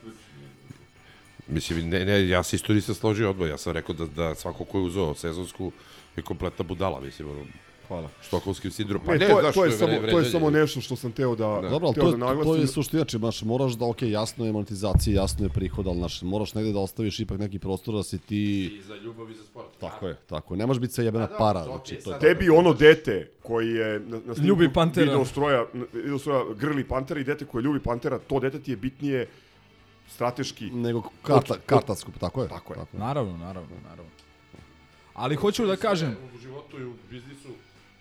Mislim, ne, ne, ja se isto nisam složio odmah, ja sam rekao da, da svako ko je uzeo sezonsku je kompletna budala, mislim, ono, Hvala. Štokholmski sindrom. Pa ne, ne, to, je, znaš, to, je vre- samo, to je samo nešto što sam teo da, Da. Dobro, ali teo to, da je, naglasim. to je suština, znači, baš moraš da, ok, jasno je monetizacija, jasno je prihod, ali naš, moraš negde da ostaviš ipak neki prostor da si ti... I za ljubav i za sport. Tako je, tako je. Ne može biti sve jebena Pa da, para, znači, to je... sad- Tebi ono dete koji je na, na snimku Ljubi Pantera. video stroja, video stroja grli Pantera i dete koje ljubi Pantera, to dete ti je bitnije strateški. Nego karta, od- od- kartatsku, tako je. Tako je. Naravno, naravno, naravno. Ali hoću da kažem... U životu i u biznisu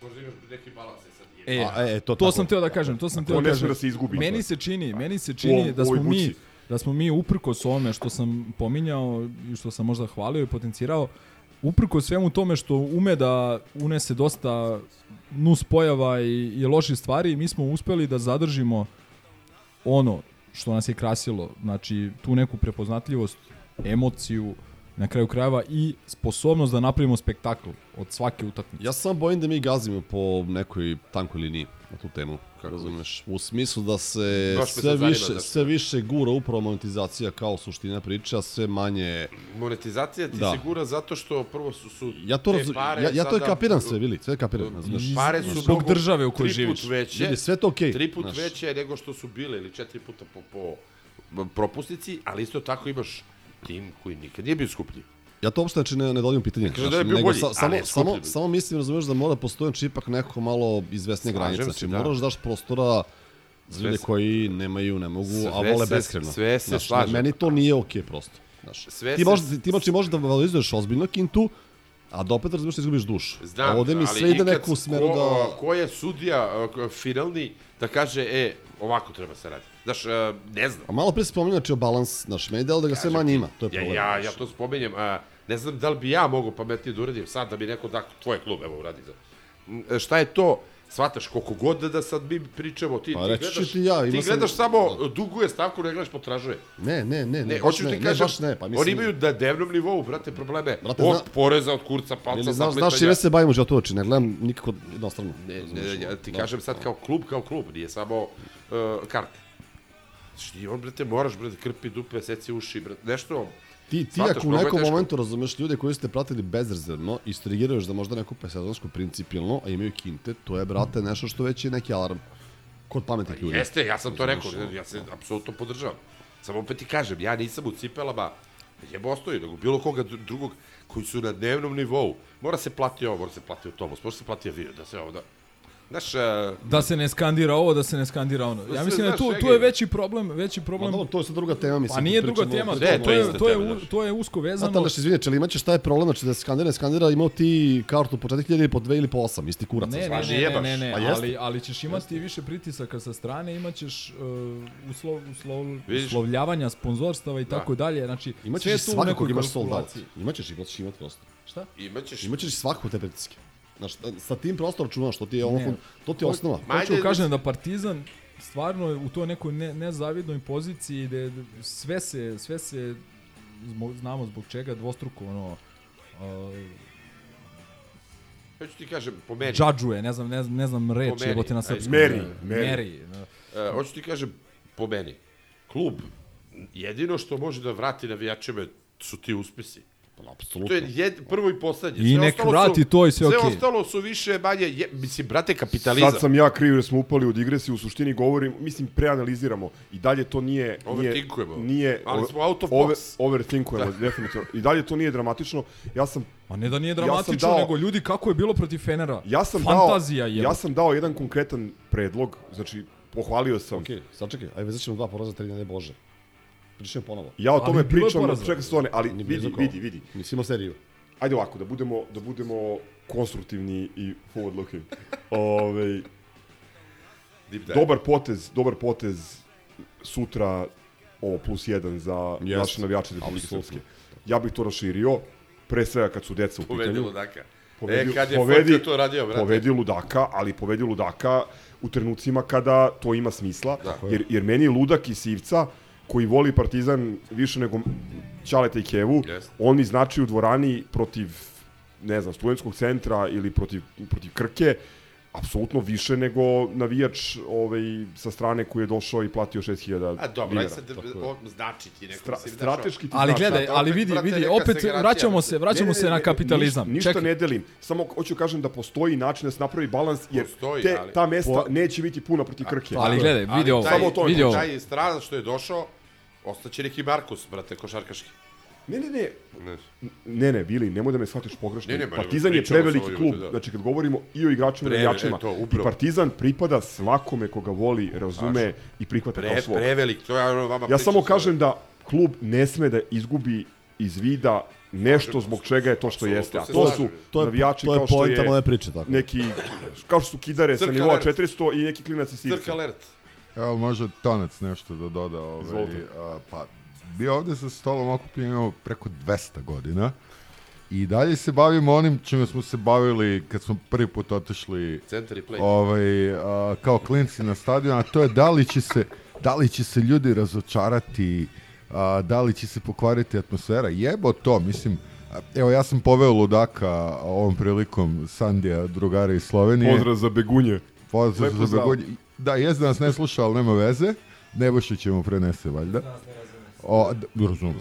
možda imaš neki balans e sad. E, A, e, to to, tako. sam teo da kažem, to sam teo da kažem. da se izgubi. Meni se čini, meni se čini ovom- da smo mi da smo mi uprkos ovome što sam pominjao i što sam možda hvalio i potencirao, uprkos svemu tome što ume da unese dosta nus pojava i, i loših stvari, mi smo uspeli da zadržimo ono što nas je krasilo, znači tu neku prepoznatljivost, emociju, na kraju krajeva i sposobnost da napravimo spektakl od svake utakmice. Ja se samo bojim da mi gazimo po nekoj tankoj liniji na tu temu, kako razumeš. U smislu da se Baš sve zanima, više, znaš. sve više gura upravo monetizacija kao suština priče, a sve manje... Monetizacija ti Da. se gura zato što prvo su, su Ja to te razum, pare ja, ja to je kapiram sve, bili, sve kapiram, razumeš. Pare su Zbog države u kojoj tri put živiš. veće. Vidi, sve to okej, Tri put znaš. veće nego što su bile ili četiri puta po, po propusnici, ali isto tako imaš tim koji nikad nije bio skuplji. Ja to uopšte znači ne, ne dovodim pitanje. da je bio nego bolji, sa, samo, samo, samo mislim, razumeš, da mora postoji znači, ipak neko malo granica. se, Znači, da. moraš da daš prostora za ljude koji nemaju, ne mogu, a Sve vole se- beskreno. sve se Znaš, slažem. Meni to nije okej prosto. Znaš, Sve ti, možda, ti, znači, možeš da valorizuješ ozbiljno kintu, a da opet razumeš da izgubiš dušu. Znam, a ovde mi sve ide neku smeru ko, da... Ko je sudija uh, finalni da kaže, e, ovako treba se radi. Znaš, uh, ne znam. A malo pre se spominje, znači, o balans, znaš, meni delo da ga sve manje ima, to je Ja, problem. ja, ja to spomenjem, a, ne znam da li bi ja mogao pametnije da uradim sad da bi neko da tvoj klub evo uradi za. E, Šta je to? Svataš koliko god da sad mi pričamo, ti, Pa ti gledaš, ti ja, ti imao sam- gledaš samo duguje stavku, ne gledaš potražuje. Ne, ne, ne, ne, Ne, hoću ne, ti ne, kažem, baš ne, pa mislim... oni imaju na dnevnom nivou, brate, probleme. Brate, od zna- poreza, od kurca, palca, Ili znaš, zapletanja. znaš čime se bavimo životu, znači, ne gledam nikako jednostrano. Ne, ne, ja ti da. kažem sad kao klub, kao klub, nije samo uh, karte. Znači, on, brate, moraš, brate, krpi dupe, seci uši, brate, nešto... Ti, ti shvataš, ako u nekom momentu razumeš ljude koji ste pratili bezrezervno i strigiraš da možda neko sezonsku principijalno, a imaju kinte, to je, brate, nešto što već je neki alarm kod pametnih ljudi. Jeste, ja sam to rekao, ja se apsolutno podržavam. Samo opet ti kažem, ja nisam u cipelama jebo ostoji, nego bilo koga dru- drugog koji su na dnevnom nivou. Mora se plati ovo, mora se plati autobus, mora se plati avion, da se ovo da... Znaš, uh, Da se ne skandira ovo, da se ne skandira ono. Ja se, mislim da tu, tu je veći problem, veći Ma problem. dobro, to je sad druga tema, mislim. Pa nije druga tema, to, to, je to, je, to je usko vezano. Znate, ali što izvinite, ali imaće šta je problem, znači da se skandira, ne skandira, imao ti kartu po 4000 ili po 2 ili po 8, isti kurac. Ne, ne, ne, ne, jebaš. ne, ne, Pa ali, ali ćeš imati više pritisaka sa strane, imaćeš uh, uslov, uslov, Vidiš? uslovljavanja sponzorstava i tako dalje, znači Imaćeš i sve tu u nekoj kalkulaciji. Imaćeš i hoćeš imati prosto. Šta? imaćeš... Imaćeš i svakako te pritiske. Znaš, sa tim prosto računaš, to ti je, ono, to ti je osnova. Ma, Hoću ajde, kažem da Partizan stvarno u toj nekoj ne, nezavidnoj poziciji gde sve se, sve se zmo- znamo zbog čega dvostruko ono uh, Hoću ti kažem, po meni... džadžuje, ne znam, ne, znam- ne znam reč, meni, jebote na ajde. srpskom. Meri, da. meri. meri da. Uh, hoću ti kažem, po meni, klub, jedino što može da vrati navijačima su ti uspesi. Apsolutno. To je jed, prvo i poslednje. I Sve nek ostalo vrati su, to i sve Sve okej. ostalo su više manje, je, mislim, brate, kapitalizam. Sad sam ja kriv jer smo upali u digresiju, u suštini govorim, mislim, preanaliziramo. I dalje to nije... nije Overthinkujemo. Nije, Ali smo out of over, box. Overthinkujemo, Da. definitivno. I dalje to nije dramatično. Ja sam... Ma ne da nije ja dramatično, dao- nego ljudi kako je bilo protiv Fenera. Ja sam Fantazija dao, je. Ja sam dao jedan konkretan predlog, znači, pohvalio sam. Okej, sad čekaj, ajde vezat ćemo dva poraza, tri ne Bože. Pričam ponovo. Ja o Ali tome je pričam, poraza. čekaj se ali vidi, vidi, vidi. Nisi imao seriju. Ajde ovako, da budemo, da budemo konstruktivni i forward looking. Ove, dive. dobar potez, dobar potez sutra ovo plus jedan za Jest. naše navijače Republike. Srpske. Ja bih to raširio, pre svega kad su deca u Povedi pitanju. ludaka. Povedi, E, kad je povedi, to radio, brate. Povedi ludaka, ali povedi ludaka u trenucima kada to ima smisla. Da. Jer, jer meni ludak i sivca koji voli Partizan više nego Ćaleta i Kevu, Jest. on mi znači u dvorani protiv ne znam, studentskog centra ili protiv, protiv Krke, apsolutno više nego navijač ovaj, sa strane koji je došao i platio 6000 A dobro, dinara. sad, o, znači ti neko Stra, strateški ti Ali znaš, gledaj, ali vidi, vidi, opet vraćamo se, vraćamo Ne, se ne, na kapitalizam. Ništa, ništa Čekaj, ne delim, samo hoću kažem da postoji način da se napravi balans, jer Postoji, te, ali- ta mesta Po- neće biti puna protiv Krke. ali gledaj, vidi ovo, Samo to je vidi ovo. Taj stranac što je došao, ostaće neki Markus, brate, košarkaški. Ne, ne, ne, Ne. ne, ne, Bili, nemoj da me shvatiš pogrešno. Ne, ne, Partizan je preveliki klub, da. znači kad govorimo i o igračima i o Pre- igračima, e, to, i. Partizan pripada svakome koga voli, razume i prihvata kao Pre, svog. prevelik, to ja ono vama Ja samo kažem da klub ne sme da izgubi iz vida nešto zbog čega je to što jeste. A to su To je- navijači to je kao što poenta je moje priče, tako. neki, kao što su kidare sa Crk nivoa alert. 400 i neki klinac iz Crk Sivca. alert. Evo, može Tonac nešto da doda. Ovaj, Izvolite. a, pa, bio ovde sa stolom okupljen preko 200 godina. I dalje se bavimo onim čime smo se bavili kad smo prvi put otišli Centar i play. ovaj, a, kao klinci na stadion, a to je da li će se, da li će se ljudi razočarati, a, da li će se pokvariti atmosfera. Jebo to, mislim, evo ja sam poveo ludaka ovom prilikom Sandija, drugara iz Slovenije. Pozdrav za begunje. Pozdrav Lepo za begunje. Da, jest da nas ne sluša, ali nema veze. Nebojša će mu prenese, valjda. O, d- razume,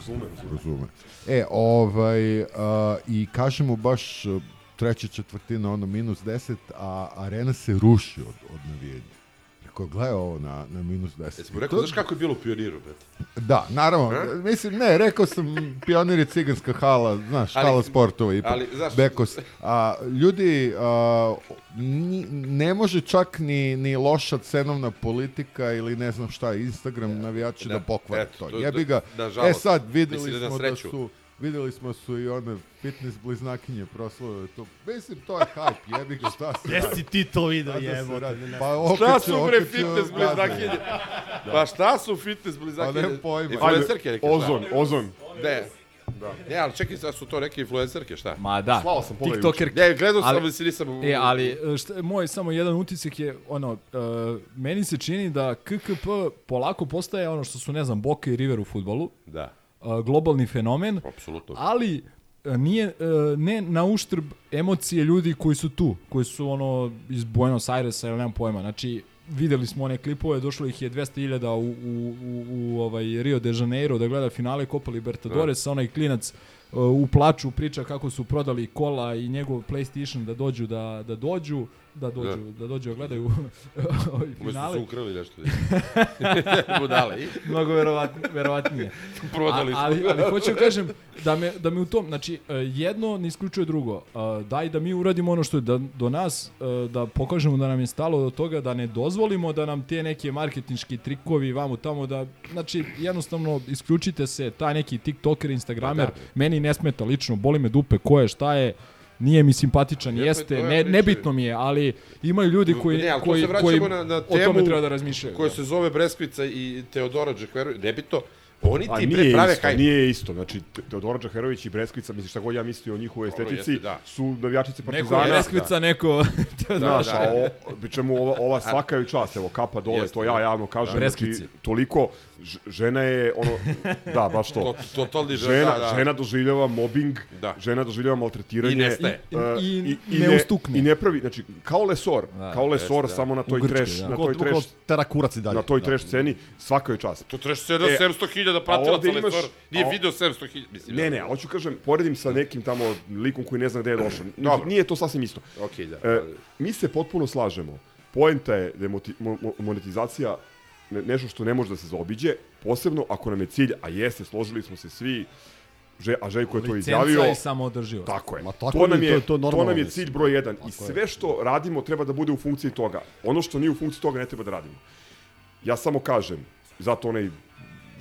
razume. E, ovaj, a, i kažemo baš treća četvrtina, ono, minus 10, a arena se ruši od, od navijenja. Rekao, gledaj ovo na, na minus 10. Jesmo rekao, znaš kako je bilo u pioniru, brate? Da, naravno. Mislim, ne, rekao sam, pionir je ciganska hala, znaš, Ali- hala sportova ipak. ali, znaš- Bekos. A, ljudi, a, ni- ne može čak ni, ni loša cenovna politika ili ne znam šta, Instagram navijači da, da, pokvare eto, to. to- Jebi ga. da- nažalost, e sad, videli da smo da sreću. su Videli smo su i one fitness bliznakinje proslave to. Mislim, to je hype, jebi ga, šta se Gde radi? si ti to video, da se ne. Pa Šta su bre fitness bliznakinje? Pa šta su fitness bliznakinje? Pa nemam pojma. Influencerke neke, šta? Ozon, ozon. Ne. Ne, ali čekaj, sad su to neke influencerke, šta? Ma da, Slao sam pola tiktoker. Ne, gledao sam, Ali- ali si nisam... E, ali šta, moj samo jedan utisak je ono uh, meni se čini da KKP polako postaje ono što su ne znam Boca i River u fudbalu. Da. Globalni fenomen. Apsolutno. Ali uh, nije uh, ne na uštrb emocije ljudi koji su tu, koji su ono iz Buenos Airesa ili nemam pojma. Znači videli smo one klipove, došlo ih je 200.000 u, u, u, u ovaj Rio de Janeiro da gleda finale Copa Libertadores, onaj klinac uh, u plaču priča kako su prodali kola i njegov PlayStation da dođu da, da dođu da dođu, da, Da. dođu da gledaju ovaj Umesto finale. su ukrali nešto. Budale. Mnogo verovatnije. verovatnije. Prodali su. ali, ali hoću da kažem da me, da me u tom, znači, e, jedno ne isključuje drugo. E, Daj da mi uradimo ono što je da, do nas, e, da pokažemo da nam je stalo do toga, da ne dozvolimo da nam te neke marketinški trikovi vamo tamo, da, znači, jednostavno isključite se, taj neki tiktoker, instagramer, Pa da. meni ne smeta lično, boli me dupe, ko je, šta je, nije mi simpatičan, jeste, ne, nebitno mi je, ali imaju ljudi koji, ne, koji, koji na, na o tome treba da razmišljaju. koja da. se zove Breskvica i Teodora Džekverović. Nebitno, oni ti pre nije prave isto, hajde. nije isto. Znači, Te- Teodora Čaherović i Breskvica, misliš šta god ja mislio o njihovoj estetici, jeste, da. su navijačice Neko Partizana. je Breskvica, neko... Znaš, Da, a da. o, ova, ova svaka je čast, evo, kapa dole, Jeste, to ja da. javno kažem, znači, Breskvici. toliko, ž- žena je, ono, da, baš to. To- totalni žena, žena, da, da. žena doživljava mobbing, Da. žena doživljava maltretiranje. I nestaje. I- e, i ne ustukne. I ne pravi, znači, kao lesor, Da, kao lesor, jeste, da. samo na toj treš, da. na toj ko treš, tera kurac i dalje. na toj Da. treš sceni, svaka je čast. To treba se da E, 700.000 hiljada A pratilaca ovde na imaš- Lesor, nije a o- video 700 hiljada. Mislim, Ne, ne, a hoću kažem, poredim sa nekim tamo likom koji ne zna gde je došao. Dobro. Nije to sasvim isto. Okej, da. E, mi se potpuno slažemo. Poenta je da je monetizacija ne- nešto što ne može da se zaobiđe, posebno ako nam je cilj, a jeste, složili smo se svi, Že, a Željko je to Licenca izjavio. i samoodrživost. Tako je. Ma tako to, nam je, je, to- to je to normalno, nam je cilj broj jedan. I Tako je. sve što radimo treba da bude u funkciji toga. Ono što nije u funkciji toga ne treba da radimo. Ja samo kažem, zato onaj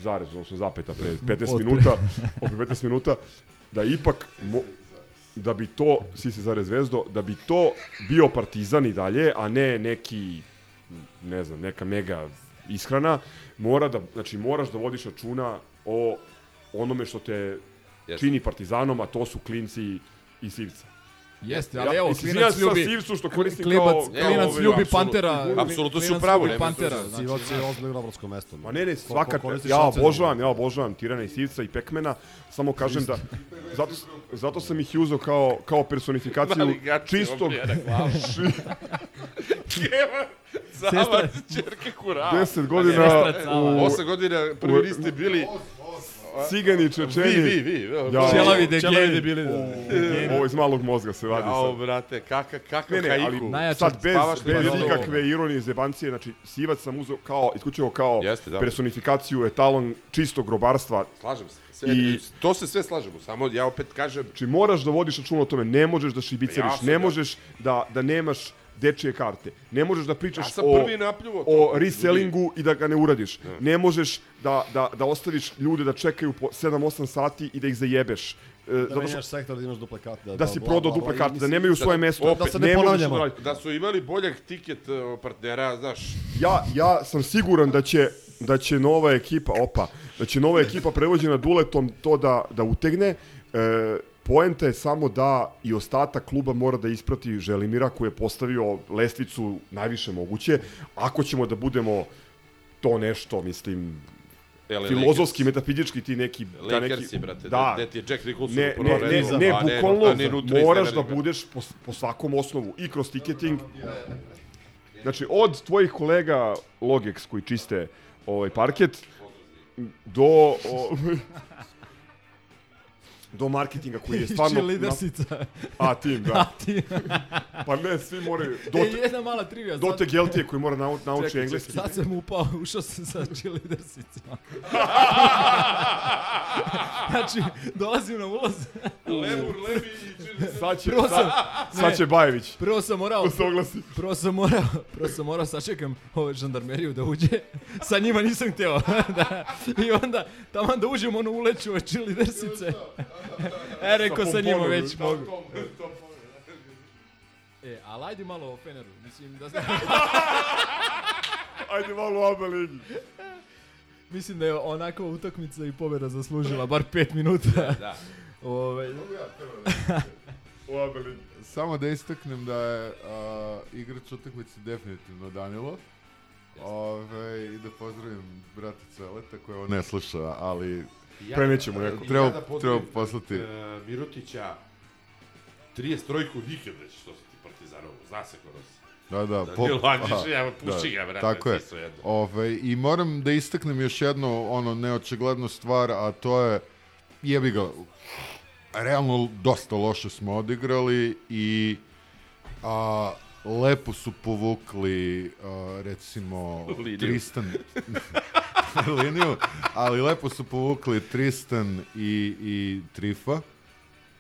zarez, odnosno zapeta pre 15 Od pre. minuta, opet 15 minuta, da ipak mo, da bi to, si se zarez zvezdo, da bi to bio partizan i dalje, a ne neki, ne znam, neka mega ishrana, mora da, znači moraš da vodiš računa o onome što te Jeste. čini partizanom, a to su klinci i sivca. Jeste, ali evo, mislim, klinac ja ljubi... sa Sivcu što koristim klibac, kao... klinac ovaj, ljubi apsolutno. Pantera. Apsolutno su klinac pravu, ljubi nema Pantera. Znači, Sivac je ozbiljno igračko mesto. Ma ne, ne, svaka, koristi ja obožavam, ja obožavam Tirana i Sivca i Pekmena, samo kažem da, zato, zato sam ih uzeo kao, kao personifikaciju Mali gači, čistog. Keva, Zavac, čerke kurava. 10 godina u- Osam godina prvi list ste bili... cigani, čečeni. Vi, vi, vi. Ja, Čelavi degeni. čelavi debili. Ovo iz malog mozga se vadi Jao, sad. brate, kakav, kakav Ne, ne, ali sad bez, bez ikakve ironije i zebancije, znači Sivac sam uzeo kao, isključivo kao Jeste, da. personifikaciju, etalon čistog grobarstva. Slažem se. Sve, I- to se sve slažemo, samo ja opet kažem, Znači moraš da vodiš računa o tome, ne možeš da šibiceriš, ne da. možeš da, da nemaš dečije karte. Ne možeš da pričaš Ja o, to. o resellingu i da ga ne uradiš. Ne možeš da, da, da ostaviš ljude da čekaju po 7-8 sati i da ih zajebeš. E, Da zato što menjaš sektor, da imaš duple karte. da si bla, prodao bla, duple bla, i karte, da nemaju svoje mesto. opet, da se ne ponavljamo. da da su imali boljeg tiket uh, partnera, znaš, Ja, ja sam siguran da će da će nova ekipa, opa, da će nova ekipa prevođena duletom to da, da utegne. E, poenta je samo da i ostatak kluba mora da isprati Želimira koji je postavio lestvicu najviše moguće. Ako ćemo da budemo to nešto, mislim, Ele, filozofski, metafizički ti neki... ta neki, Lakersi, brate, da, gde ti je Jack Nicholson ne, ne, ne, ne, ne- bukvalno moraš da budeš po, po svakom osnovu i kroz tiketing. Znači, od tvojih kolega Logex koji čiste ovaj parket do o, do marketinga koji je stvarno... Cheerleadersica. A, tim, da. A, tim. pa ne, svi moraju... E, Do, jedna mala trivija. do sad- te Geltije koji mora nau, nauči Čekaj, engleski. čekaj, Sad sam upao, ušao sam sa cheerleadersicama. znači, dolazim na ulaz. Lemur, Levi i Sad će, Prvo sam- sad, sad će Bajević. Prvo sam morao... Se oglasi. Prvo sam morao, prvo sam morao sačekam ove žandarmeriju da uđe. Sa njima nisam hteo. da. I onda, tamo da uđem, ono uleću ove cheerleadersice. E, rekao sa njima već mogu. E, ali ajde malo o Feneru. Mislim da... Ajde malo u Aba ligi. Mislim da je onakva utakmica i pobjeda zaslužila bar 5 minuta. Da. Ove, U Aba ligi. Samo da istaknem da je a, igrač utakmice definitivno Danilo. Ove, I da pozdravim brata Celeta koji ovo ne sluša, ali Ja- Prenećemo neko. Treba- ja da treba poslati. e, Mirutića, 33-ku nikad već što se ti Partizanovo, zna se ko nosi. Da, da. Danilo Andžić, aha, evo, puši ga, brate, Tako je. Ove, I moram da istaknem još jednu ono neočiglednu stvar, a to je jebi ga, realno dosta loše smo odigrali i a, lepo su povukli a, recimo Liniju. Tristan liniju, ali lepo su povukli Tristan i, i Trifa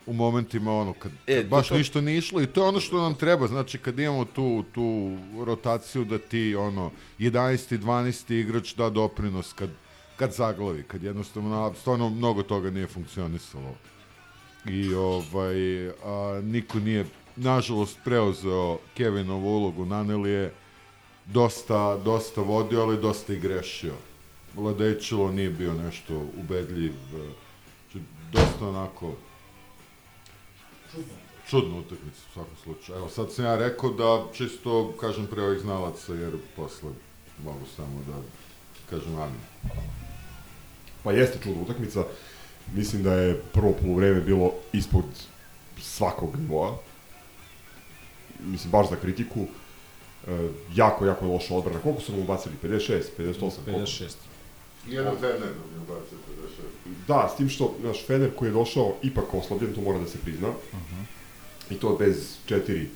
u momentima ono kad, E, kad baš to- ništa nije išlo i to je ono što nam treba znači kad imamo tu, tu rotaciju da ti ono 11. 12. igrač da doprinos kad, kad zaglavi, kad jednostavno stvarno mnogo toga nije funkcionisalo i ovaj a, niko nije nažalost preuzeo Kevinovu ulogu Naneli je dosta, dosta vodio, ali dosta i grešio. Ladečilo nije bio nešto ubedljiv, e, znači, dosta onako čudna utakmica u svakom slučaju. Evo sad sam ja rekao da čisto kažem pre ovih znalaca jer posle mogu samo da kažem amin. Pa jeste čudna utakmica. Mislim da je prvo polovreme bilo ispod svakog nivoa. Mislim, baš za kritiku. E, jako, jako loša odbrana. Koliko su nam ubacili? 56, 58? koliko? 56. Jedan Fener nam je ubacio 56. Da, s tim što naš Fener koji je došao ipak oslabljen, to mora da se prizna. I to bez četiri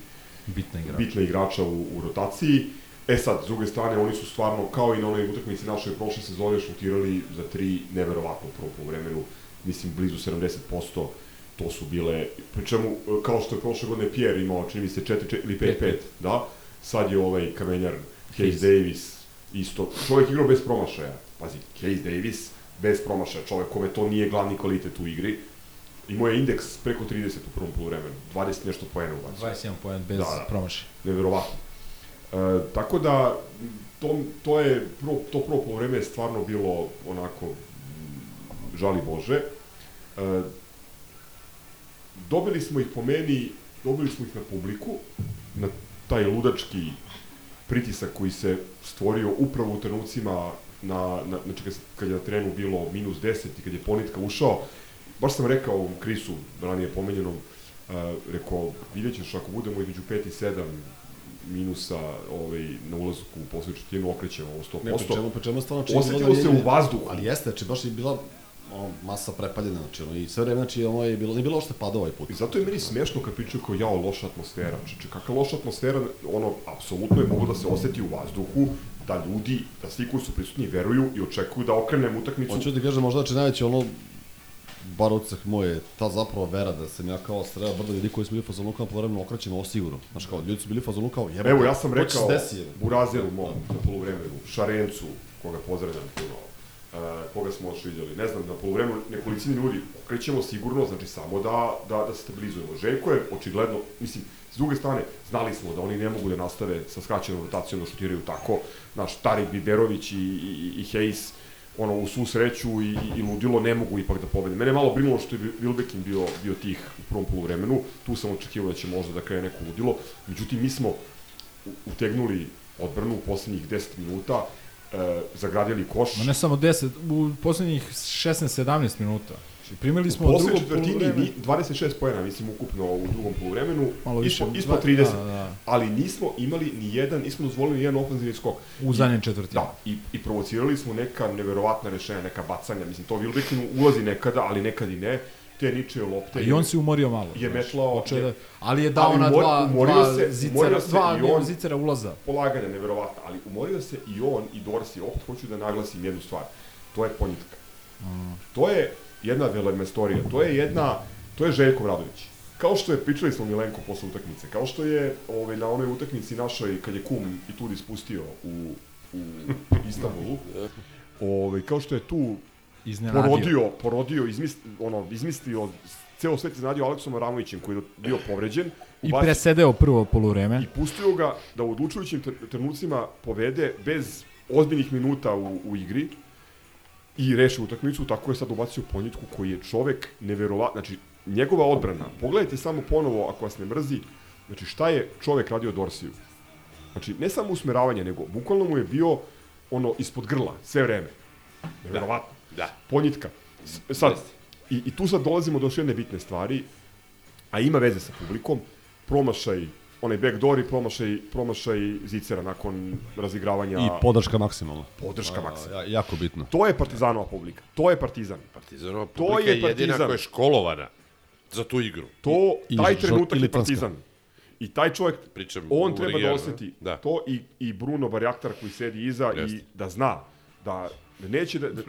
Bitna igrača. bitna igrača u, u rotaciji. E sad, s druge strane, oni su stvarno, kao i na onoj utakmici našoj prošle sezone, šutirali za tri neverovatno u prvom polovremenu, mislim, blizu 70%, to su bile, pri čemu, kao što je prošle godine Pierre imao, čini mi se 4, 4 ili 5-5, da, sad je ovaj kamenjar Case Davis, isto, čovjek igrao bez promašaja, pazi, Case Davis, bez promašaja, čovjek kome to nije glavni kvalitet u igri, imao je indeks preko 30 u prvom polovremenu, 20 nešto poena ubacio. 21 poen bez promašaja. Neverovatno. E, tako da, to, to je, prvo, to prvo polovreme je stvarno bilo onako, žali Bože. E, dobili smo ih po meni, dobili smo ih na publiku, na taj ludački pritisak koji se stvorio upravo u trenucima na, na, znači kad, kad je na trenu bilo minus 10 i kad je Ponitka ušao, baš sam rekao ovom Krisu, ranije pomenjenom, uh, rekao, vidjet ćeš ako budemo između 5 i 7 minusa ovaj, na ulazku u poslednju četvrtinu okrećemo ovo 100%. Ne, pri čemu, pri čemu stvarno čini Osetilo se u vazduhu. Ali jeste, znači baš je bila ono, masa prepaljena, znači ono, i sve vreme, znači ono je bilo, nije bilo uopšte pada ovaj put. I zato je meni smešno kad pričaju kao jao, loša atmosfera. Znači, kakva loša atmosfera, ono, apsolutno je moglo da se oseti u vazduhu, da ljudi, da svi koji su prisutni veruju i očekuju da okrenemo utakmicu. Hoću da ti kažem, možda znači najveće ono, bar utisak moj je ta zapravo vera da sam ja kao strela brdo ljudi koji su bili fazonu kao povremeno okrećemo ovo sigurno. Znaš kao, ljudi su bili fazonu kao jebote. Evo, ja sam će rekao desi? Burazeru mom na poluvremenu, Šarencu, koga pozdravljam puno, uh, koga smo još vidjeli, ne znam, na poluvremenu nekolicini ljudi okrećemo sigurno, znači samo da, da, da se stabilizujemo. Željko je očigledno, mislim, s druge strane, znali smo da oni ne mogu da nastave sa skraćenom rotacijom da šutiraju tako, naš Tarik Biberović i, i, i Hayes, ono, u svu sreću i, i, ludilo ne mogu ipak da pobede. Mene malo brinulo što je Wilbekin bio, bio tih u prvom poluvremenu, tu sam očekivao da će možda da krene neko ludilo, međutim, mi smo utegnuli odbranu u poslednjih 10 minuta, e, zagradili koš. Ma ne samo 10, u poslednjih 16-17 minuta. Znači, primili smo u drugo poslednjoj četvrtini poluvreme. ni- 26 poena, mislim, ukupno u drugom poluvremenu, Malo više, ispod, ispod dva- 30, da, da. ali nismo imali ni jedan, nismo dozvolili ni jedan ofenzivni skok. U zadnjem četvrtini. Da, i, i provocirali smo neka neverovatna rešenja, neka bacanja, mislim, to Wilbekinu ulazi nekada, ali nekad i ne, te ničije lopte. A I on se umorio malo. Je metlao, je- da- ali je dao ali na dva, umorio dva se- zicera, umorio se dva on- zicera ulaza. polaganja neverovatna, ali umorio se i on i Dorsi, opet hoću da naglasim jednu stvar, to je ponjitka. To je jedna velemestorija, to je jedna, to je Željko Vradović. Kao što je, pričali smo Milenko posle utakmice, kao što je ovaj, na onoj utakmici našoj, kad je kum i tudi spustio u, u Istanbulu, ovaj, kao što je tu Iznenadio. porodio, porodio, izmis, ono, izmislio, ceo svet iznenadio Aleksom Aramovićem koji je bio povređen. I ubacio- presedeo prvo poluvreme. i pustio ga da u odlučujućim tr- trenucima povede bez ozbiljnih minuta u, u igri i reši utakmicu, tako je sad ubacio Ponjitku koji je čovek neverovatno, znači njegova odbrana, pogledajte samo ponovo ako vas ne mrzi, znači šta je čovek radio Dorsiju. Znači ne samo usmeravanje, nego bukvalno mu je bio ono ispod grla sve vreme. Neverovatno. Da. Ponjitka. S- Sad, i, i tu sad dolazimo do još jedne bitne stvari, a ima veze sa publikom, promašaj onaj backdoor i promašaj, promašaj Zicera nakon razigravanja. I podrška maksimalna. Podrška A, maksimalna. ja- jako bitno. To je partizanova publika. To je partizan. Partizanova To publika je je jedina partizan. koja je školovana za tu igru. To, I- i taj žo- trenutak i je partizan. I taj čovjek, Pričam on treba da regionu, osjeti da. to i, i Bruno Barjaktar koji sedi iza Jeste. i da zna da neće da... da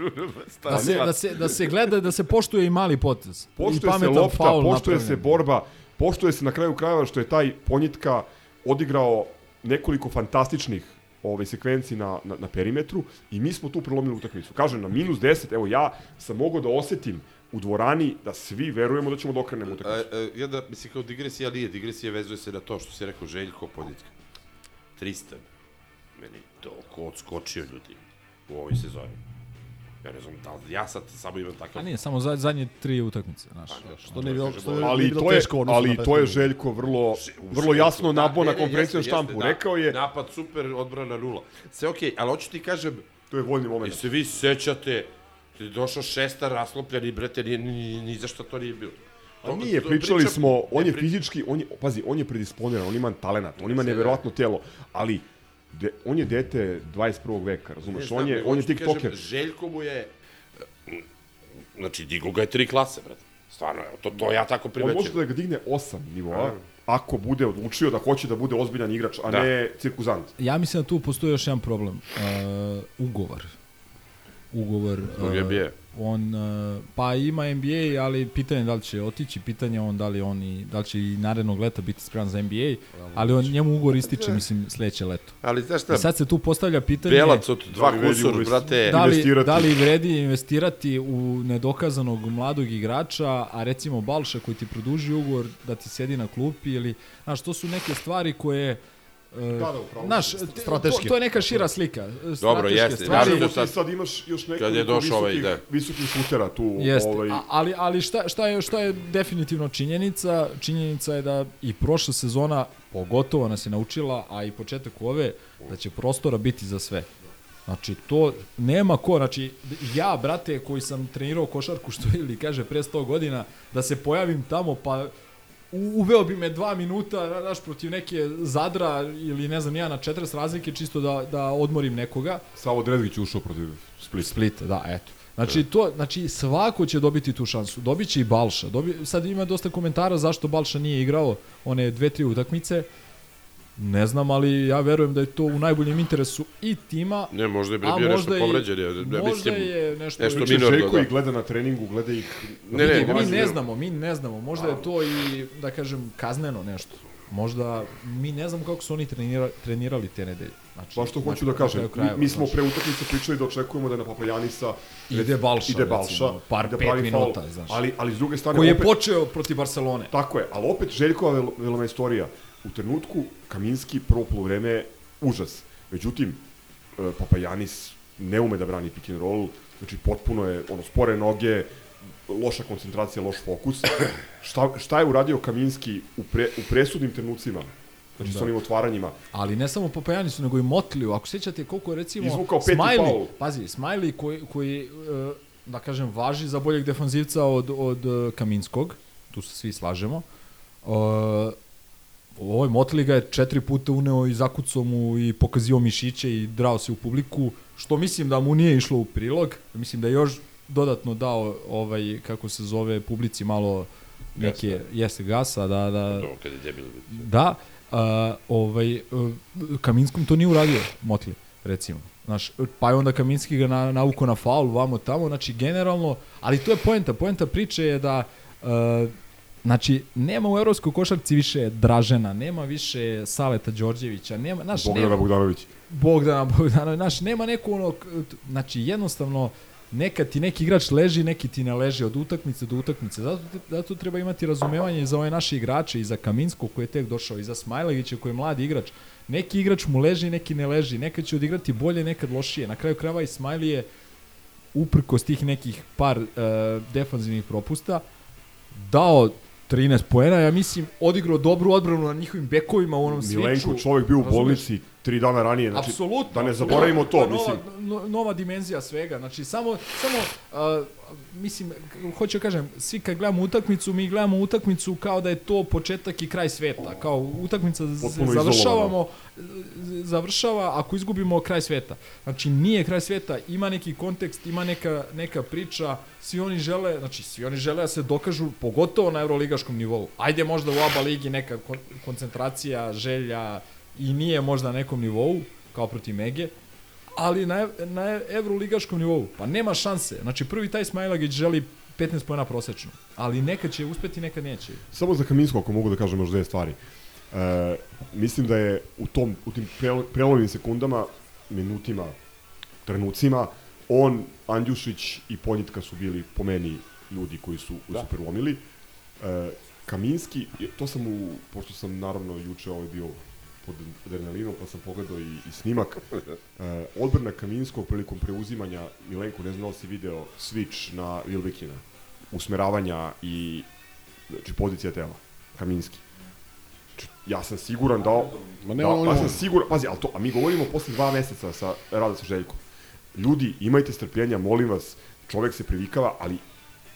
Da se, da, se, da se gleda, da se poštuje i mali potez. I poštuje se pametan lopta, faul poštuje se napravljen. borba, poštuje se na kraju krajeva što je taj Ponjitka odigrao nekoliko fantastičnih ove sekvenci na, na, na perimetru i mi smo tu prelomili utakmicu. Kažem, na minus 10, evo ja sam mogao da osetim u dvorani da svi verujemo da ćemo da okrenemo utakmicu. A, a, jedna, mislim, kao digresija, ali nije, digresija vezuje se na to što si rekao Željko Ponjitka. 300. Meni to ko odskočio ljudi u ovoj sezoni. Ja ne znam da li ja sad samo imam takav... A nije, samo za, zadnje tri utakmice, znaš. Što ne bilo, što ne ali bilo to je, teško u odnosu ali to je. Željko vrlo, vrlo jasno Švedsku, nabo na konferenciju jeste, štampu. jeste, da. Rekao je, Napad super, odbrana nula. Sve okej, ali hoću ti kažem, to je voljni moment. jeste vi sećate, ti je došao šesta raslopljen i brete, ni, ni, ni za šta to nije bilo. A nije, pričali smo, on je fizički, on je, pazi, on je predisponiran, on ima talenat, on ima neverovatno telo, ali de, on je dete 21. veka, razumeš? Znam, on je, on je ti tiktoker. kažem, Željko mu je, znači, digo ga je tri klase, brate. Stvarno, evo, to, to ja tako On primećujem. može da ga digne osam nivoa, A. ako bude odlučio da hoće da bude ozbiljan igrač, a Da. ne cirkuzant. Ja mislim da tu postoji još jedan problem. Uh, ugovor. Ugovor. Zbog uh, NBA. On, uh, pa ima NBA, ali pitanje je da li će otići, pitanje je on da li, on i, da li će i narednog leta biti spreman za NBA, ali on, njemu ugovor ističe, mislim, sledeće leto. Ali znaš šta, I sad se tu postavlja pitanje... Belac od dva Da li vredi kusur, brate, da li, investirati. da li vredi investirati u nedokazanog mladog igrača, a recimo Balša koji ti produži ugovor da ti sedi na klupi ili, znaš, to su neke stvari koje e, Da, da, upravo te- Strateški. To, to je neka šira slika. Dobro, jeste, stvari. naravno, Sad, sad- sad imaš još nekoliko kad je došao ovaj, da. visokih šutera tu. Jeste, Ovaj, a- ali, ali šta, šta, je, šta je definitivno činjenica? Činjenica je da i prošla sezona pogotovo nas je naučila, a i početak ove, da će prostora biti za sve. Znači, to nema ko, znači, ja, brate, koji sam trenirao košarku, što ili kaže, pre 100 godina, da se pojavim tamo, pa uveo bi me dva minuta, znaš, protiv neke Zadra ili ne znam ja, na 40 razlike, čisto da, da odmorim nekoga. Savo Drezgić ušao protiv Splita. Splita, da, eto. Znači, to, znači, svako će dobiti tu šansu. Dobiće i Balša. Dobi, sad ima dosta komentara zašto Balša nije igrao one dve, tri utakmice. Ne znam, ali ja verujem da je to u najboljem interesu i tima. Ne, možda je bio nešto i- povređen. Ja, ja možda mislim, je nešto... nešto Znači, minorno, Željko da. ih gleda na treningu, gleda ih... Ne, ne, mi ne, znamo, mi ne znamo. Možda je to i, da kažem, kazneno nešto. Možda mi ne znamo kako su oni trenira, trenirali te nedelje. Znači, Pa što hoću da na kažem, kraju mi, mi smo znaš. pre utakmice pričali da očekujemo da na Papajanisa Ide Balša, ide recimo, Balša, par i da pet minuta, faul. znaš. Ali, ali s druge strane... Koji je opet- počeo protiv Barcelone. Tako je, ali opet Željkova vel, velomestorija. U trenutku Kaminski prvo polovreme užas. Međutim, e, Papajanis ne ume da brani pick and roll, znači potpuno je ono spore noge, loša koncentracija, loš fokus. šta, šta je uradio Kaminski u, pre, u presudnim trenucima? Znači Da. s onim otvaranjima. Ali ne samo Popajanisu, nego i Motliju. Ako sjećate koliko je recimo Smiley, pazi, Smiley koji, koji e, da kažem, važi za boljeg defanzivca od, od e, Kaminskog, tu se svi slažemo, Ovoj Motli ga je četiri puta uneo i zakucao mu i pokazio mišiće i drao se u publiku, što mislim da mu nije išlo u prilog. Mislim da je još dodatno dao ovaj kako se zove publici malo neke jeste gasa da da Dobro, kad je debil. da a, ovaj Kaminskom to nije uradio Motli recimo Znaš, pa je onda Kaminski ga na, na faul, vamo tamo, znači generalno, ali to je poenta, poenta priče je da uh, Znači, nema u evropskoj košarci više Dražena, nema više Saleta Đorđevića, nema, znaš, Bogdana nema, Bogdanović. Bogdana Bogdanović, znaš, nema neko ono, znači jednostavno neka ti neki igrač leži, neki ti ne leži od utakmice do utakmice. Zato, zato treba imati razumevanje za ove naše igrače, i za Kaminskog koji je tek došao, i za Smajlegića koji je mladi igrač. Neki igrač mu leži, neki ne leži. Nekad će odigrati bolje, nekad lošije. Na kraju krajeva i Smajli je uprkos tih nekih par uh, defanzivnih propusta dao 13 poena, ja mislim, odigrao dobru odbranu na njihovim bekovima u onom sviču. Milenko, čovjek bio u bolnici tri dana ranije, znači, Apsolutno. da ne zaboravimo to, nova, mislim. no- nova dimenzija svega. Znači, samo, samo uh, mislim, hoću da kažem, svi kad gledamo utakmicu, mi gledamo utakmicu kao da je to početak i kraj sveta. Kao utakmica Potpuno završavamo, z- završava ako izgubimo kraj sveta. Znači, nije kraj sveta, ima neki kontekst, ima neka, neka priča, svi oni žele, znači, svi oni žele da se dokažu, pogotovo na euroligaškom nivou. Ajde možda u ABA ligi neka kon- koncentracija, želja i nije možda na nekom nivou, kao protiv Mege, ali na, na evroligaškom nivou, pa nema šanse. Znači, prvi taj Smajlagić želi 15 pojena prosečno, ali nekad će uspeti, nekad neće. Samo za Kaminsko, ako mogu da kažem još dve stvari. E, mislim da je u, tom, u tim prelo- prelovnim sekundama, minutima, trenucima, on, Andjušić i Ponjitka su bili po meni ljudi koji su, koji Da. su prelomili. E, Kaminski, to sam u, pošto sam naravno juče ovaj bio pod adrenalinom, pa sam pogledao i, i snimak. E, odbrana Kaminskog prilikom preuzimanja, Milenko, ne znam da si video, switch na Vilbekina, usmeravanja i znači, pozicija tela, Kaminski. Ja sam siguran da... Ma ne, da, on- ja sam siguran, pazi, ali to, a mi govorimo posle dva meseca sa rada sa Željkom. Ljudi, imajte strpljenja, molim vas, čovek se privikava, ali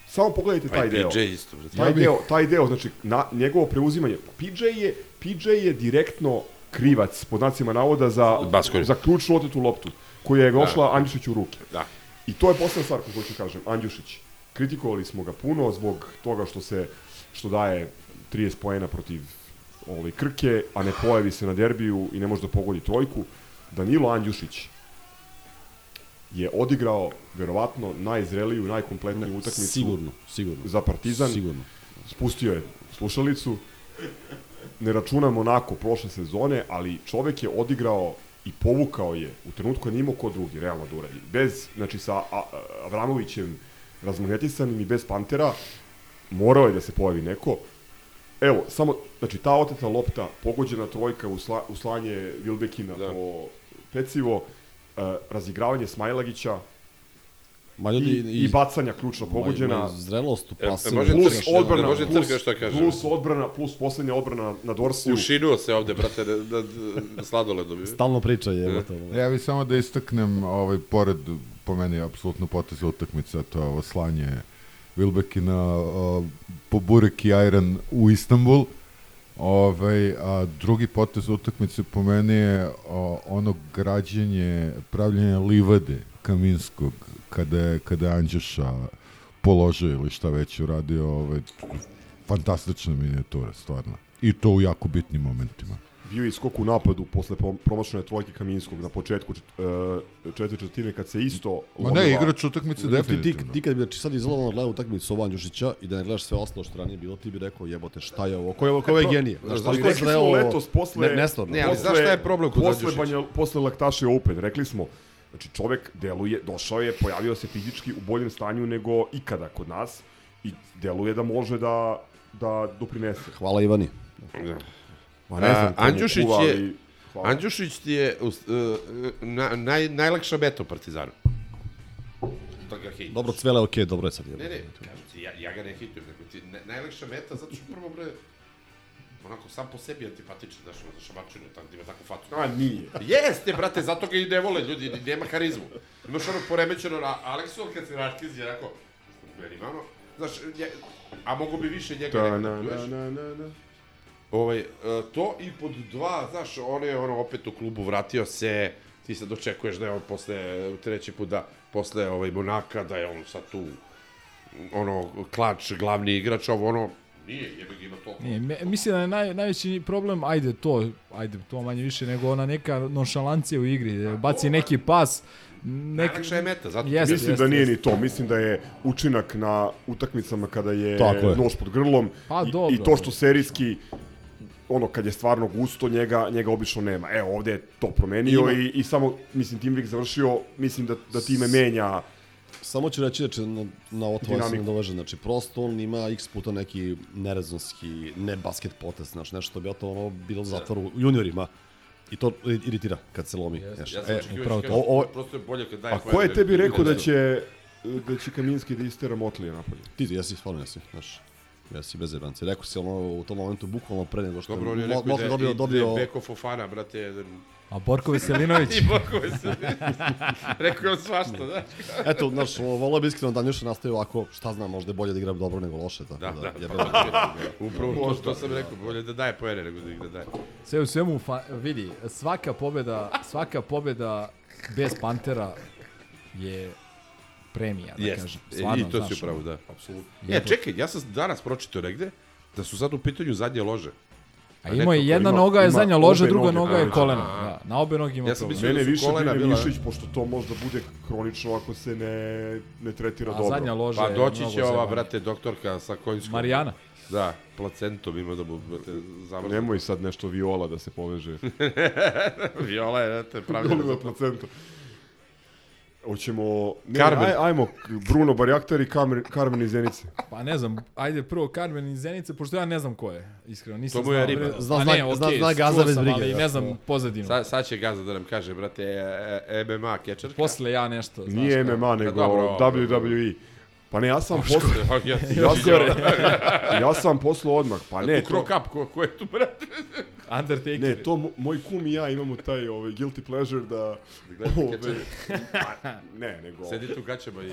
samo pogledajte Pa taj deo. PJ isto, brate. Taj deo, taj deo, znači, na, njegovo preuzimanje. PJ je, PJ je direktno krivac, pod znacima navoda, za, Basković. za ključnu otetu loptu, koja je Da. došla Andjušiću u ruke. Da. I to je poslednja stvar koju hoću kažem. Andjušić. Kritikovali smo ga puno zbog toga što se što daje 30 poena protiv ovaj, Krke, a ne pojavi se na derbiju i ne može da pogodi trojku. Danilo Andjušić je odigrao verovatno najzreliju, najkompletniju utakmicu sigurno, sigurno. za Partizan. Sigurno. Spustio je slušalicu. Ne računam onako prošle sezone, ali čovek je odigrao i povukao je u trenutku nije imao ko drugi realno da uradi. Bez, znači sa Avramovićem razmagnetisanim i bez Pantera, morao je da se pojavi neko. Evo, samo, znači ta oteta lopta, pogođena trojka u, sla, u slanje Vilbekina da. po pecivo, uh, razigravanje Smajlagića, Ma ljudi, i, i bacanja ključno pogođena. Ma, ma, zrelost u E, e, može plus odbrana, može plus, Trka što kaže. plus odbrana, plus poslednja odbrana na Dorsiju. Ušinuo se ovde, brate, da, da, da sladoledom. Stalno priča je. E. Ja bih samo da istaknem, ovaj, pored, po meni, apsolutno potez utakmica, to je ovo slanje Wilbekina uh, po Burek i Iron u Istanbul. Ovaj, a drugi potez utakmice po meni je o, ono građenje, pravljenje livade Kaminskog kada je, kada je Anđeša položio ili šta već uradio, ovaj, fantastične minijature, stvarno. I to u jako bitnim momentima. Bio je skok u napadu posle prom- promašene trojke Kaminskog na početku čet, uh, četiri četvrtine kad se isto Ma ne, igrač utakmice Ti, ti, definitivno. ti kad bi znači, sad izlovano gledao utakmicu Ovanđušića i da ne gledaš sve ostalo što ranije bilo, ti bi rekao jebote šta je ovo, ko je ovo, ko je genije. Znaš, Znaš, rekli smo ovo- letos posle... Ne. Ne, ali znaš šta je problem kod posle? Banja, posle Laktaše Open, rekli smo, znači čovek deluje, došao je, pojavio se fizički u boljem stanju nego ikada kod nas i deluje da može da, da doprinese. Hvala Ivani. Ma ne znam A, kuva, je, ali hvala. Andjušić ti je uh, na, naj, najlakša meta u Partizanu. Da ga. Dobro, cvele, okej, dobro je sad. Ne, ne, kažem ti, ja, ja ga ne hitujem, nego ti ne, najlakša meta, zato što prvo, bre, onako, sam po sebi antipatičan, znaš, za šamarčinu, tako da ima takvu facu. A, nije. Jeste, brate, zato ga i ne vole ljudi, nema harizmu. Imaš ono poremećeno na Aleksu, ali kad se raškizi, je onako, meni malo, znaš, nje, a mogu bi više njega Da, nekako, na, znaš. na, na, na, na. Ovaj, e, to i pod dva, znaš, on je ono opet u klubu vratio se, ti sad očekuješ da je on posle, treći put da, posle ovaj Monaka, da je on sad tu, ono, klač, glavni igrač, ovo ono, nije, jebe ga ima to. Nije, me, mislim da je naj, najveći problem, ajde to, ajde to manje više nego ona neka nonšalancija u igri, da baci neki pas, nek... Najlakša je meta, zato Jeste, Mislim jeste, da nije jeste. ni to, mislim da je učinak na utakmicama kada je, Tako je. nož pod grlom Pa, i, dobro. i to što serijski ono kad je stvarno gusto njega njega obično nema. Evo ovde je to promenio Ima- i, i samo mislim Timvik završio, mislim da da time menja Samo ću reći, znači, na, na ovo tvoje se Dinamiku. nadoveže, znači, prosto on ima x puta neki nerezonski, ne basket potez, znaš, nešto što bi to ono bilo u zatvoru u juniorima. I to iritira kad se lomi. Znaš. ja sam E, očekivao upravo da to. O, o, prosto je bolje kad daje A ko je poene, tebi rekao da će da će Kaminski da istera Motlija napolje? ti, jesi, stvarno jesi, znaš. Jesi bez jebanci. Rekao si ono u tom momentu bukvalno pre nego što Dobro, on je Mo- rekao Motley da, dobio, i, dobio, da je Beko Fofana, brate. A Borko Veselinović? I Borko Veselinović. rekao je on svašta, znaš. Eto, znaš, volio bi iskreno da Danjuša nastavi ovako, šta znam, možda je bolje da igra dobro nego loše, tako Da, da, da, jebe da. Upravo to što sam rekao, bolje da daje poene nego da ih da daje. Sve u svemu, fa, vidi, svaka pobeda, svaka pobeda bez Pantera je premija, da Jeste, kažem. E, Stvarno, i to si znaš, upravo, ono. da. Apsolutno. Ja E, čekaj, ja sam danas pročitao negde da su sad u pitanju zadnje lože. A imao je jedna noga je zadnja loža, druga noga je kolena. A, a. Da, na obe noge ima Ja problem. mislio Mene da više kolena bila- Mišić, pošto to možda bude hronično ako se ne, ne tretira A dobro. zadnja loža Pa je doći će ova, brate, doktorka sa konjskom. Marijana. Da, placentom ima da bu, brate, zamrzne. Nemoj sad nešto viola da se poveže. Viola je, brate, pravi. Viola placentu. Hoćemo... Ne, Carmen. Aj, ajmo, Bruno Barjaktar i Carmen, Carmen iz Zenice. Pa ne znam, ajde prvo Carmen iz Zenice, pošto ja ne znam ko je, iskreno, nisam To mu je znao. riba. Zna- Pa zna- ne, zna- okej, zna čuo Gaza bez brige, ali ne znam pozadinu. Sad, sad će Gaza da nam kaže, brate, e, e, MMA kečerka. Posle ja nešto, znaš. Nije MMA, nego dobro, WWE. Pa ne, ja sam poslao... ja- ja, sam, ja sam poslao odmah. Pa ne, tu Croc Up, ko, ko je tu, brate? Undertaker. Ne, to mo- moj kum i ja imamo taj ovaj, guilty pleasure da... gledate ovaj, catcher? pa, ne, nego... Sedi tu gaćama i...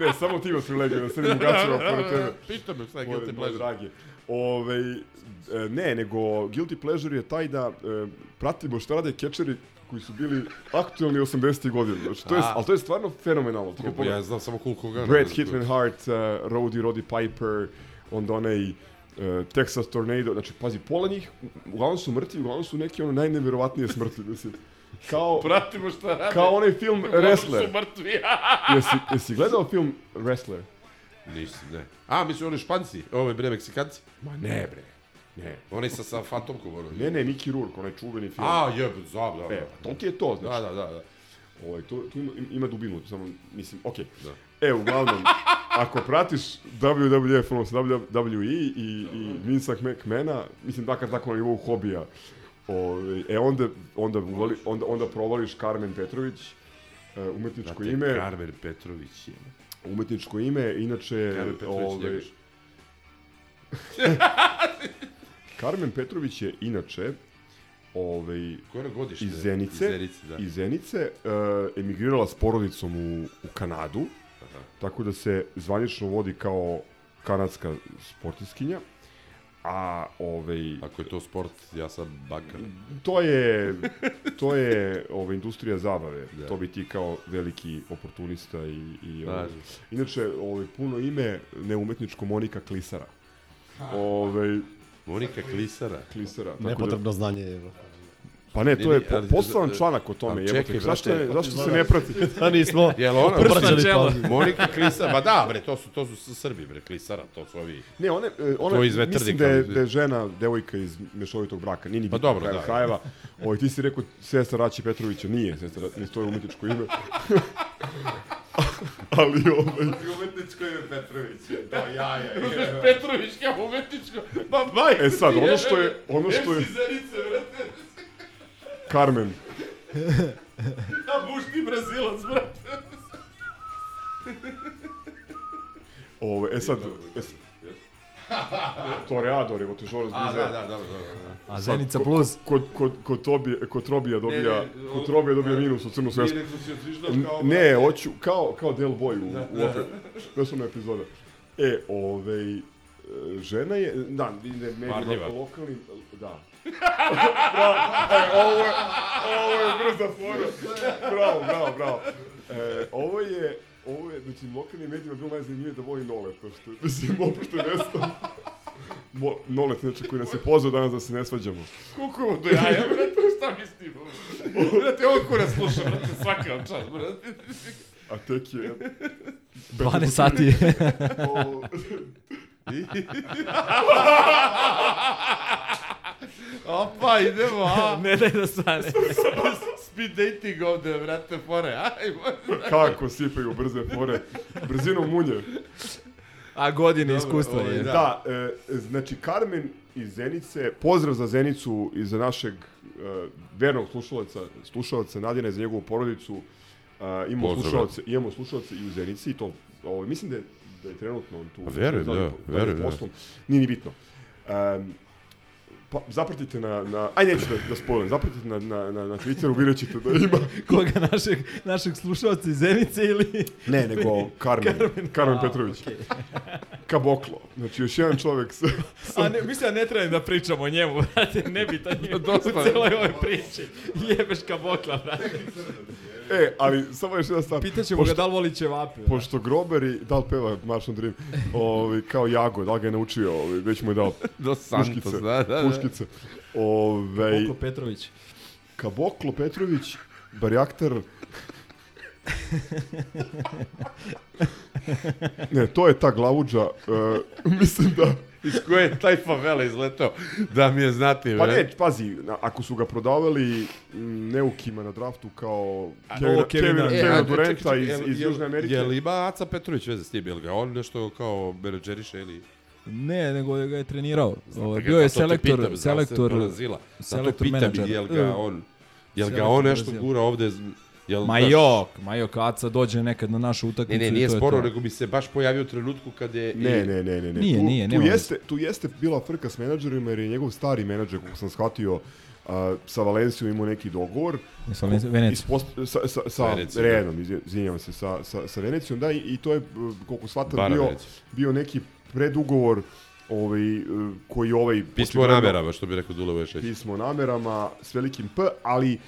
ne, samo ti imaš privilegiju da sedim u gaćima pored tebe. Pita me šta je guilty pleasure. Drage. Ove, e, ne, nego guilty pleasure je taj da e, pratimo šta rade kečeri koji su bili aktualni 80. godina. Znači, to je, ali to je stvarno fenomenalno. Ko, pa ja znam samo Cool Hogan. Brad Hitman Hart, uh, Roddy, Roddy Piper, onda onaj uh, Texas Tornado, znači pazi, pola njih, uglavnom su mrtvi, uglavnom su neki ono najneverovatnije smrti, mislim. Kao, Pratimo šta rade. kao onaj film Uglavnom Wrestler. su mrtvi. jesi, jesi gledao film Wrestler? Nisam, ne. A, mislim oni španci, ove bre Meksikanci. Ma ne bre, ne. Oni sa, sa fantomkom, ono. Ne, ne, Mickey Rourke, onaj čuveni film. A, jebe, zab, da, da. E, to ti je to, znači. Da, da, da. da. Ovaj, to, tu ima, ima dubinu, samo, mislim, okej. E, uglavnom, ako pratiš WWF, odnosno WWE i, i Vince McMahona, mislim, dakle, tako na nivou hobija, ovaj, e, onda, onda, uvali, onda, onda provališ Carmen Petrović, e, umetničko Znate, ime. Carmen Petrović je. Umetničko ime, inače... Carmen Petrović ovaj, Carmen Petrović je inače ovaj, godište? iz Zenice, Iz Zenice, da. iz Zenice uh, emigrirala s porodicom u, u Kanadu, tako da se zvanično vodi kao kanadska sportiskinja. A ovaj Ako je to sport, ja sam bakar. to je to je ovaj industrija zabave. Da. To bi ti kao veliki oportunista i i ovaj, Slažem inače ovaj puno ime neumetničko Monika Klisara. Ovaj Monika Klisara. Klisara. tako Nepotrebno znanje je. Pa ne, to je ne, po, ali- poseban članak o tome. Jebote. čekaj, zašto, brate, je, zašto se ne prati? Da nismo Jel ona? obraćali pažnju. Monika Klisara, ba da, bre, to su, to su Srbi, bre, Klisara, to su ovi... Ne, one, e, ona, To je mislim da je, da je žena, devojka iz mešovitog braka, nije ni Pa dobro, da. krajeva. Ovaj, ti si rekao sestra Rači Petrovića, nije sestra, ne stoji umetničko ime. ali ovaj... Umetničko ime Petrović, da, ja, ja, ja. Petrović kao umetničko, ba baj. E sad, ono što je- ono što je- MC Zenice, brate. Carmen. A buš ti Brazilac, brate. Ovaj, e sad, e, sad Toreador, evo te žore A, da, da, dobro, dobro. A Sad, Zenica plus? Kod, kod, kod, Tobija, kod Trobija dobija, Ne, ne, kod o- Trobija dobija minus u crnu svesku. Nije rekao si otišao kao- Ne, hoću, kao, kao Del Boy u, Da, u da. opet, pesmena epizoda. E, ovej, e, žena je, da, Marljiva. po lokalnim, da. Bravo, e, ovo je, ovo je brza fora. Bravo, bravo, bravo. E, ovo je, ovo je, znači, lokalnim medijima bilo najzanimljivije da voli Nolet, što, mislim, ne znam. Mo, Nolet, znači, koji nas je pozvao danas da se ne svađamo. Kuku do jaja, brate, šta mislim? Brate, ovo kurac sluša, brate, svaka vam čast, brate. A tek je... 12 sati. Opa, idemo, a? ne daj da stane. Speed dating ovde, brate, fore, ajmo. Kako sipaju brze fore. Brzinom munje. A godine iskustva ovo je da. Da, e, znači Carmen iz Zenice, pozdrav za Zenicu i za našeg e, vernog slušalaca, slušalaca Nadine za njegovu porodicu. E, imamo Pozdrav. slušalce, imamo slušalce i u Zenici i to ovaj mislim da je da je trenutno on tu. Pa verujem, da, li je verujem, da. poslom. Nije ni bitno. Um, pa zapratite na, na aj neću da, da spojim, zapratite na, na, na, na Twitteru, vidjet ćete da ima Koga našeg, našeg slušalca iz Zenice ili... Ne, nego Carmen, Carmen, A, Petrović. okej. Kaboklo. Znači, još jedan čovjek sa... A ne, mislim da ne trebam da pričam o njemu, brate, nebitan je u celoj ovoj priči. Jebeš kabokla, brate. E, ali samo još jedna stvar. Pitaćemo ga da li voli ćevape. Pošto Grober i, da li peva on Dream, ovaj, kao Jago, da li ga je naučio, ovaj, već mu je dao Do Santos, puškice. da, da, da. puškice. Ovaj, Boko Petrović. Kaboklo Petrović, Barjaktar... ne, to je ta glavuđa, uh, mislim da... Iz koje je taj favela izletao, da mi je znati, Pa ne, pazi, ako su ga prodavali mm, neukima na draftu kao Kevina, novog Kevina- Kevina, E, Durenta iz, iz jel- Južne Amerike. Jel ima Aca Petrović veze s tim? Jel ga on nešto kao menadžeriše ili... Ne, nego je ga je trenirao. Ovo, Pa ga- bio je selektor, pitam, znam se selektor, Brazila. Zato selektor pitam, menadžer. Jel ga on, jel ga Selektor on nešto gura ovde? Jel, Ma znaš, jok, ma jok, Aca dođe nekad na našu Ne, utakmicu ne, i nije to je sporo, to. nego bi se baš pojavio u trenutku kad je... Ne, ne, ne, ne. ne. Nije, tu, nije, tu jeste, tu jeste bila frka s menadžerima jer je njegov stari menadžer, kako sam shvatio, a, sa Valencijom imao neki dogovor. Sa Valencijom, Venecijom. Sa, sa, sa Venecijom, Renom, izvin- izvinjavam se, sa, sa, sa Venecijom, da, i, i to je, e, koliko shvatam, bio, bio neki predugovor ovaj, e, koji ovaj... Pismo namerama, što bi rekao Dule Vešeć. pismo namerama s velikim P, ali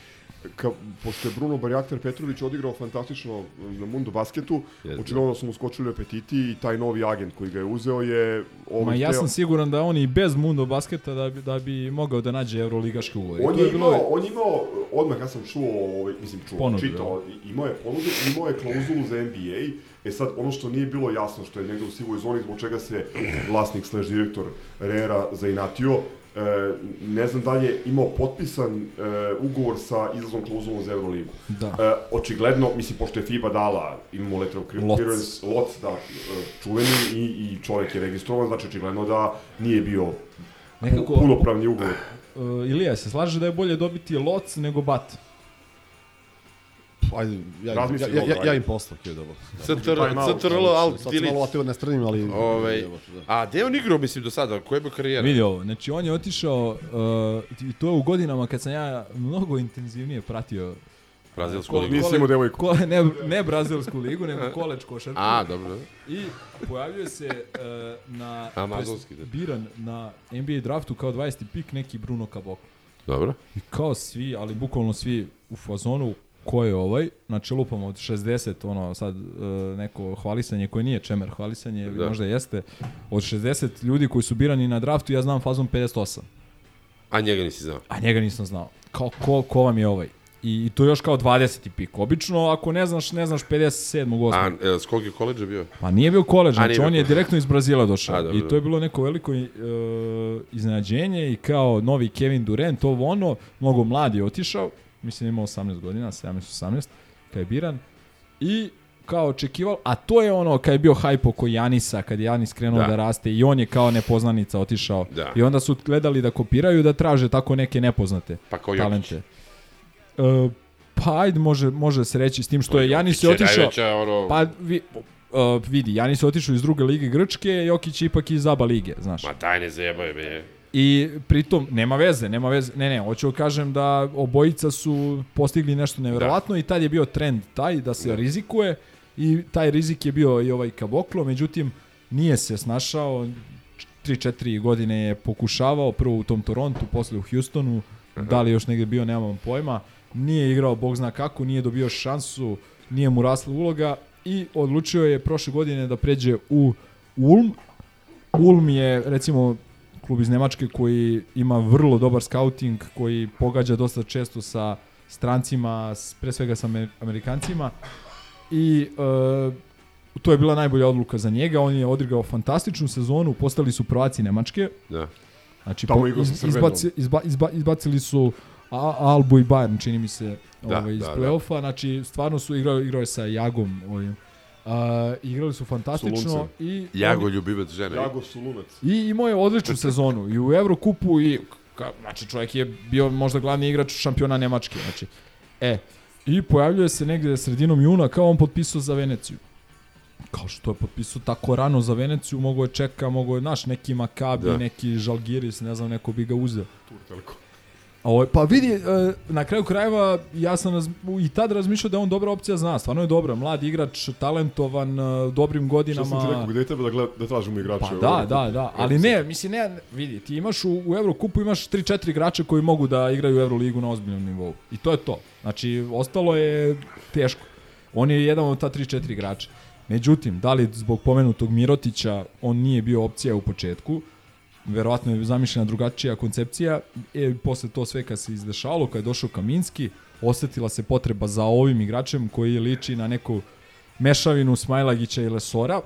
ka, pošto je Bruno Barjaktar Petrović odigrao fantastično na Mundo basketu, Jeste. očigledno su mu skočili apetiti i taj novi agent koji ga je uzeo je... Ovaj, Ma ja hteo- sam siguran da on i bez Mundo basketa da bi, da bi mogao da nađe evroligaški ugovor. I On je, imao, bilo- on je imao, odmah ja sam čuo, ovaj, mislim čuo, Ponudu, čitao, imao je ponudu, imao je klauzulu za NBA, e sad ono što nije bilo jasno, što je negde u sivoj zoni, zbog čega se vlasnik slash direktor Rera zainatio, e, ne znam da li je imao potpisan e, ugovor sa izlaznom klauzulom za Euroligu. Da. E, očigledno, mislim, pošto je FIBA dala, imamo letter of clearance, loc, da, e, čuveni i, i čovjek je registrovan, znači očigledno da nije bio Nekako- punopravni ugovor. Uh, Ilija, se slaže da je bolje dobiti loc nego bat? Ajde, ja, ja, Razmisli ja, ja, ja im posle, kje dobro. CTR, CTRL, alt, Sad sam malo latio ne stranim, ali... Ovaj, da. a gde je on igrao, mislim, do sada? Koja je bio karijera? Vidi ovo, znači on je otišao, uh, i to je u godinama kad sam ja mnogo intenzivnije pratio Brazilsku ko- ligu. Nisi imao devojku. Ko, ne, ne brazilsku ligu, nego koleč košarku. A, dobro. I pojavljuje se uh, na, Amazonski, da. biran na NBA draftu kao 20. pik neki Bruno Caboclo. Dobro. I kao svi, ali bukvalno svi u fazonu ko je ovaj, znači lupamo od 60, ono sad e, neko hvalisanje koje nije čemer hvalisanje, Da. možda jeste, od 60 ljudi koji su birani na draftu, ja znam fazon 58, A njega nisi znao. a njega nisam znao. Kao ko, ko vam je ovaj? I, i to još kao 20. pik. Obično, ako ne znaš, ne znaš 57. 8. A e, s kog je koleđa bio? Pa nije bio koleđ, A, nije znači on je direktno iz Brazila došao. A, dobro, I to je bilo neko veliko uh, iznenađenje i kao novi Kevin Durant, ovo ono, mnogo mladi je otišao, mislim imao 18 godina, 17-18, kad je biran. I kao očekivao, a to je ono kad je bio hype oko Janisa, kad je Janis krenuo da. Da. raste i on je kao nepoznanica otišao. Da. I onda su gledali da kopiraju da traže tako neke nepoznate Pa kao talente. E, pa ajde, može, može se reći s tim što je Janis je otišao... najveća, ono- Pa vi, uh, vidi, Janis je otišao iz druge lige Grčke, Jokić je ipak iz ABA lige, znaš. Ma daj ne zajebaj me. I pritom, nema veze, nema veze, ne, ne, hoću da kažem da obojica su postigli nešto neverovatno da. i tad je bio trend taj da se da. rizikuje i taj rizik je bio i ovaj Kaboklo, međutim nije se snašao, 3-4 godine je pokušavao, prvo u tom Torontu, posle u Houstonu, Aha. da li još negde bio, nemam pojma, nije igrao bog zna kako, nije dobio šansu, nije mu rasla uloga i odlučio je prošle godine da pređe u Ulm. Ulm je, recimo, klub iz Nemačke koji ima vrlo dobar scouting, koji pogađa dosta često sa strancima, pre svega sa Amer- Amerikancima i e, to je bila najbolja odluka za njega, on je odigrao fantastičnu sezonu, postali su prvaci Nemačke, Da. znači Tamo po, iz, izbaci, izba, izba, izbacili su A- Albu i Bayern, čini mi se, Da, ovaj, iz da, da. play-offa, znači stvarno su igrao, igrao je sa Jagom, ovim. Uh, igrali su fantastično i Jago ljubivac žene. Jago Sulunac. I imao je odličnu sezonu i u Evrokupu i ka, znači čovjek je bio možda glavni igrač šampiona Nemačke, znači. E, i pojavljuje se negde sredinom juna kao on potpisao za Veneciju. Kao što je potpisao tako rano za Veneciju, mogo je čeka, mogo je, naš, neki Makabi, Da. neki Žalgiris, ne znam, neko bi ga uzeo. Turtelko. A Ovo, pa vidi, e, na kraju krajeva ja sam raz, i tad razmišljao da je on dobra opcija zna, stvarno je dobra, mladi igrač, talentovan, e, dobrim Što godinama. sam ti rekao, gde treba da, gleda, da tražimo igrače? Pa da, da, da, ali ne, mislim ne, vidi, ti imaš u, u Evrokupu imaš 3-4 igrača koji mogu da igraju u Euroligu na ozbiljnom nivou. I to je to. Znači, ostalo je teško. On je jedan od ta 3-4 igrača. Međutim, da li zbog pomenutog Mirotića on nije bio opcija u početku, verovatno je zamišljena drugačija koncepcija, e, posle to sve kad se izdešavalo, kad je došao Kaminski, osetila se potreba za ovim igračem koji liči na neku mešavinu Smajlagića i Lesora.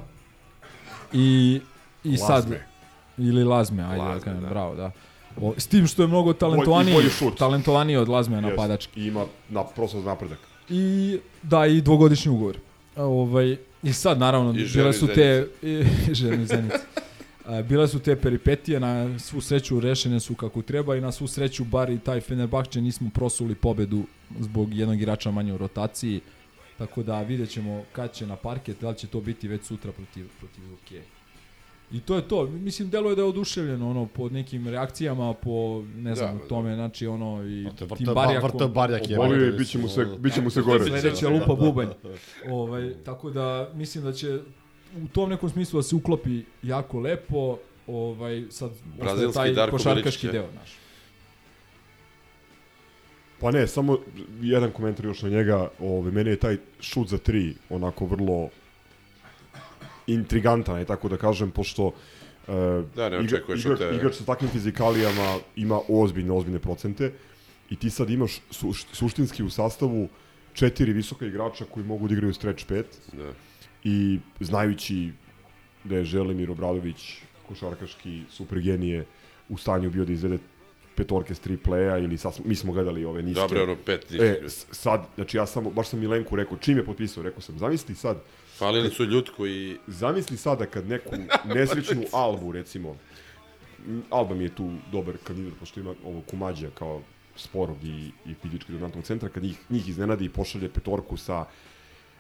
I, i sad... Lazme. Ili Lazme, ajde Lazme, kažem, da. bravo, da. O, s tim što je mnogo talentovaniji, bolji talentovaniji od Lazme Jeste. napadački. I ima na, prosto napredak. I da, i dvogodišnji ugovor. Ovaj, I sad, naravno, I bile su te... I, zenice. Bile su te peripetije, na svu sreću rešene su kako treba i na svu sreću bar i taj Fenerbahče nismo prosuli pobedu zbog jednog igrača manje u rotaciji. Tako da vidjet ćemo kad će na parket, da li će to biti već sutra protiv, protiv Luke. I to je to. Mislim, delo je da je oduševljen ono, po nekim reakcijama, po, ne znam, Da, tome, znači, ono, i Vrta- tim barjakom. vrta barjak je, Obolio je, bit će mu se, bit će mu se gore. Sledeća lupa bubanj. Ovaj, tako da, mislim da će u tom nekom smislu da se uklopi jako lepo, ovaj, sad, ostaje Brazilski taj Darko košarkaški deo, znaš. Pa ne, samo jedan komentar još na njega. Ove, meni je taj šut za tri onako vrlo intrigantan, je tako da kažem, pošto e, Da, ne igra- od te- igrač sa takvim fizikalijama ima ozbiljne, ozbiljne procente i ti sad imaš su, suštinski u sastavu četiri visoka igrača koji mogu da igraju stretch 5 Da. I znajući da je Želimir Obradović košarkaški super genije u stanju bio da izvede petorke s tri playa ili sad, mi smo gledali ove niske. Dobre, ono, pet niske. E, sad, znači ja sam, baš sam Milenku rekao, čim je potpisao, rekao sam, zamisli sad, Falili su ljutku i... zamisli sada kad neku nesrećnu Albu, recimo, Alba mi je tu dobar kandidat, pošto ima ovo Kumađa kao sporog i, i fizički dominantnog centra, kad njih, njih iznenadi i pošalje petorku sa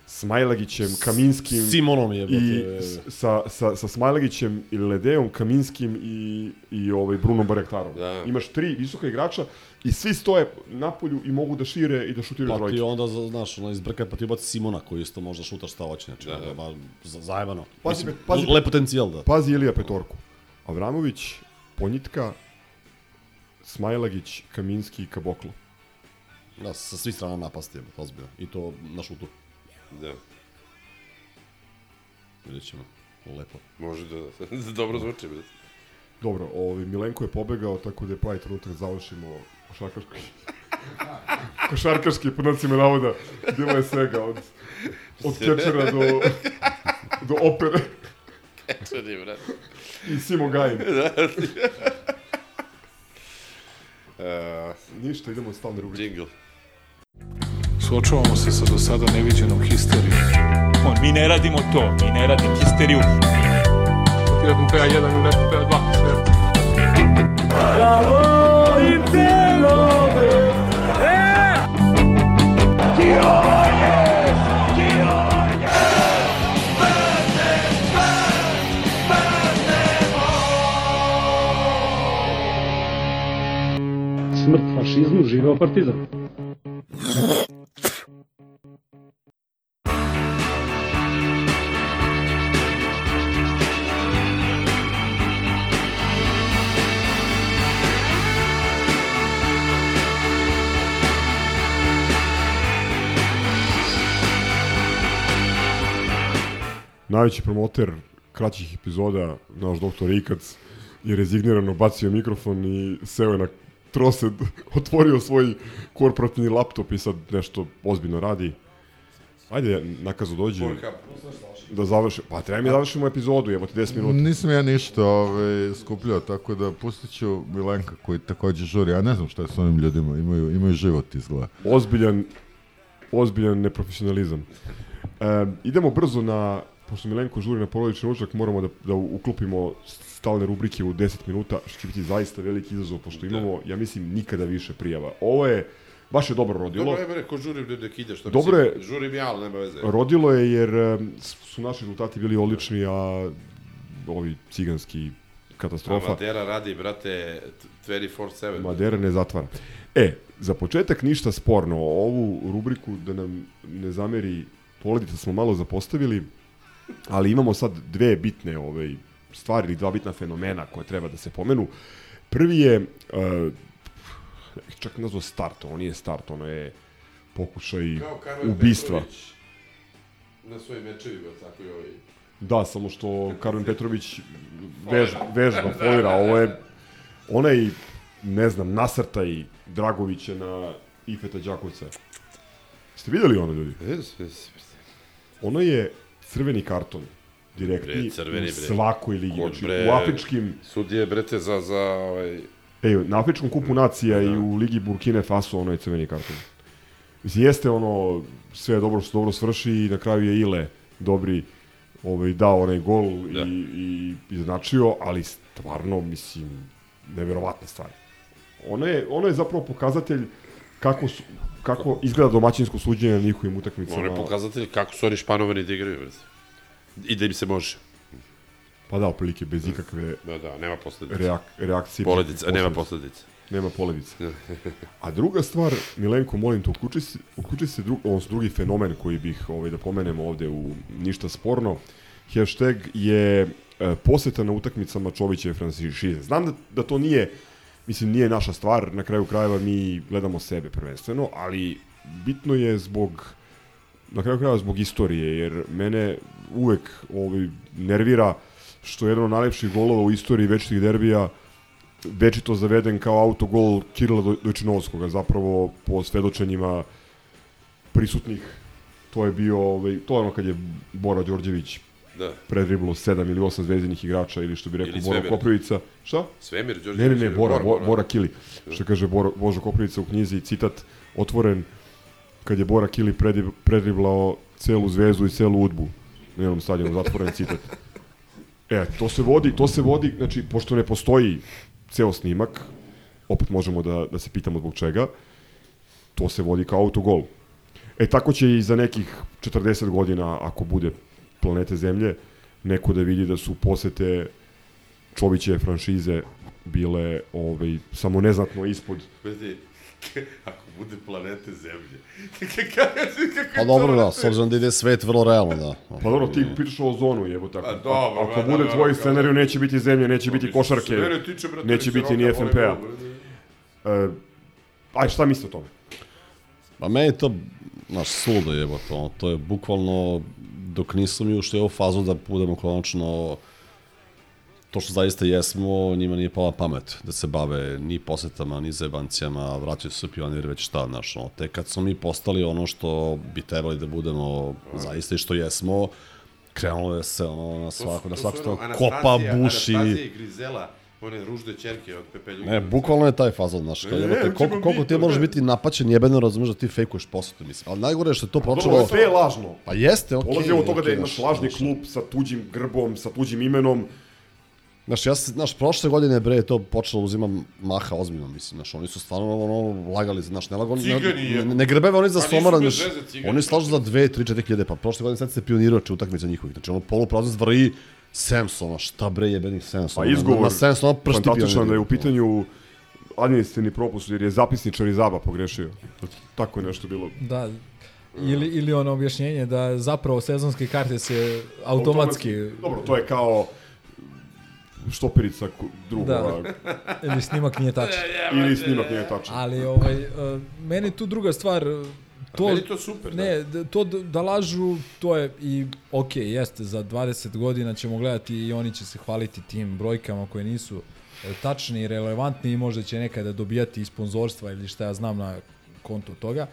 Smajlagićem, Kaminskim Simonom je, i sa, sa, sa Smajlagićem i Ledeom, Kaminskim i, i ovaj Brunom Barektarom. Da. Imaš tri visoka igrača i svi stoje na polju i mogu da šire i da šutiraju Pa trojke. ti onda, znaš, ono, izbrka, pa ti ubaci Simona koji isto možda šutaš šta hoće, znači, da, da. za- zajebano. Pazi, Mislim, pazi, lep potencijal, da. Pazi Ilija Petorku. Avramović, Ponjitka, Smajlagić, Kaminski i Kaboklo. Da, sa svih strana napasti, je, ozbiljno. I to na šutu. Da. Vidjet ćemo. Lepo. Može da... Dobro zvuči, bre. Dobro, ovaj, Milenko je pobegao, tako da je pravi trenutak da završimo košarkaški. košarkaški, po nacima navoda, bilo je svega, od, od kečera do, do opere. Kečeri, brate. I Simo Gajin. Da. Uh, Ništa, idemo u stalne rubrike. Jingle. Suočavamo se sa do sada neviđenom histerijom. On, mi ne radimo to, mi ne radimo histeriju. Jedan PA1 ili neki PA2, sve. Smrt fašizmu, živeo partizan. Najveći promoter kraćih epizoda, naš doktor Ikac, je rezignirano bacio mikrofon i seo je na trosed, otvorio svoj korporativni laptop i sad nešto ozbiljno radi. Ajde, nakazu dođi. Da završi. Pa treba mi da završimo epizodu, evo ti 10 minuta. Nisam ja ništa ovaj, skupljao, tako da pustit ću Milenka koji takođe žuri. Ja ne znam šta je s ovim ljudima, imaju, imaju život izgleda. Ozbiljan, ozbiljan neprofesionalizam. E, idemo brzo na, pošto Milenko žuri na porodični ručak, moramo da, da uklopimo stalne rubrike u 10 minuta, što će biti zaista veliki izazov, pošto imamo, ja mislim, nikada više prijava. Ovo je, baš je dobro rodilo. Dobro, je bre, ko žurim da nek ide, što Dobro mislim. je- Žurim ja, ali nema veze. Rodilo je jer su naši rezultati bili odlični, a ovi ciganski katastrofa. Madera radi, brate, 24-7. Madera ne zatvara. E, za početak ništa sporno. Ovu rubriku, da nam ne zameri Poledica smo malo zapostavili, ali imamo sad dve bitne ovaj, stvari ili dva bitna fenomena koje treba da se pomenu. Prvi je, uh, čak nazvao start, ono nije start, ono je pokušaj ubistva. Petrović Na svojim mečevima, tako i ovaj. Da, samo što Karmen Petrović vež, vežba, folira, ovo je onaj, ne znam, nasrtaj Dragovića na Ifeta Đakovca. Ste videli ono, ljudi? Jes, jes. Ono je crveni karton, direktni, Bre, crveni, u svakoj ligi. Kod, Znači, bre, u afričkim, Sudije, brete, za, za, ovaj... ej, na afričkom kupu nacija i u ligi Burkine Faso ono je crveni karton. Mislim, jeste ono, sve je dobro što dobro svrši i na kraju je Ile dobri ovaj, dao onaj gol Da. i, i izjednačio, ali stvarno, mislim, neverovatne stvari. Ono je, ono je zapravo pokazatelj kako, su, kako izgleda domaćinsko suđenje na njihovim utakmicama. Ono je pokazatelj kako su oni španovani da igraju, brate. I da im se može. Pa da, otprilike bez ikakve Da, da, nema posledica. reak, reakcije. Poledica, nema posledica. Nema poledice. A druga stvar, Milenko, molim te, uključi se, uključi se dru, odnosno drugi fenomen koji bih ovaj, da pomenemo ovde u Ništa sporno. Hashtag je e, poseta na utakmicama Čovićeve franšize. Znam da, da to nije, mislim, nije naša stvar, na kraju krajeva mi gledamo sebe prvenstveno, ali bitno je zbog na kraju krajeva zbog istorije, jer mene uvek ovaj, nervira što je jedan od najlepših golova u istoriji večitih derbija večito zaveden kao autogol Kirila Doj- Dojčinovskog, zapravo po svedočenjima prisutnih to je bio, ovaj, to je ono kad je Bora Đorđević Da. predriblo sedam ili osam zvezdinih igrača ili što bi rekao Bora. Koprivica. Šta? Svemir Đorđević Ne, ne, ne, Bora, Bora, Bora, Kili. Što kaže Bora, Božo Koprivica u knjizi, citat otvoren kad je Bora Kili predriblao celu zvezdu i celu udbu na jednom stadionu, zatvoren citat. E, to se vodi, to se vodi, znači, pošto ne postoji ceo snimak, opet možemo da, da se pitamo zbog čega, to se vodi kao autogol. E, tako će i za nekih 40 godina, ako bude planete Zemlje, neko da vidi da su posete Čovićeve franšize bile ovaj, samo neznatno ispod Vidi, ako bude planete Zemlje. Pa dobro, da, s obzirom da ide svet vrlo realno, da. Pa dobro, ti pričaš o ozonu, jebo tako. Pa dobro, Ako da, bude da, tvoj scenariju, neće biti zemlje, neće biti što se košarke, mene tiče, brate, neće biti ni FNP-a. E, aj, šta misli o tome? Pa meni je to, znaš, suludo jebo to. To je bukvalno, dok mi ušli u fazu da budemo konačno to što zaista jesmo, njima nije pala pamet da se bave ni posetama, ni zebancijama, vraćaju se pioniri već šta, znaš, ono, te kad smo mi postali ono što bi trebali da budemo zaista i što jesmo, krenulo je se ono na svako, na svako ono, što kopa, buši. Anastasija i Grizela, one ružde čerke od Pepe Ljubića. Ne, bukvalno je taj fazon, znaš, jebote, hoćemo koliko, koliko ti možeš biti napaćen jebeno, razumeš da ti fejkuješ posetu, mislim. Ali najgore je što je to počelo... Dobro, sve je lažno. Pa jeste, okej. Polazi od toga da je naš lažni klub sa tuđim grbom, sa tuđim imenom. Znaš, ja se, znaš, prošle godine, bre, je to počelo uzimam maha ozbiljno, mislim, znaš, oni su stvarno, ono, lagali, znaš, ne lagali, ne, ne, ne grebeve oni za Pa somara, znaš, oni slažu za 2, 3, 4 hiljade, pa prošle godine sad se pionirače utakmica njihovih, znači, ono, poluprazno zvrji Samsona, šta bre jebenih Samsona, Pa izgovor, na, na Samsona pršti fantastičan pioniri. da je u pitanju administrativni propust, jer je zapisničar iz ABA pogrešio. Tako je nešto bilo. Da, ili, ili ono objašnjenje da zapravo sezonske karte se automatski... Dobro, to je kao štoperica drugova. Da. Ili snimak nije tačan. Ili snimak nije tačan. Ali ovaj, uh, meni tu druga stvar, to, meni to super, da. ne, da. to da lažu, to je i ok, jeste, za 20 godina ćemo gledati i oni će se hvaliti tim brojkama koje nisu e, tačni i relevantni i možda će nekada dobijati i sponzorstva ili šta ja znam na kontu toga.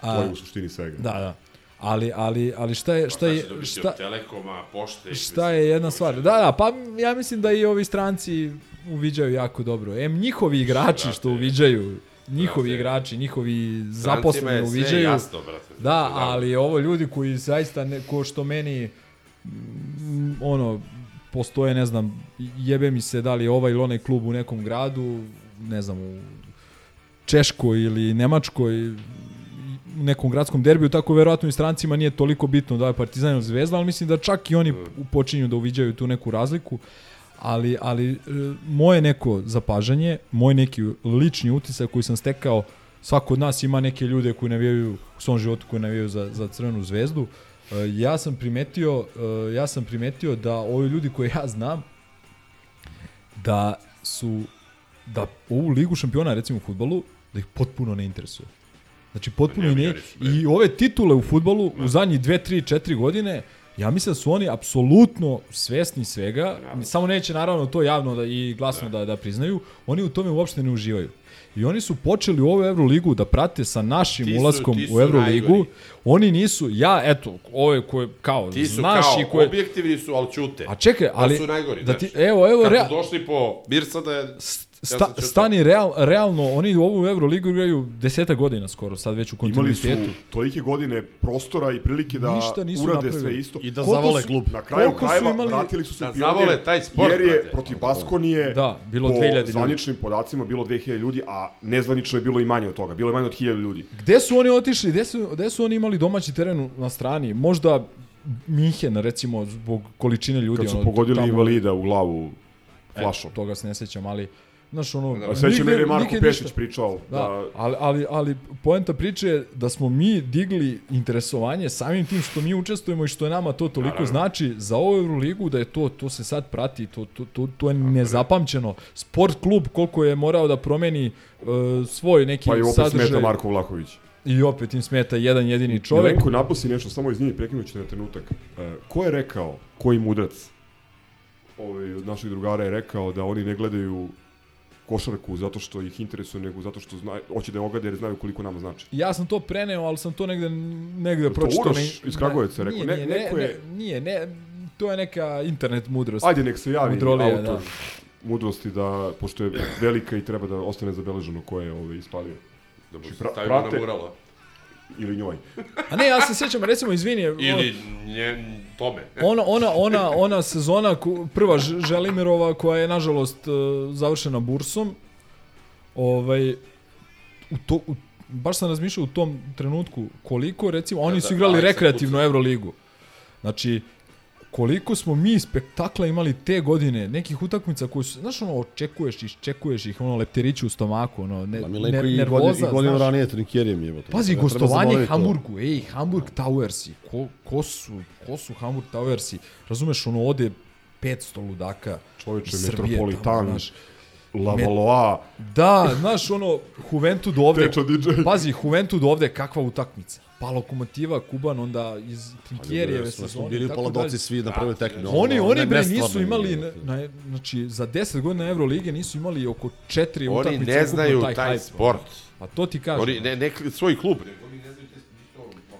To je u suštini svega. Da, da. Ali, ali, ali šta je, šta je, Šta, šta, Telekoma, pošte. šta je jedna stvar? Da, da, pa ja mislim da i ovi stranci uviđaju jako dobro. Em, njihovi igrači što uviđaju, njihovi Brate. igrači, njihovi zaposleni uviđaju. jasno, brate. Da, Da. ali ovo ljudi koji zaista, ne, ko što meni, mm, ono, postoje, ne znam, jebe mi se da li ovaj ili onaj klub u nekom gradu, ne znam, u Češkoj ili Nemačkoj, u nekom gradskom derbiju, tako verovatno i strancima nije toliko bitno da je Partizan ili Zvezda, ali mislim da čak i oni počinju da uviđaju tu neku razliku. Ali, ali e, moje neko zapažanje, moj neki lični utisak koji sam stekao, svako od nas ima neke ljude koji navijaju u svom životu koji navijaju za, za Crvenu zvezdu. E, Ja sam primetio, e, ja sam primetio da ovi ljudi koje ja znam da su da ovu ligu šampiona recimo u fudbalu da ih potpuno ne interesuje. Znači potpuno i ne i ove titule u fudbalu u zadnjih 2 3 4 godine Ja mislim da su oni apsolutno svesni svega, samo neće naravno to javno da i glasno da. da priznaju, oni u tome uopšte ne uživaju. I oni su počeli u ovu Euroligu da prate sa našim Ti su- ulaskom ti su u Euroligu. najgori. Oni nisu, ja eto, ove koje kao Ti su znaš kao, i koje objektivni su, ali ćute. A čekaj, ali To su najgori, da ti znači. evo evo Kad rea, došli po Birsada je... sta, stani real, realno oni u ovu Euroligu igraju 10 godina skoro, sad već u Imali su kontinuitetu. tolike godine prostora i prilike da Ništa nisu urade napravili. sve isto. I da Koliko zavole su- klub. Na kraju krajeva imali- vratili su se Da zavole pionir, taj sport, jer je protiv Baskonije Da, bilo po 2000 ljudi. zvaničnim podacima bilo 2000 ljudi, a nezvanično je bilo i manje od toga. Bilo je manje od 1000 ljudi. Gde su oni otišli? Gde su, gde su oni imali domaći teren na strani? Možda Minhen, recimo, zbog količine ljudi. Kad su ono, pogodili tamo- invalida u glavu flašom. E, toga se ne sećam, ali Znaš, ono, A sećam jer je Marko Pešić pričao Da, da- ali, ali, ali poenta priče je da smo mi digli interesovanje samim tim što mi učestvujemo i što je nama to toliko Naravno. znači za ovu Euroligu da je to, to se sad prati, to, to, to, to je nezapamćeno. Sport klub koliko je morao da promeni uh, svoj neki Pa i opet sadržaj. smeta Marko Vlahović. I opet im smeta jedan jedini čovek. Milenko napusti nešto, samo izvini, prekinut ću te na trenutak. E, ko je rekao, koji mudrac ovaj, od naših drugara je rekao da oni ne gledaju košarku zato što ih interesuje, nego zato što znaju, hoće da je ogade jer znaju koliko nama znači. Ja sam to preneo, ali sam to negde, negde To pročitao. Uroš na- iz Kragujevca rekao, Nije, ne- nije, neko ne, je- ne, nije, ne, to je neka internet mudrost. Ajde, nek se javi Mudrolija, autor da. mudrosti da, pošto je velika i treba da ostane zabeleženo ko je ovaj, ispalio. Da mu Znači, se stavimo prate- na murala. Ili njoj. A ne, ja se sjećam, recimo, izvini, Ili nje, tome. ona, ona, ona, ona sezona, ko- prva Želimirova, koja je, nažalost, e, završena bursom, ovaj, u to, u, baš sam razmišljao u tom trenutku koliko, recimo, oni Da, su da, igrali rekreativnu Kuca. Euroligu. Znači, koliko smo mi spektakla imali te godine, nekih utakmica koji su, znaš, ono, očekuješ ih, čekuješ ih, ono, lepterići u stomaku, ono, ne, ner, i, nervoza, godin, i godinu znaš. ranije Trinkjerijem je. Pazi, gostovanje Hamburgu, ej, Hamburg Towersi, ko, ko, su, ko su Hamburg Towersi? Razumeš, ono, ode 500 ludaka Čovječe, iz Srbije, Metropolitan, tamo, znaš. Lavalois. Da, znaš, ono, Juventud ovde, pazi, Juventud ovde, kakva utakmica. Pa Lokomotiva, Kuban, onda iz Trinkjerijeve ljudi, smo sezone. bili u Paladoci svi na prvoj tekmi, ono, Oni, oni ne- bre nisu imali, na, znači, za 10 godina Evrolige nisu imali oko 4 Oni utakmice. ne ukupno znaju taj, taj hype. sport. Pa to ti kažem. Oni, ne, ne, svoj klub.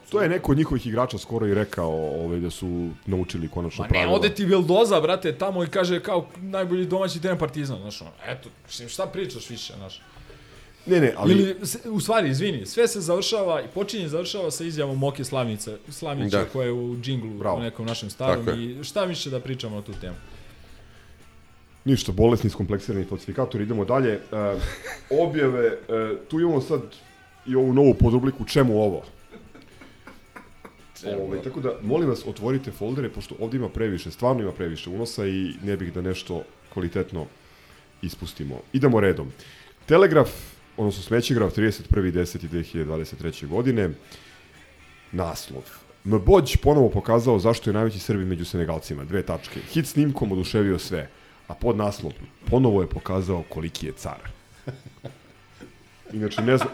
To je neko od njihovih igrača skoro i rekao ovaj, da su naučili konačno Ma ne, pravila. ode ti Vildoza, brate, tamo i kaže kao najbolji domaći trener Partizan, znaš, ono, eto, šta pričaš više, znaš. Ne, ne, ali... Ili, u stvari, izvini, sve se završava i počinje i završava sa izjavom Moke Slavnice, Slavnića Da. koja je u džinglu Bravo. u nekom našem starom Tako i šta više da pričamo na tu temu. Ništa, bolesni, skompleksirani falsifikatori, idemo dalje. E, objave, e, tu imamo sad i ovu novu podrubliku, čemu ovo? Ove, tako da, molim vas, otvorite foldere, pošto ovdje ima previše, stvarno ima previše unosa i ne bih da nešto kvalitetno ispustimo. Idemo redom. Telegraf, odnosno Smećegraf, 31.10.2023. godine, naslov. Mbođ ponovo pokazao zašto je najveći Srbi među Senegalcima. Dve tačke. Hit snimkom oduševio sve. A pod naslov, ponovo je pokazao koliki je car. Inače, ne znam...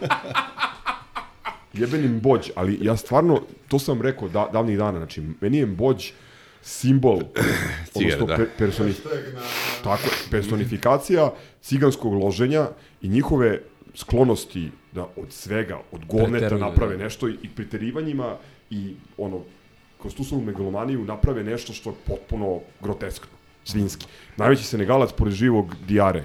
Jebeni Mbođ, ali ja stvarno, to sam rekao da, davnih dana, znači, meni je Mbođ simbol, Cigare, odnosno da. per, personi, tako, personifikacija ciganskog loženja i njihove sklonosti da od svega, od govneta naprave da. nešto i, i preterivanjima i ono, kroz tu svoju megalomaniju naprave nešto što je potpuno groteskno, svinski. Najveći senegalac pored živog Diare,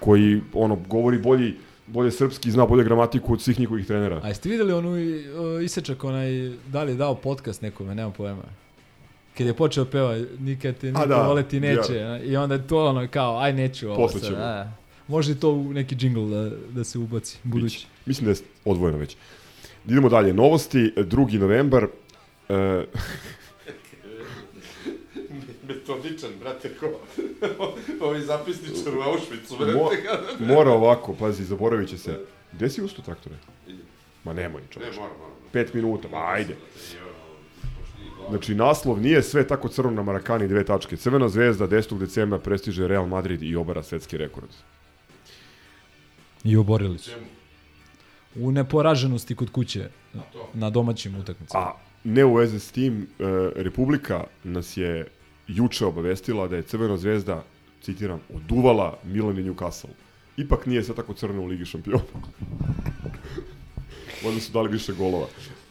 koji ono, govori bolji, bolje srpski zna bolje gramatiku od svih njihovih trenera. A jeste vidjeli onu o, isečak onaj, da li je dao podcast nekome, nemam pojma. Kad je počeo peva, nikad te niko da, voleti neće. ja. I onda je to ono kao, aj neću ovo Posle sad. ćemo. Može to u neki džingl da, da se ubaci, budući. Mislim da je odvojeno već. Idemo dalje. Novosti, 2. novembar. E, Metodičan, brate, ko... Ovi zapisničar u Auschwitzu, brate. mo, mora ovako, pazi, zaboravit će se. Gde si usto traktore? Ma nemoj, čovječ. Ne, mora, mora. Pet minuta, ma ajde. Znači, naslov nije sve tako crno na Marakani dve tačke. Crvena zvezda 10. decembra prestiže Real Madrid i obara svetski rekord. I oborili su. U neporaženosti kod kuće na domaćim utakmicama. A ne u veze s tim, e, Republika nas je juče obavestila da je Crvena zvezda, citiram, oduvala Milan i Newcastle. Ipak nije sve tako crno u Ligi šampiona. Možda su dali više golova.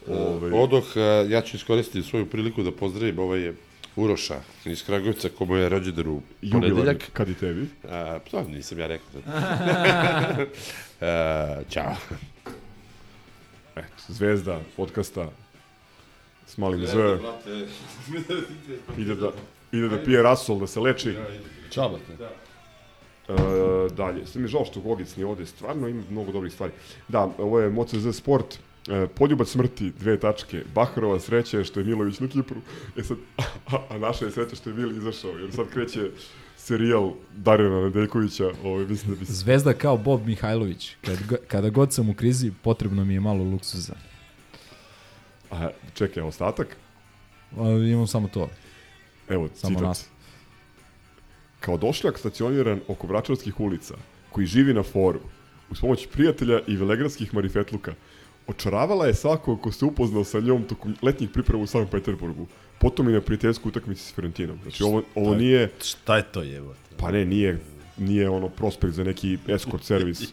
Ove, Odoh, ja ću iskoristiti svoju priliku da pozdravim ovaj Uroša iz Kragujevca, komu je rođendan u ponedeljak. kad i tebi. A, to nisam ja rekao. Da. a, ćao. Eto, zvezda podcasta s malim Z. brate. Ide da, ide da pije rasol, da se leči. Ćao, brate. E, dalje, sve mi je žao što Gogic nije ovde, stvarno ima mnogo dobrih stvari. Da, ovo je MoCZ Sport, poljubac smrti, dve tačke. Baharova sreća je što je Milović na Kipru. E sad, a, a naša je sreća što je Vili izašao, jer sad kreće serijal Darjana Nedeljkovića, ovaj, mislim da bi. Zvezda kao Bob Mihajlović. Kad, kada god sam u krizi, potrebno mi je malo luksuza. A, čekaj, ostatak? A, imam samo to. Evo, Samo citat. nas. Kao došljak stacioniran oko Vračarskih ulica, koji živi na foru, uz pomoć prijatelja i velegradskih marifetluka, očaravala je svako ko se upoznao sa njom tokom letnjih priprema u Sankt Peterburgu, potom i na prijateljsku utakmici s Fiorentinom. Znači, ovo, ovo nije... Šta je to jebote? Pa ne, nije nije ono prospekt za neki escort servis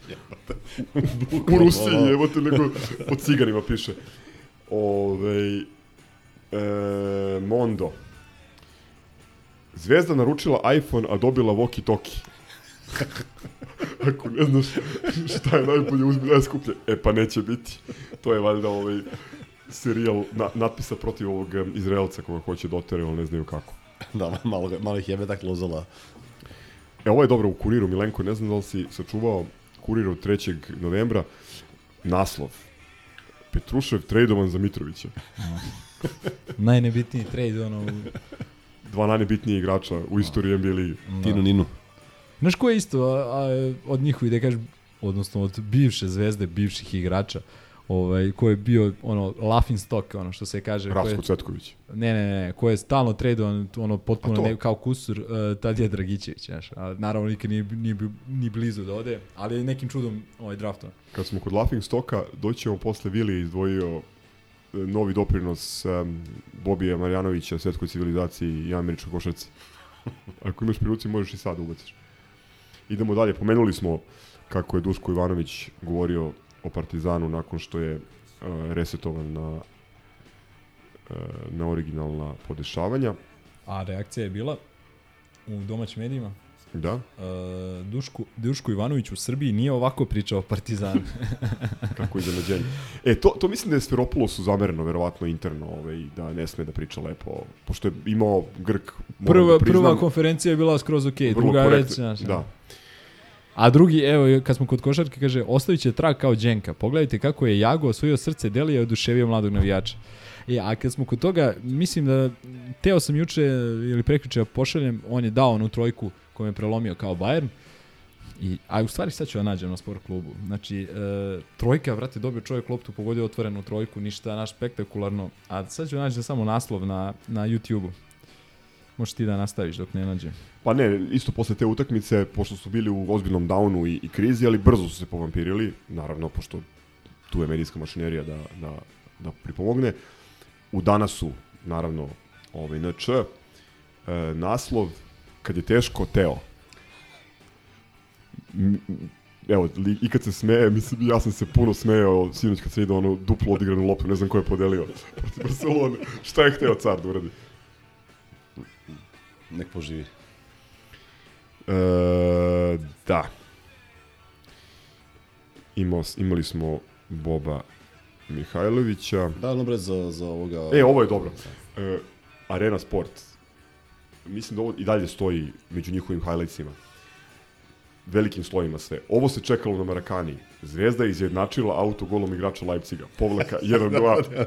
u. Rusiji, evo te, nego po ciganima piše. Ove, e, Mondo. Zvezda naručila iPhone, a dobila walkie-talkie. Ako ne znaš šta je najbolje, uzmi najskuplje. E pa neće biti. To je valjda ovaj serijal na, natpisa protiv ovog Izraelca koga hoće dotere, ali ne znaju kako. Da, malo, malo ih jebe tak lozala. E, ovo je dobro u kuriru, Milenko, ne znam da li si sačuvao kurir od 3. novembra, naslov. Petrušev tradovan za Mitrovića. Najnebitniji trade, ono... u- Dva najnebitniji igrača u istoriji NBA ligi. Tinu Ninu. Znaš ko je isto a, a, od njihovi, da kažem, odnosno od bivše zvezde, bivših igrača, ovaj, ko je bio ono laughing stock, ono što se kaže. ko je- Rasko Cvetković. Ne, ne, ne, ko je stalno tradovan, ono potpuno ne, kao kusur, uh, tad je Dragićević, znaš. A, naravno nikad nije, nije, ni blizu da ode, ali je nekim čudom ovaj draftovan. Kad smo kod Laughing Stoka, doći ćemo posle Vili izdvojio e, novi doprinos um, Bobija Marjanovića, svetskoj civilizaciji i američkoj košarci. Ako imaš pri ruci, možeš i sad da ubaciš. Idemo dalje. Pomenuli smo kako je Duško Ivanović govorio o Partizanu nakon što je uh, resetovan na uh, na originalna podešavanja. A reakcija je bila u domaćim medijima. Da. Uh, Duško, Duško Ivanović u Srbiji nije ovako pričao o Partizanu. Kako iznenađenje. E, to, to mislim da je Sferopoulosu zamereno, verovatno interno, ovaj, da ne sme da priča lepo, pošto je imao Grk, prva, da priznam, prva konferencija je bila skroz ok, druga je već, korektna. znaš. Da. A drugi, evo, kad smo kod košarke, kaže, ostavit će trag kao Đenka. Pogledajte kako je Jago osvojio srce Delija i oduševio mladog navijača. E, a kad smo kod toga, mislim da, teo sam juče ili prekriče pošaljem, on je dao onu trojku koju je prelomio kao Bayern. I, a u stvari sad ću da nađem na sport klubu. Znači, e, trojka, vrate, dobio čovjek loptu, pogodio otvorenu trojku, ništa naš spektakularno. A sad ću da nađem samo naslov na, na YouTube-u. Možeš ti da nastaviš dok ne nađem. Pa ne, isto posle te utakmice, pošto su bili u ozbiljnom downu i, i krizi, ali brzo su se povampirili, naravno, pošto tu je medijska mašinerija da, da, da pripomogne. U danasu, naravno, ovaj NČ, e, naslov, kad je teško, Teo. Evo, li, i kad se smeje, mislim, ja sam se puno smejao sinoć kad sam vidio ono duplo odigranu loptu, ne znam ko je podelio protiv Barcelone. Šta je hteo car da uradi? Nek poživi. E, da. Imao, imali smo Boba Mihajlovića. Da, ono bre za, za ovoga... E, ovo je dobro. E, Arena Sport. Mislim da ovo i dalje stoji među njihovim highlightsima. Velikim slojima sve. Ovo se čekalo na Marakani. Zvezda je izjednačila autogolom igrača Leipziga. Povlaka 1-2.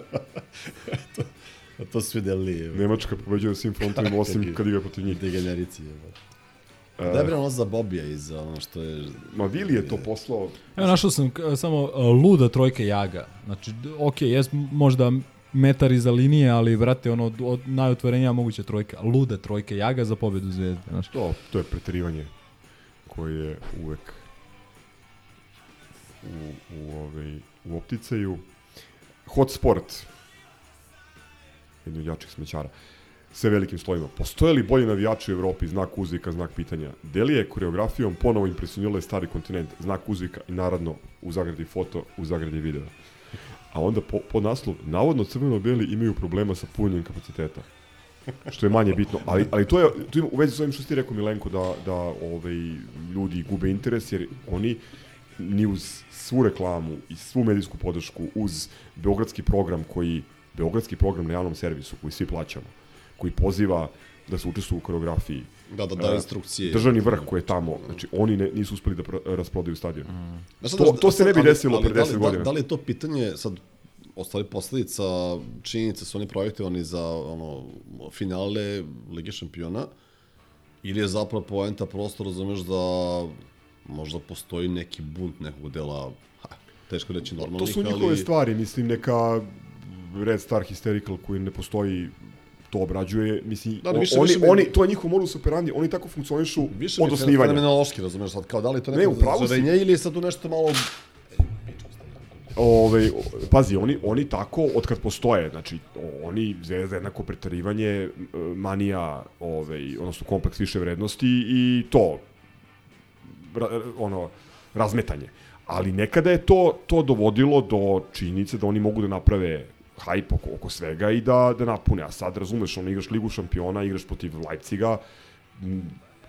A to su videli. Nemačka pobeđuje na svim frontovima osim kad igra protiv njih. Degenerici. E, Da je bre ono za Bobija i za ono što je... Ma Vili je to poslao... Evo, našao sam samo uh, luda trojka Jaga. Znači, d- ok, jes možda metar iza linije, ali, brate, ono, od, od najotvorenija moguća trojka. Luda trojka Jaga za pobedu Zvezde. Znači. To, to je preterivanje koje je uvek u, u, ovaj, u opticaju. Hot sport. Jedno od jačih smećara. Sve velikim slojima. Postoje li bolji navijači u Evropi? Znak uzvika, znak pitanja. Deli je koreografijom ponovo impresionirala je stari kontinent. Znak uzvika i naravno u zagradi foto, u zagradi video. A onda po, po naslov, navodno crveno-beli imaju problema sa punjenjem kapaciteta što je manje bitno, ali, ali to je to ima u vezi s ovim što ti rekao Milenko da, da ovaj, ljudi gube interes jer oni ni uz svu reklamu i svu medijsku podršku uz beogradski program koji beogradski program na javnom servisu koji svi plaćamo koji poziva da se učestvuju u koreografiji. Da, da da e, instrukcije. državni vrh koji je tamo znači oni ne, nisu uspeli da pro, rasprodaju stadion. Znaš, to, znaš, to se ne bi ali- desilo ali pre da li- 10 da- godina. Da li je to pitanje, sad ostali posledica činjenice su oni projektovani za ono, finale Lige šampiona ili je zapravo poenta prosto, razumeš, da možda postoji neki bunt nekog dela, ha, teško reći normalnih, To su ali... njihove stvari, mislim, neka Red Star Hysterical koji ne postoji to obrađuje, mislim, Da, da, ne, više- oni, više oni, to je njihov modus operandi, oni tako funkcionišu Više od osnivanja. fenomenološki, razumeš, sad kao da li to Ne, neko upravo si. zarenje ili je sad tu nešto malo... Ove, pazi, oni, oni tako, od kad postoje, znači, oni zvezda jednako pretarivanje, manija, ove, odnosno kompleks više vrednosti i to, ra, ono, razmetanje. Ali nekada je to, to dovodilo do činjenice da oni mogu da naprave hajp oko, oko svega i da, da napune. A sad, razumeš, ono, igraš Ligu šampiona, igraš protiv Leipziga, m,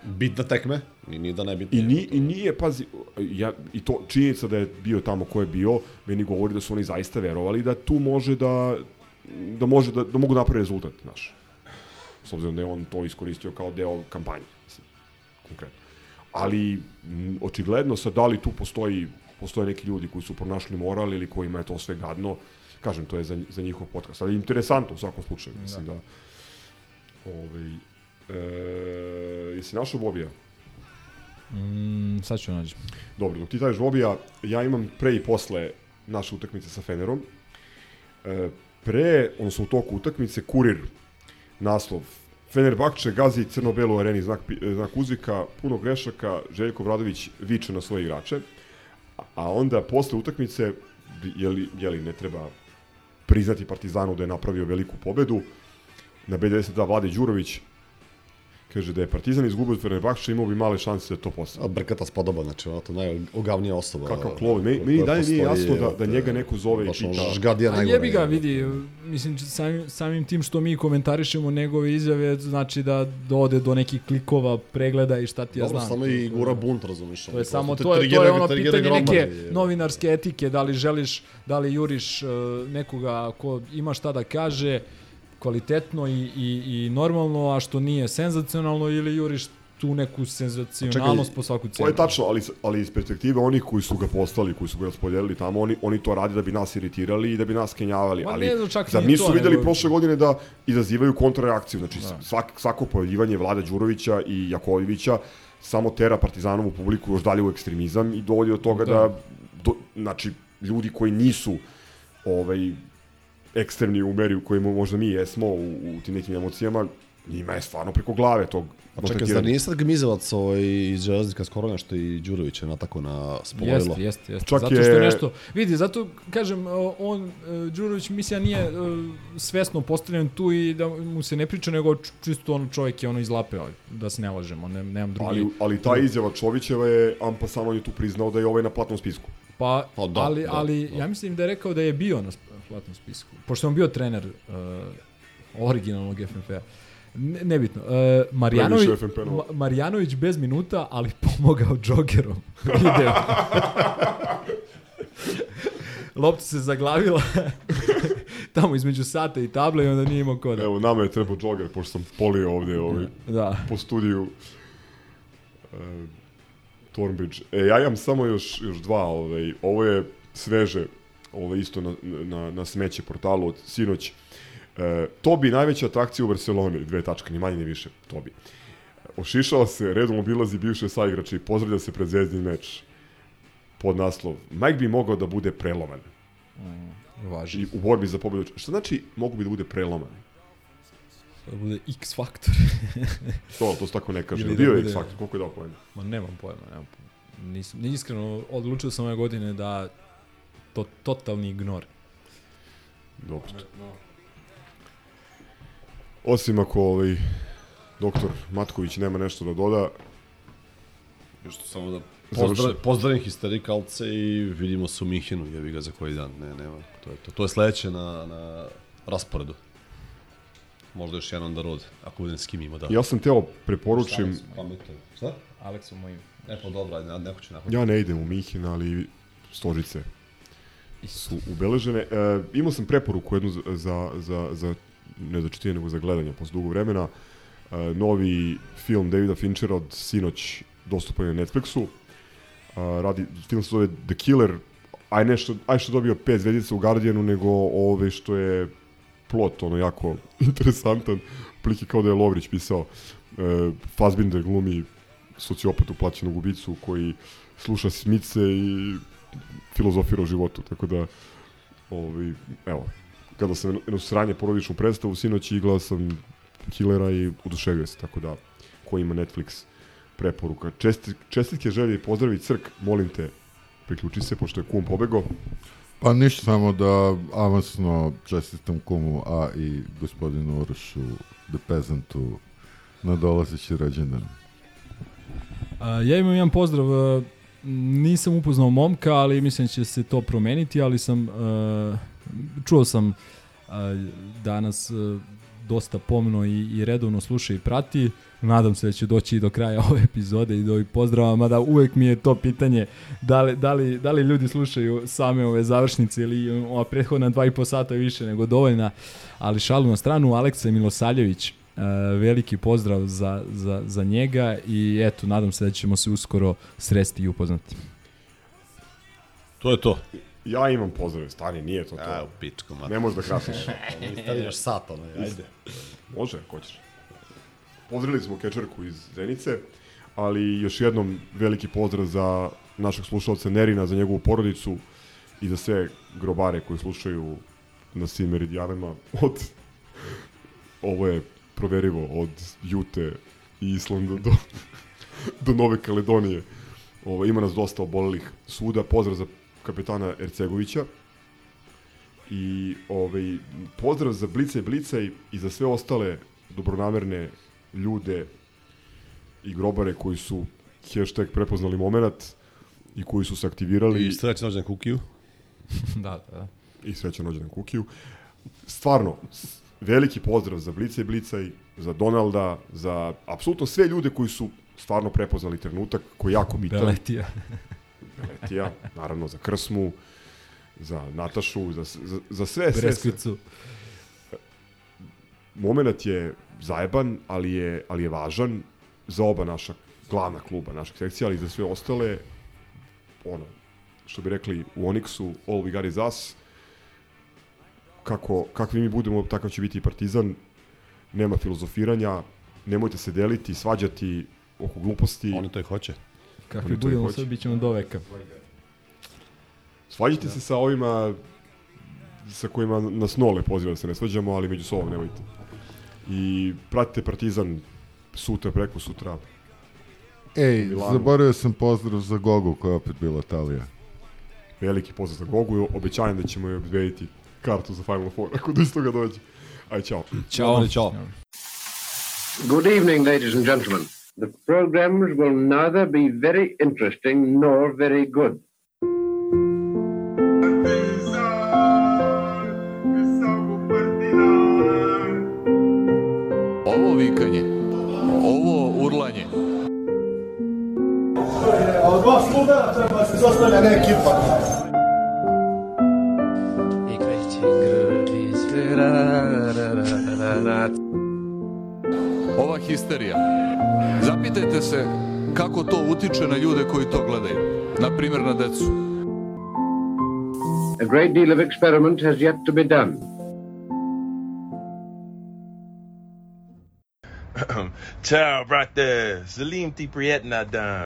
Bitna tekme, i nije da ne bitna. I, ni, I nije, pazi, ja, i to činjenica da je bio tamo ko je bio, meni govori da su oni zaista verovali da tu može da, da, može da, da mogu napraviti rezultat, znaš. S obzirom da je on to iskoristio kao deo kampanje, mislim, konkretno. Ali, m, očigledno sad, da li tu postoji, postoje neki ljudi koji su pronašli moral ili kojima je to sve gadno, kažem, to je za, za njihov podcast. Ali interesantno u svakom slučaju, mislim da. da ovaj, e, jesi našao Bobija? Mm, sad ću naći. Dobro, dok ti tražiš Bobija, ja imam pre i posle naše utakmice sa Fenerom. E, pre, odnosno u toku utakmice, Kurir, naslov. Fenerbahče gazi crno-belu areni, znak, pi- znak uzvika, puno grešaka, Željko Bradović viče na svoje igrače. A onda, posle utakmice, jeli, jeli ne treba priznati Partizanu da je napravio veliku pobedu, na B92 Vlade Đurović kaže da je Partizan izgubio od Fenerbahče, imao bi male šanse da to postane. A Brkata spodoba, znači ono to najogavnija osoba. Kakav klov, meni, meni dalje nije jasno da, da njega neko zove i pita. A jebi ga, vidi, mislim, samim, samim tim što mi komentarišemo njegove izjave, znači da dode do nekih klikova, pregleda i šta ti ja Dobro, znam. samo i gura bunt, razumiješ. To je samo, to je, to je ono pitanje neke novinarske etike, da li želiš, da li juriš uh, nekoga ko ima šta da kaže, kvalitetno i, i, i normalno, a što nije senzacionalno, ili juriš tu neku senzacionalnost po svaku To cenu. je tačno, ali, ali iz perspektive onih koji su ga postali, koji su ga raspodjelili tamo, oni, oni to rade da bi nas iritirali i da bi nas kenjavali. Ma ali ne čak zar nije nisu to, videli nego- prošle godine da izazivaju kontrareakciju? Znači, Da. svak, svako pojavljivanje Vlada Đurovića i Jakovljevića samo tera Partizanovu publiku još dalje u ekstremizam i dovodi do toga da, Da. do, znači, ljudi koji nisu ovaj, ekstremni u meri u kojima možda mi jesmo u, u tim nekim emocijama, njima je stvarno preko glave tog A čekaj, zar nije sad Gmizevac ovaj, iz Železnika skoro nešto i Đurović je na tako na spolovilo? Jeste, jeste, jeste. Čak zato što je nešto, vidi, zato kažem, on, e, Đurović mislim nije e, svesno postavljen tu i da mu se ne priča, nego čisto ono čovjek je ono izlapeo, da se ne lažemo, ne, nemam drugi. Ali, ali ta izjava Čovićeva je, Ampa samo on je tu priznao da je ovaj na platnom spisku. Pa, Pa da, ali, da, ali da. ja mislim da je rekao da je bio na platnom spisku. Pošto on bio trener uh, originalnog FNP-a. Ne, nebitno. Uh, Marjanović. Ma, Marjanović bez minuta, ali pomogao džogerom. Ide. Lopta se zaglavila tamo između sata i table i onda nije imao koda. Evo, nama je trebao džoger, pošto sam polio ovde ovaj, Da. po studiju uh, Thornbridge. E, ja imam samo još, još dva. Ovaj, ovo je sveže, ovo je isto na, na, na smeće portalu od sinoć. E, Tobi najveća atrakcija u Barceloni, dve tačke, ni manje ni više, Tobi. Ošišao se, redom obilazi bivše saigrače i pozdravlja se pred zvezdin meč. Pod naslov, Mike bi mogao da bude preloman. Važi. I u borbi za pobedu. Šta znači mogu bi da bude preloman? Da bude X faktor. To, to se tako ne kaže. Ili da Bio je bude- X faktor, koliko je dao pojena? Ma nemam pojma, nemam pojma. Nisam, ni iskreno, odlučio sam ove godine da to totalni ignor. Dobro. Osim ako ovaj, doktor Matković nema nešto da doda, Još samo da Završi. pozdrav, pozdravim histerikalce i vidimo se u Minhenu, jebi ga za koji dan. Ne, nema, to je to. To je sledeće na, na rasporedu. Možda još jedan on da rod, ako budem s kim ima da. ja sam teo preporučim, Šta? Aleksu mojim. E pa dobro, ajde, neko će nakon. ja ne idem u Mihin, ali stožice su ubeležene. E, imao sam preporuku jednu za, za, za, ne za čitanje, nego za gledanje posle dugo vremena. E, novi film Davida Finchera od sinoć dostupan je na Netflixu. E, radi, film se zove The Killer, aj nešto, aj što dobio pet zvezdica u Guardianu, nego ove što je plot, ono, jako interesantan. Pliki kao da je Lovrić pisao. E, Fassbinder glumi sociopatu plaćenog ubicu koji sluša smice i filozofira o životu, tako da ovaj, evo, kada sam jedno sranje porodičnu predstavu, sinoć i gledao sam Killera i oduševio se, tako da ko ima Netflix preporuka. Česti, čestitke želje i pozdravi Crk, molim te, priključi se, pošto je kum pobego. Pa ništa samo da avansno čestitam kumu, a i gospodinu Urošu, The Peasantu, na dolazeći rođendan. A, ja imam jedan pozdrav, a, nisam upoznao momka, ali mislim da će se to promeniti, ali sam, a, čuo sam a, danas a, dosta pomno i, i redovno sluša i prati. Nadam se da će doći i do kraja ove epizode i do ovih pozdrava, mada uvek mi je to pitanje da li, da li, da li ljudi slušaju same ove završnice ili ova prethodna dva i po sata više nego dovoljna, ali šalu na stranu, Aleksa Milosaljević, veliki pozdrav za, za, za njega i eto, nadam se da ćemo se uskoro sresti i upoznati. To je to. Ja imam pozdrave, stani, nije to to. A, u pičku, Ne možeš da krasiš. Stavljaš sat, ono, ajde. Može, ako hoćeš. Pozdravili smo kečerku iz Zenice, ali još jednom veliki pozdrav za našeg slušalca Nerina, za njegovu porodicu i za sve grobare koji slušaju na svim meridijanama od ovo je proverivo od Jute i Islanda do, do Nove Kaledonije. Ovo, ima nas dosta obolelih svuda. Pozdrav za kapetana Ercegovića i ovaj, pozdrav za Blica i Blica i, i za sve ostale dobronamerne ljude i grobare koji su hashtag prepoznali moment i koji su se aktivirali. I srećan rođendan Kukiju. da, da. I srećan rođendan Kukiju. Stvarno, veliki pozdrav za Blica i Blica i za Donalda, za apsolutno sve ljude koji su stvarno prepoznali trenutak koji je jako bitan. Beletija. Beletija, naravno za Krsmu, za Natašu, za, za, za sve. Breskvicu. Moment je zajeban, ali je, ali je važan za oba naša glavna kluba, naših sekcija, ali i za sve ostale, ono, što bi rekli u Onyxu, all we got is us, kako, kakvi mi budemo, takav će biti i Partizan, nema filozofiranja, nemojte se deliti, svađati oko gluposti. Oni to i hoće. Kakvi budemo, sve bit ćemo do veka. Svađite se sa ovima sa kojima nas nole poziva da se ne svađamo, ali među sobom nemojte. I pratite Partizan sutra, preko sutra. Ej, Milanu. zaboravio sam pozdrav za Gogu koja je opet bila Italija. Veliki pozdrav za Gogu i obećajem da ćemo joj obezbediti kartu za Final Four, ako do istoga dođe. Aj, čao. Ćao. Ćao. Good evening, ladies and gentlemen. The programs will neither be very interesting nor very good. Ovo vikanje, ovo urlanje, Od dva sluga treba se zostavlja ne ekipa. Ova histerija. Zapitajte se kako to utiče na ljude koji to gledaju. Na primjer na decu. A great deal of experiment has yet to be done. Ciao, brate. Salim ti prijetna dan.